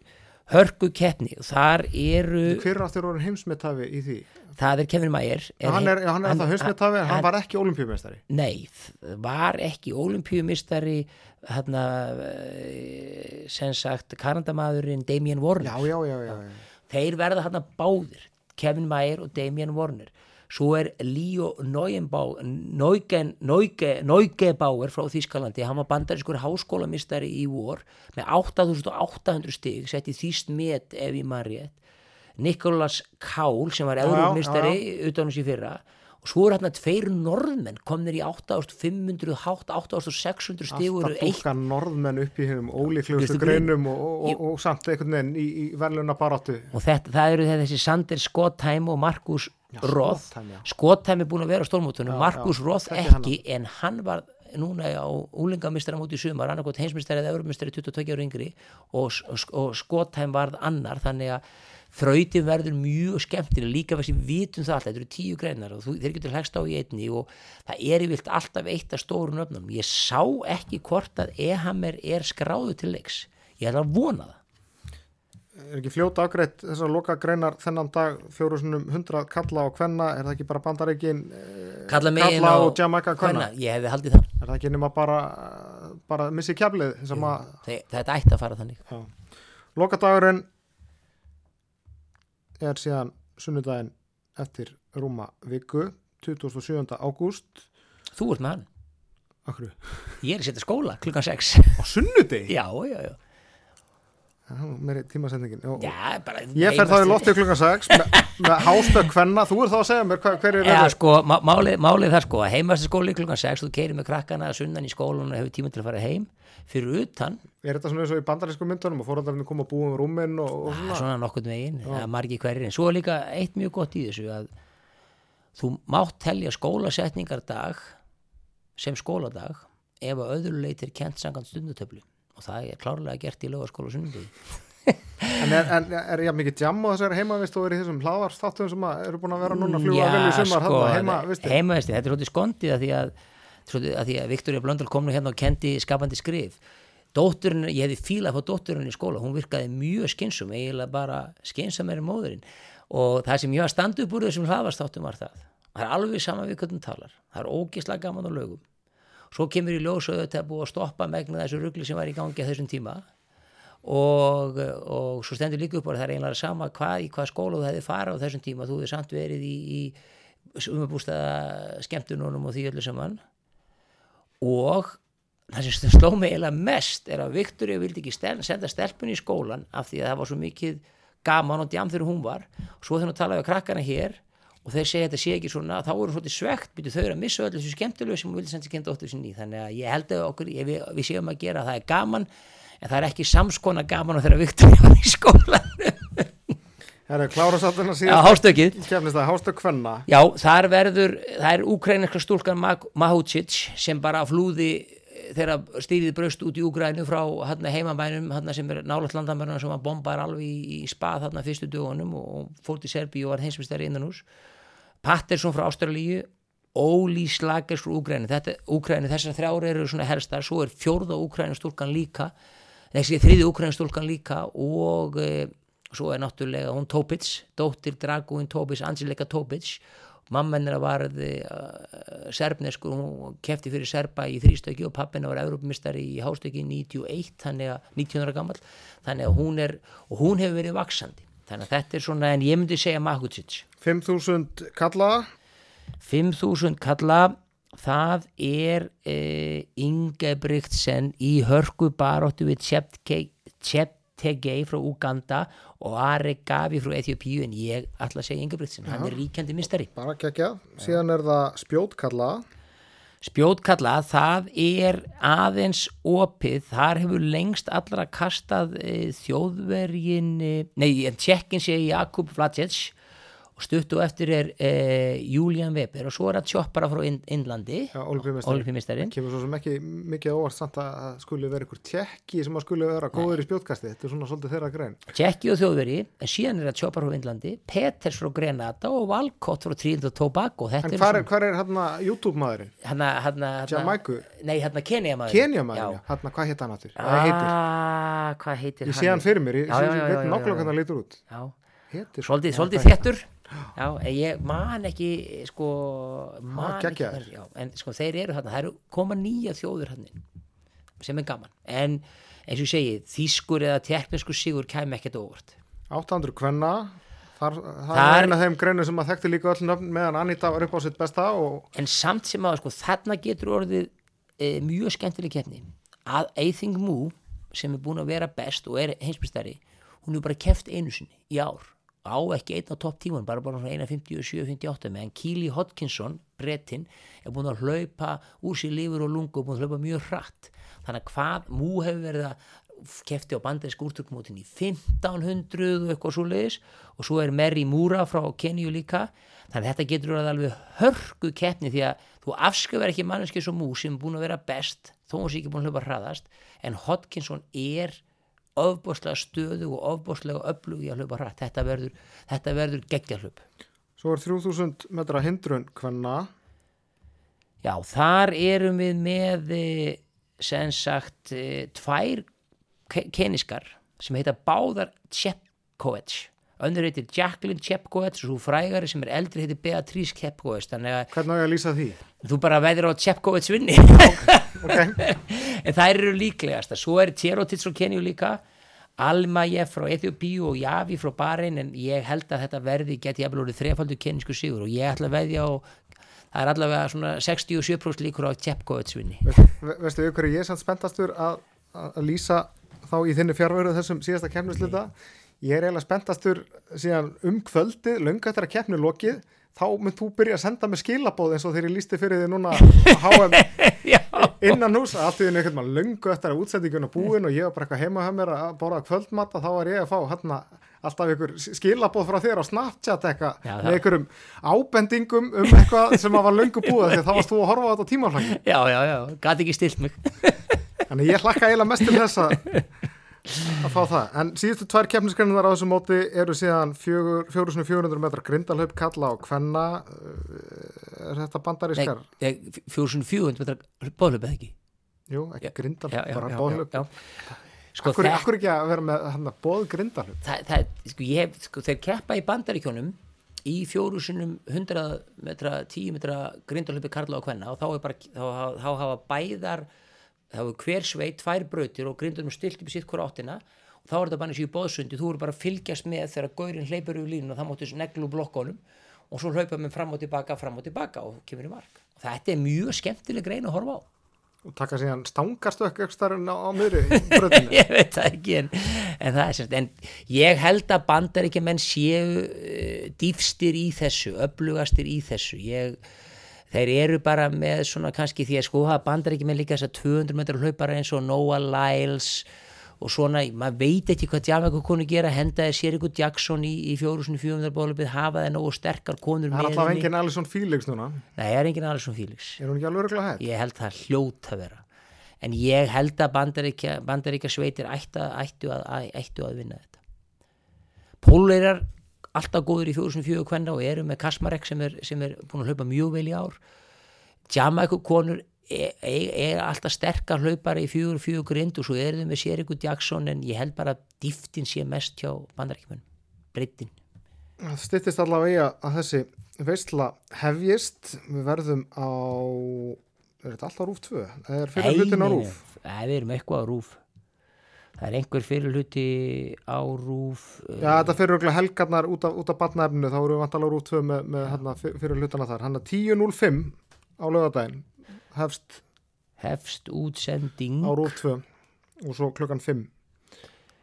Speaker 2: hörku keppni og þar eru
Speaker 1: Hver er aftur orðin heimsmetafi í því?
Speaker 2: það er Kevin Mayer.
Speaker 1: Já, hann er, hann er alltaf heimsmetafi en hann var ekki olimpíumestari
Speaker 2: Nei, var ekki olimpíumistari hérna eh, sem sagt karandamaðurinn Damien Warner.
Speaker 1: Já, já, já, já, já.
Speaker 2: þeir verða hérna báðir Kevin Mayer og Damien Warner svo er Leo Neugebauer frá Þýskalandi, hann var bandarískur háskólamistari í vor með 8800 stig, sett í þýst met ef í marrið Nikolas Kál sem var eurumistari utan þessi fyrra. Og svo er hérna tveir norðmenn komnir í 8500 hátt 8600 stig og
Speaker 1: Alltaf búka norðmenn upp í hennum ólíklegustu
Speaker 2: Veistu,
Speaker 1: greinum og, og, og, og samt einhvern veginn í, í verðluna baráttu
Speaker 2: og þetta, það eru þessi Sander Skottheim og Markus Roth.
Speaker 1: Skottheim
Speaker 2: er búin að vera á stórmótunum. Markus Roth
Speaker 1: þekki hann.
Speaker 2: ekki en hann var núna á úlingamistara móti í sumar annarkot heimsmistari eða eurumistari 22 ára yngri. Og, og, og Skottheim varð annar þannig að þrautin verður mjög skemmtileg. Líka fyrir sem við vitum það alltaf, þetta eru tíu greinar og þú, þeir getur hlægst á í einni og það er yfirlt alltaf eitt af stórun öfnum ég sá ekki hvort að Ehammer er skráðu til leiks. Ég að vona það
Speaker 1: Er ekki fljóta ágreitt þessar loka greinar þennan dag fjóru sinum hundra kalla og kvenna er það ekki bara
Speaker 2: kalla megin
Speaker 1: kalla
Speaker 2: á
Speaker 1: og Jamaica kvenna?
Speaker 2: ég hefði haldið það
Speaker 1: Er það ekki nema bara bara missi
Speaker 2: Þe- þetta ætti að fara þannig
Speaker 1: já. loka dagurinn er síðan sunnudaginn eftir rúma viku 27. ágúst
Speaker 2: þú ert með hann,
Speaker 1: Akkur,
Speaker 2: ég er að setja skóla klukkan 6
Speaker 1: á sunnudegi?
Speaker 2: já, já, já,
Speaker 1: Meiri tímasendingin. Og,
Speaker 2: já bara
Speaker 1: Ég fer þá í loftið klukkan 6 með, með hástökk kvenna, þú er þá að segja mér hver, hver er
Speaker 2: Já, sko, má- málið, málið það sko, heimast skóli klukkan 6, þú keirir með krakkana sunnan í skólan og hefur tíma til að fara heim. Fyrir utan,
Speaker 1: Er þetta svona eins og í bandarísku myndunum og fórhaldarinn koma að búa um rúmin og, og svona?
Speaker 2: svona nokkurn veginn er margir hverjir, en svo er líka eitt mjög gott í þessu að þú mátt telja skólasetningardag sem skóladag ef að öðru leit er kent sangant stundutöflu og það er klárlega gert í lögaskóla sunnundegi
Speaker 1: En er, en er ég mikið jam á þessari heimavist? Og er í þessum hlaðarstáttum sem eru búin að vera núna að fljúa vel í sumar
Speaker 2: sko,
Speaker 1: þarna heima, vistu?
Speaker 2: heimavisti, þetta er hóttið skondið að því að svolítið að því að Viktoria Blöndal kom nú hérna og kendi skapandi skrif. Dótturinn, ég hefði fílað að fá dótturinn í skóla hún virkaði mjög skynsum eiginlega bara skynsam er móðurinn og það sem ég var standu upp úr þessum hlaðvastáttum var það. Það er alveg sama við hvernig talar. Það er ógislega gaman á lögum svo kemur í ljós og þetta er búið að stoppa megna þessu rugli sem var í gangi að þessum tíma. Og, og svo stendur líka upp á það er einlega sama hvað, í hvað skóla þú hefði farið á þessum tíma, þú hefði samt verið í, í umabústaða skemmtununum og því öllu saman. Og það sem sló mig eiginlega mest er að Viktoria vildi ekki stel, senda stelpunni í skólan af því að það var svo mikið gaman og djam þegar hún var. Og svo þegar hún talaði á krakkana hér og þeir segja þetta sé ekki svona þá voru svolítið svegt, byrju þau eru að missa öll þessu skemmtilegu sem hún vildi senda kynnt óttu sinni þannig að ég held að okkur, við, við séum að gera það er gaman, en það er ekki samskona gaman og þeirra var í skólan
Speaker 1: Það er klára sattina
Speaker 2: Já,
Speaker 1: síðan hástökk kvenna.
Speaker 2: Já, þar verður, það er úkrænarska stúlkan Mahúcic sem bara flúði þegar stýrið braust út í Úgrænu frá hérna, heimabænum hérna, sem er nálægt landamæruna sem var bombar alveg í, í spað hérna, fyrstu dögunum og, fór til Serbi og var heimsmestari innan hús Patterson frá Ástralíu Óli Slagers frá Úgrænu, þessar þrjári eru svona helstar svo er fjórða Úgrænu stúlkan líka þessi þriði Úgrænu stúlkan líka og e, svo er náttúrulega hún Tópits, dóttir Dragúin Tópits Angelika Tópits mamma hennar var uh, serbneskur, hún kefti fyrir serba í þrýstöki og pappina var Európumistari í hástöki 91, þannig að 19 ára gammal, þannig að hún er og hún hefur verið vaksandi þannig að þetta er svona, en ég myndi segja Makucic.
Speaker 1: 5.000 kalla?
Speaker 2: 5.000 kalla það er uh, Ingebrigtsen í hörku baróttu við Cheptegei frá Uganda og Ari Gavi frá Etiopíu en ég ætla að segja Ingebrigtsen, hann er ríkjandi mistari
Speaker 1: bara gegja, síðan er það spjótkalla
Speaker 2: spjótkalla, það er aðeins opið, þar hefur lengst allra kastað e, þjóðvergin, e, nei, en tjekkin sé Jakub Vlacic og stutt og eftir er e, Julian Weber. Og svo er það tjoppara frá
Speaker 1: Ólympíumeistari.
Speaker 2: Olympiumeistarinn
Speaker 1: kemur svo sem ekki mikið óvart samt að skuli vera ykkur tjekki sem að skuli vera góður í spjótkasti þetta er svona svolítið þeirra grein.
Speaker 2: Tjekki og þjóðveri, en síðan er það tjoppara frá Innlandi, Peters frá Grenada og Valcott frá Trinidad og Tobago,
Speaker 1: en
Speaker 2: er
Speaker 1: hvar er, hvar er hérna YouTube maðurinn?
Speaker 2: hérna, hérna,
Speaker 1: Jamaiku?
Speaker 2: nei, hérna Kenya maður
Speaker 1: Kenya maðurinn, já. hérna hvað hétt hann áttur? Hvað heitir?
Speaker 2: Ah, hvað heitir
Speaker 1: Ég sé hann fyrir mér, ég
Speaker 2: Já, já, já,
Speaker 1: hann
Speaker 2: svolítið,
Speaker 1: Já,
Speaker 2: ég man ekki sko, man ekki
Speaker 1: geggjaður.
Speaker 2: hver- já, en sko þeir eru þarna, það eru koma nýja þjóður hann sem er gaman. En eins og ég segi, þýskur eða tekniskur sigur kæmi ekkert óvart.
Speaker 1: 800 kvenna Þar, það
Speaker 2: Þar-
Speaker 1: er eina af þeim greinu sem að þekkti líka öll nöfn meðan Anita var upp á sitt besta og
Speaker 2: en samt sem að sko, þarna getur orðið e, mjög skemmtileg keppni. Að Eithing Mu sem er búin að vera best og er heimsbyrstari hún er bara keft einu sinni í ár á ekki einn á topp tíman, bara bara svona 1.57-58 meðan Keely Hodkinson brettinn er búin að hlaupa úr sér lifur og lungu og búin að hlaupa mjög hratt. Þannig að hvað Mu hefur verið að kefti á bandarísk úrtökumótin í 1500 og eitthvað svo leiðis og svo er Mary Múra frá Kenyu líka. Þannig að þetta getur verið alveg hörgu keppni því að þú afskjöfur ekki manneski svo Mú sem er búin að vera best þó hún sé ekki búin að hlaupa hraðast en Hodkinson er ofbóðslega stöðu og ofbóðslega öflug í að hlaupa hratt. Þetta verður, verður geggjahlaup
Speaker 1: svo er 3000 metra hindrun kvenna.
Speaker 2: Já, þar erum við með eh, sem sagt eh, tvær ke- keniskar sem heita báðar Chepkoech önnur heitir Jacqueline Chepkoech og svo frægari sem er eldri heitir Beatrice að
Speaker 1: hvernig á ég að lýsa því?
Speaker 2: þú bara veðir á Chepkoech vinni
Speaker 1: ok, [LAUGHS]
Speaker 2: en þær eru líklegast svo er Tjerotits frá Kenju líka Almaje frá Ethiopíu og Javi frá Bahrein en ég held að þetta verði geti jafnvel orðið þrefaldur kennisku sigur og ég ætla að veðja á það er allavega svona 67% líkur á Chepkoech vinni
Speaker 1: Veist, ve- veistu ykkur ég er samt spenntastur að, að lýsa þá í þinni fjárveru þessum síðasta keppnisluta ég er eiginlega spenntastur síðan um kvöldið, löngu eftir að keppni lokið þá mynd þú byrja að senda mig skilabóð eins og þegar ég lísti fyrir því núna HM [LAUGHS]
Speaker 2: Já,
Speaker 1: innan hús allt í þenni einhvern veginn löngu eftir að útsendingun búin og ég var bara eitthvað heima hjá mér að borða kvöldmatt og þá var ég að fá hérna alltaf ykkur skilabóð frá þér á Snapchat eitthvað með einhverjum ábendingum um eitthvað sem að var löngu búið því að þá varst þú að horfa á þetta tímaflagi
Speaker 2: já, já, já, gæti ekki stilt mig.
Speaker 1: Þannig ég hlakka eiginlega mest til þess að að fá það. En síðustu tvær keppnisgreinar á þessu móti eru síðan 4400 metra grindalhaup kalla og kvenna. er þetta bandarískar?
Speaker 2: fjórusun fjögund metra bóðlöp eða ekki
Speaker 1: Jú, ekki
Speaker 2: já,
Speaker 1: bara
Speaker 2: já. Sko,
Speaker 1: Akkur, akkur ekki að vera með hann bóð grindalöp?
Speaker 2: það, það, sko, ég sko, þeir keppa í bandaríkjónum í fjóru sinnum 100 metra, 10 metra grindalöpi karla og kvenna og þá, er bara, þá, þá, þá hafa bæðar þá hefur hver sveit tvær brautir og grindalöpum stilt upp í sitt hvora áttina og þá er þetta bara eins og í bóðsundi, þú eru bara að fylgjast með þegar gaurinn hleypur yfir línu og það máttu neglu úr blokkonum og svo hlaupa með fram og tilbaka, fram og tilbaka og kemur í mark. Þetta er mjög skemmtileg grein að horfa á.
Speaker 1: Og taka síðan stangastökk ekki starfinn á, á miðri [LAUGHS] bröðinu?
Speaker 2: ég veit það ekki en, en það er sérst en ég held að bandaríkjumenn séu uh, dýfstir í þessu öflugastir í þessu ég, þeir eru bara með svona kannski því að sko hafa bandaríkjumenn líka þess að 200 metrar hlaupara eins og Noah Lyles og svona, maður veit ekki hvað Jamaica konu gera, hendaði sér ykkur Jackson í, í 4400 bólupið, hafa það nógu sterkar konur
Speaker 1: Það er
Speaker 2: með
Speaker 1: alltaf
Speaker 2: henni
Speaker 1: enginn Alison Felix núna.
Speaker 2: Nei, það er enginn Alisson Felix
Speaker 1: Er hún ekki alveg örgulega hægt?
Speaker 2: ég held það hljóta að vera en ég held að bandaríkja, sveitir ættu að, ættu, að, ættu að vinna þetta Póleirar alltaf góður í fjóru sem fjögur kvenna og eru með Kasmarek sem er, sem er búin að hlaupa mjög vel í ár Jamaica konur er, er, alltaf sterkar hlaupari í fjögur fjögur grind og svo eru þau með Sériku Jackson en ég held bara að dýftin sé mest hjá bandaríkjumenn breytin
Speaker 1: Það styttist allavega að þessi veistla hefjist. Við verðum á, er þetta alltaf rúf 2? Það er fyrir hlutin á rúf.
Speaker 2: Nei, við erum eitthvað á rúf Það er einhver fyrir hluti á rúf
Speaker 1: Já, þetta fyrir örgulega helgarnar út af, af batnaefninu, þá erum við vantalega rúf 2 með, með hérna, fyrir hlutana þar. Hann er 10.05 á lögadaginn, hefst
Speaker 2: hefst útsending
Speaker 1: á rúf 2 og svo klukkan 5.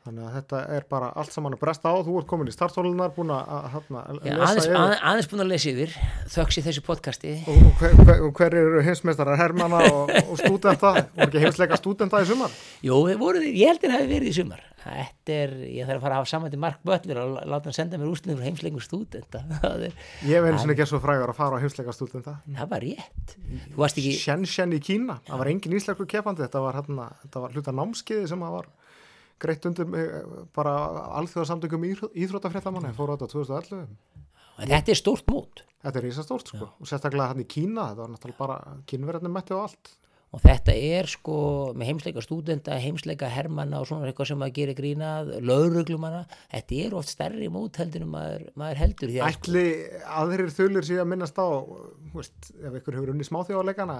Speaker 1: Þannig að þetta er bara allt saman að bresta á. Þú ert komin í starthólunar, búin að hérna, lesa yfir.
Speaker 2: að, aðeins búin að lesa yfir þöks í þessu podcasti
Speaker 1: Og og hver, hver, og hver eru heimsmeistarar Hermanna og, og stúdenta? Voru ekki heimsleika stúdenta í sumar?
Speaker 2: Jú, voru, ég held þeir hafi verið í sumar Þetta er, ég þarf að fara að hafa saman til Mark Butler og láta hann senda mér úrslinum frá heimsleikum stúdenta [LAUGHS] það, er,
Speaker 1: Ég einu sinni ekki svo frægur að fara á heimsleika stúdenta.
Speaker 2: það var rétt ekki,
Speaker 1: Shenzhen í Kína. Það var engin íslensku keppandi. Þetta var, hérna, var hluta námskiði sem það var greitt undir eh, bara alþjóðasamtökum íþrótafréttamanni. Fóru á þetta 2011.
Speaker 2: þetta er stórt mót
Speaker 1: Þetta er ísastórt sko. Og sérstaklega hann í Kína. Þetta var náttúrulega bara kynverðarnir mætti á allt.
Speaker 2: og þetta er sko með heimsleika stúdenta, heimsleika hermanna og svona eitthvað sem maður gerir grínað lögreglumanna, þetta er oft stærri mót heldur en maður, maður heldur að sko,
Speaker 1: Ætli aðrir þulir að minnast á, veist, ef ykkur hefur unni smáþjóðarleikana,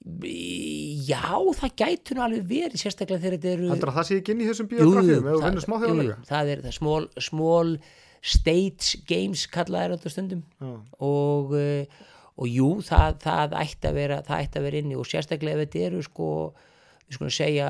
Speaker 2: já, það gætu nú alveg verið sérstaklega þegar þetta eru
Speaker 1: heldur að það sé ekki inn í þessum biografíum
Speaker 2: það-
Speaker 1: vinnur
Speaker 2: jú,
Speaker 1: smáþjóðarleika?
Speaker 2: jú, það er það small, small stage games kallaðir þetta stundum
Speaker 1: Já.
Speaker 2: og, uh, og jú, það, það ætti að vera það ætti að vera inni og sérstaklega ef þetta eru sko við skulum segja,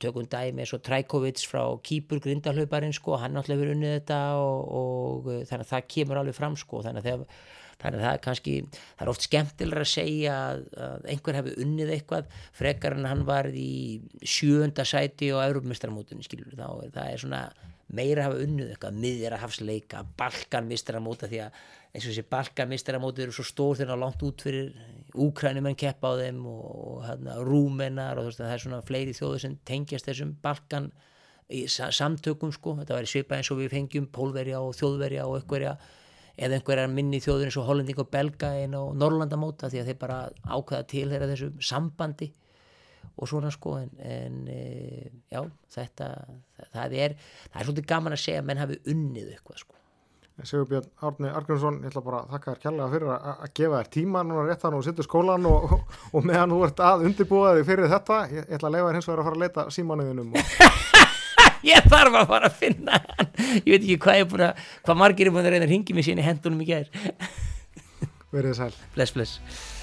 Speaker 2: tökum dæmi eins og Trajkovic frá Kýpur grindahlauparinn sko, hann náttúrulega verið unnið þetta og, og uh, þannig að það kemur alveg fram sko, þannig að þegar þannig að það er kannski, það er oft skemmtilega að segja að, einhver hefði unnið eitthvað frekar en hann var í sjöunda sæti á Európmistramótunni skilur þá, er- það er svona meira hafa unnið eitthvað, miðjara hafsleika balkanmistramóta því að eins og þessi balkanmistramóti eru svo stór þegar langt út fyrir úkrænumenn keppa á þeim og, og hérna, rúmenar og það er svona fleiri þjóður sem tengjast þessum balkan samtökum sko, þetta væri svipað eins og við fengjum pólverja og þjóðverja og einhverja eða einhverjar minni þjóður eins og hollending og belga en á Norrlandamóta því að þeir bara ákveða til þeirra þessu sambandi og svona sko en, en e, já þetta það er, það er svolítið gaman að segja að menn hafi unnið eitthvað sko.
Speaker 1: Sigurbjörn Árni Argrímsson, ég ætla bara að þakka þér kærlega fyrir að, gefa þér tíma núna rétt þannig og sittur skólan og, og, og meðan þú ert að undirbúa þig fyrir þetta, ég ætla að leifa þér hins vegar að fara að leita símanuðinum og [LAUGHS]
Speaker 2: ég þarf að fara að finna hann. Ég veit ekki hvað ég er búin að hvað margir er búin að reyna að ringi mig síðan í hendunum í gær.
Speaker 1: Verið sæl.
Speaker 2: bless bless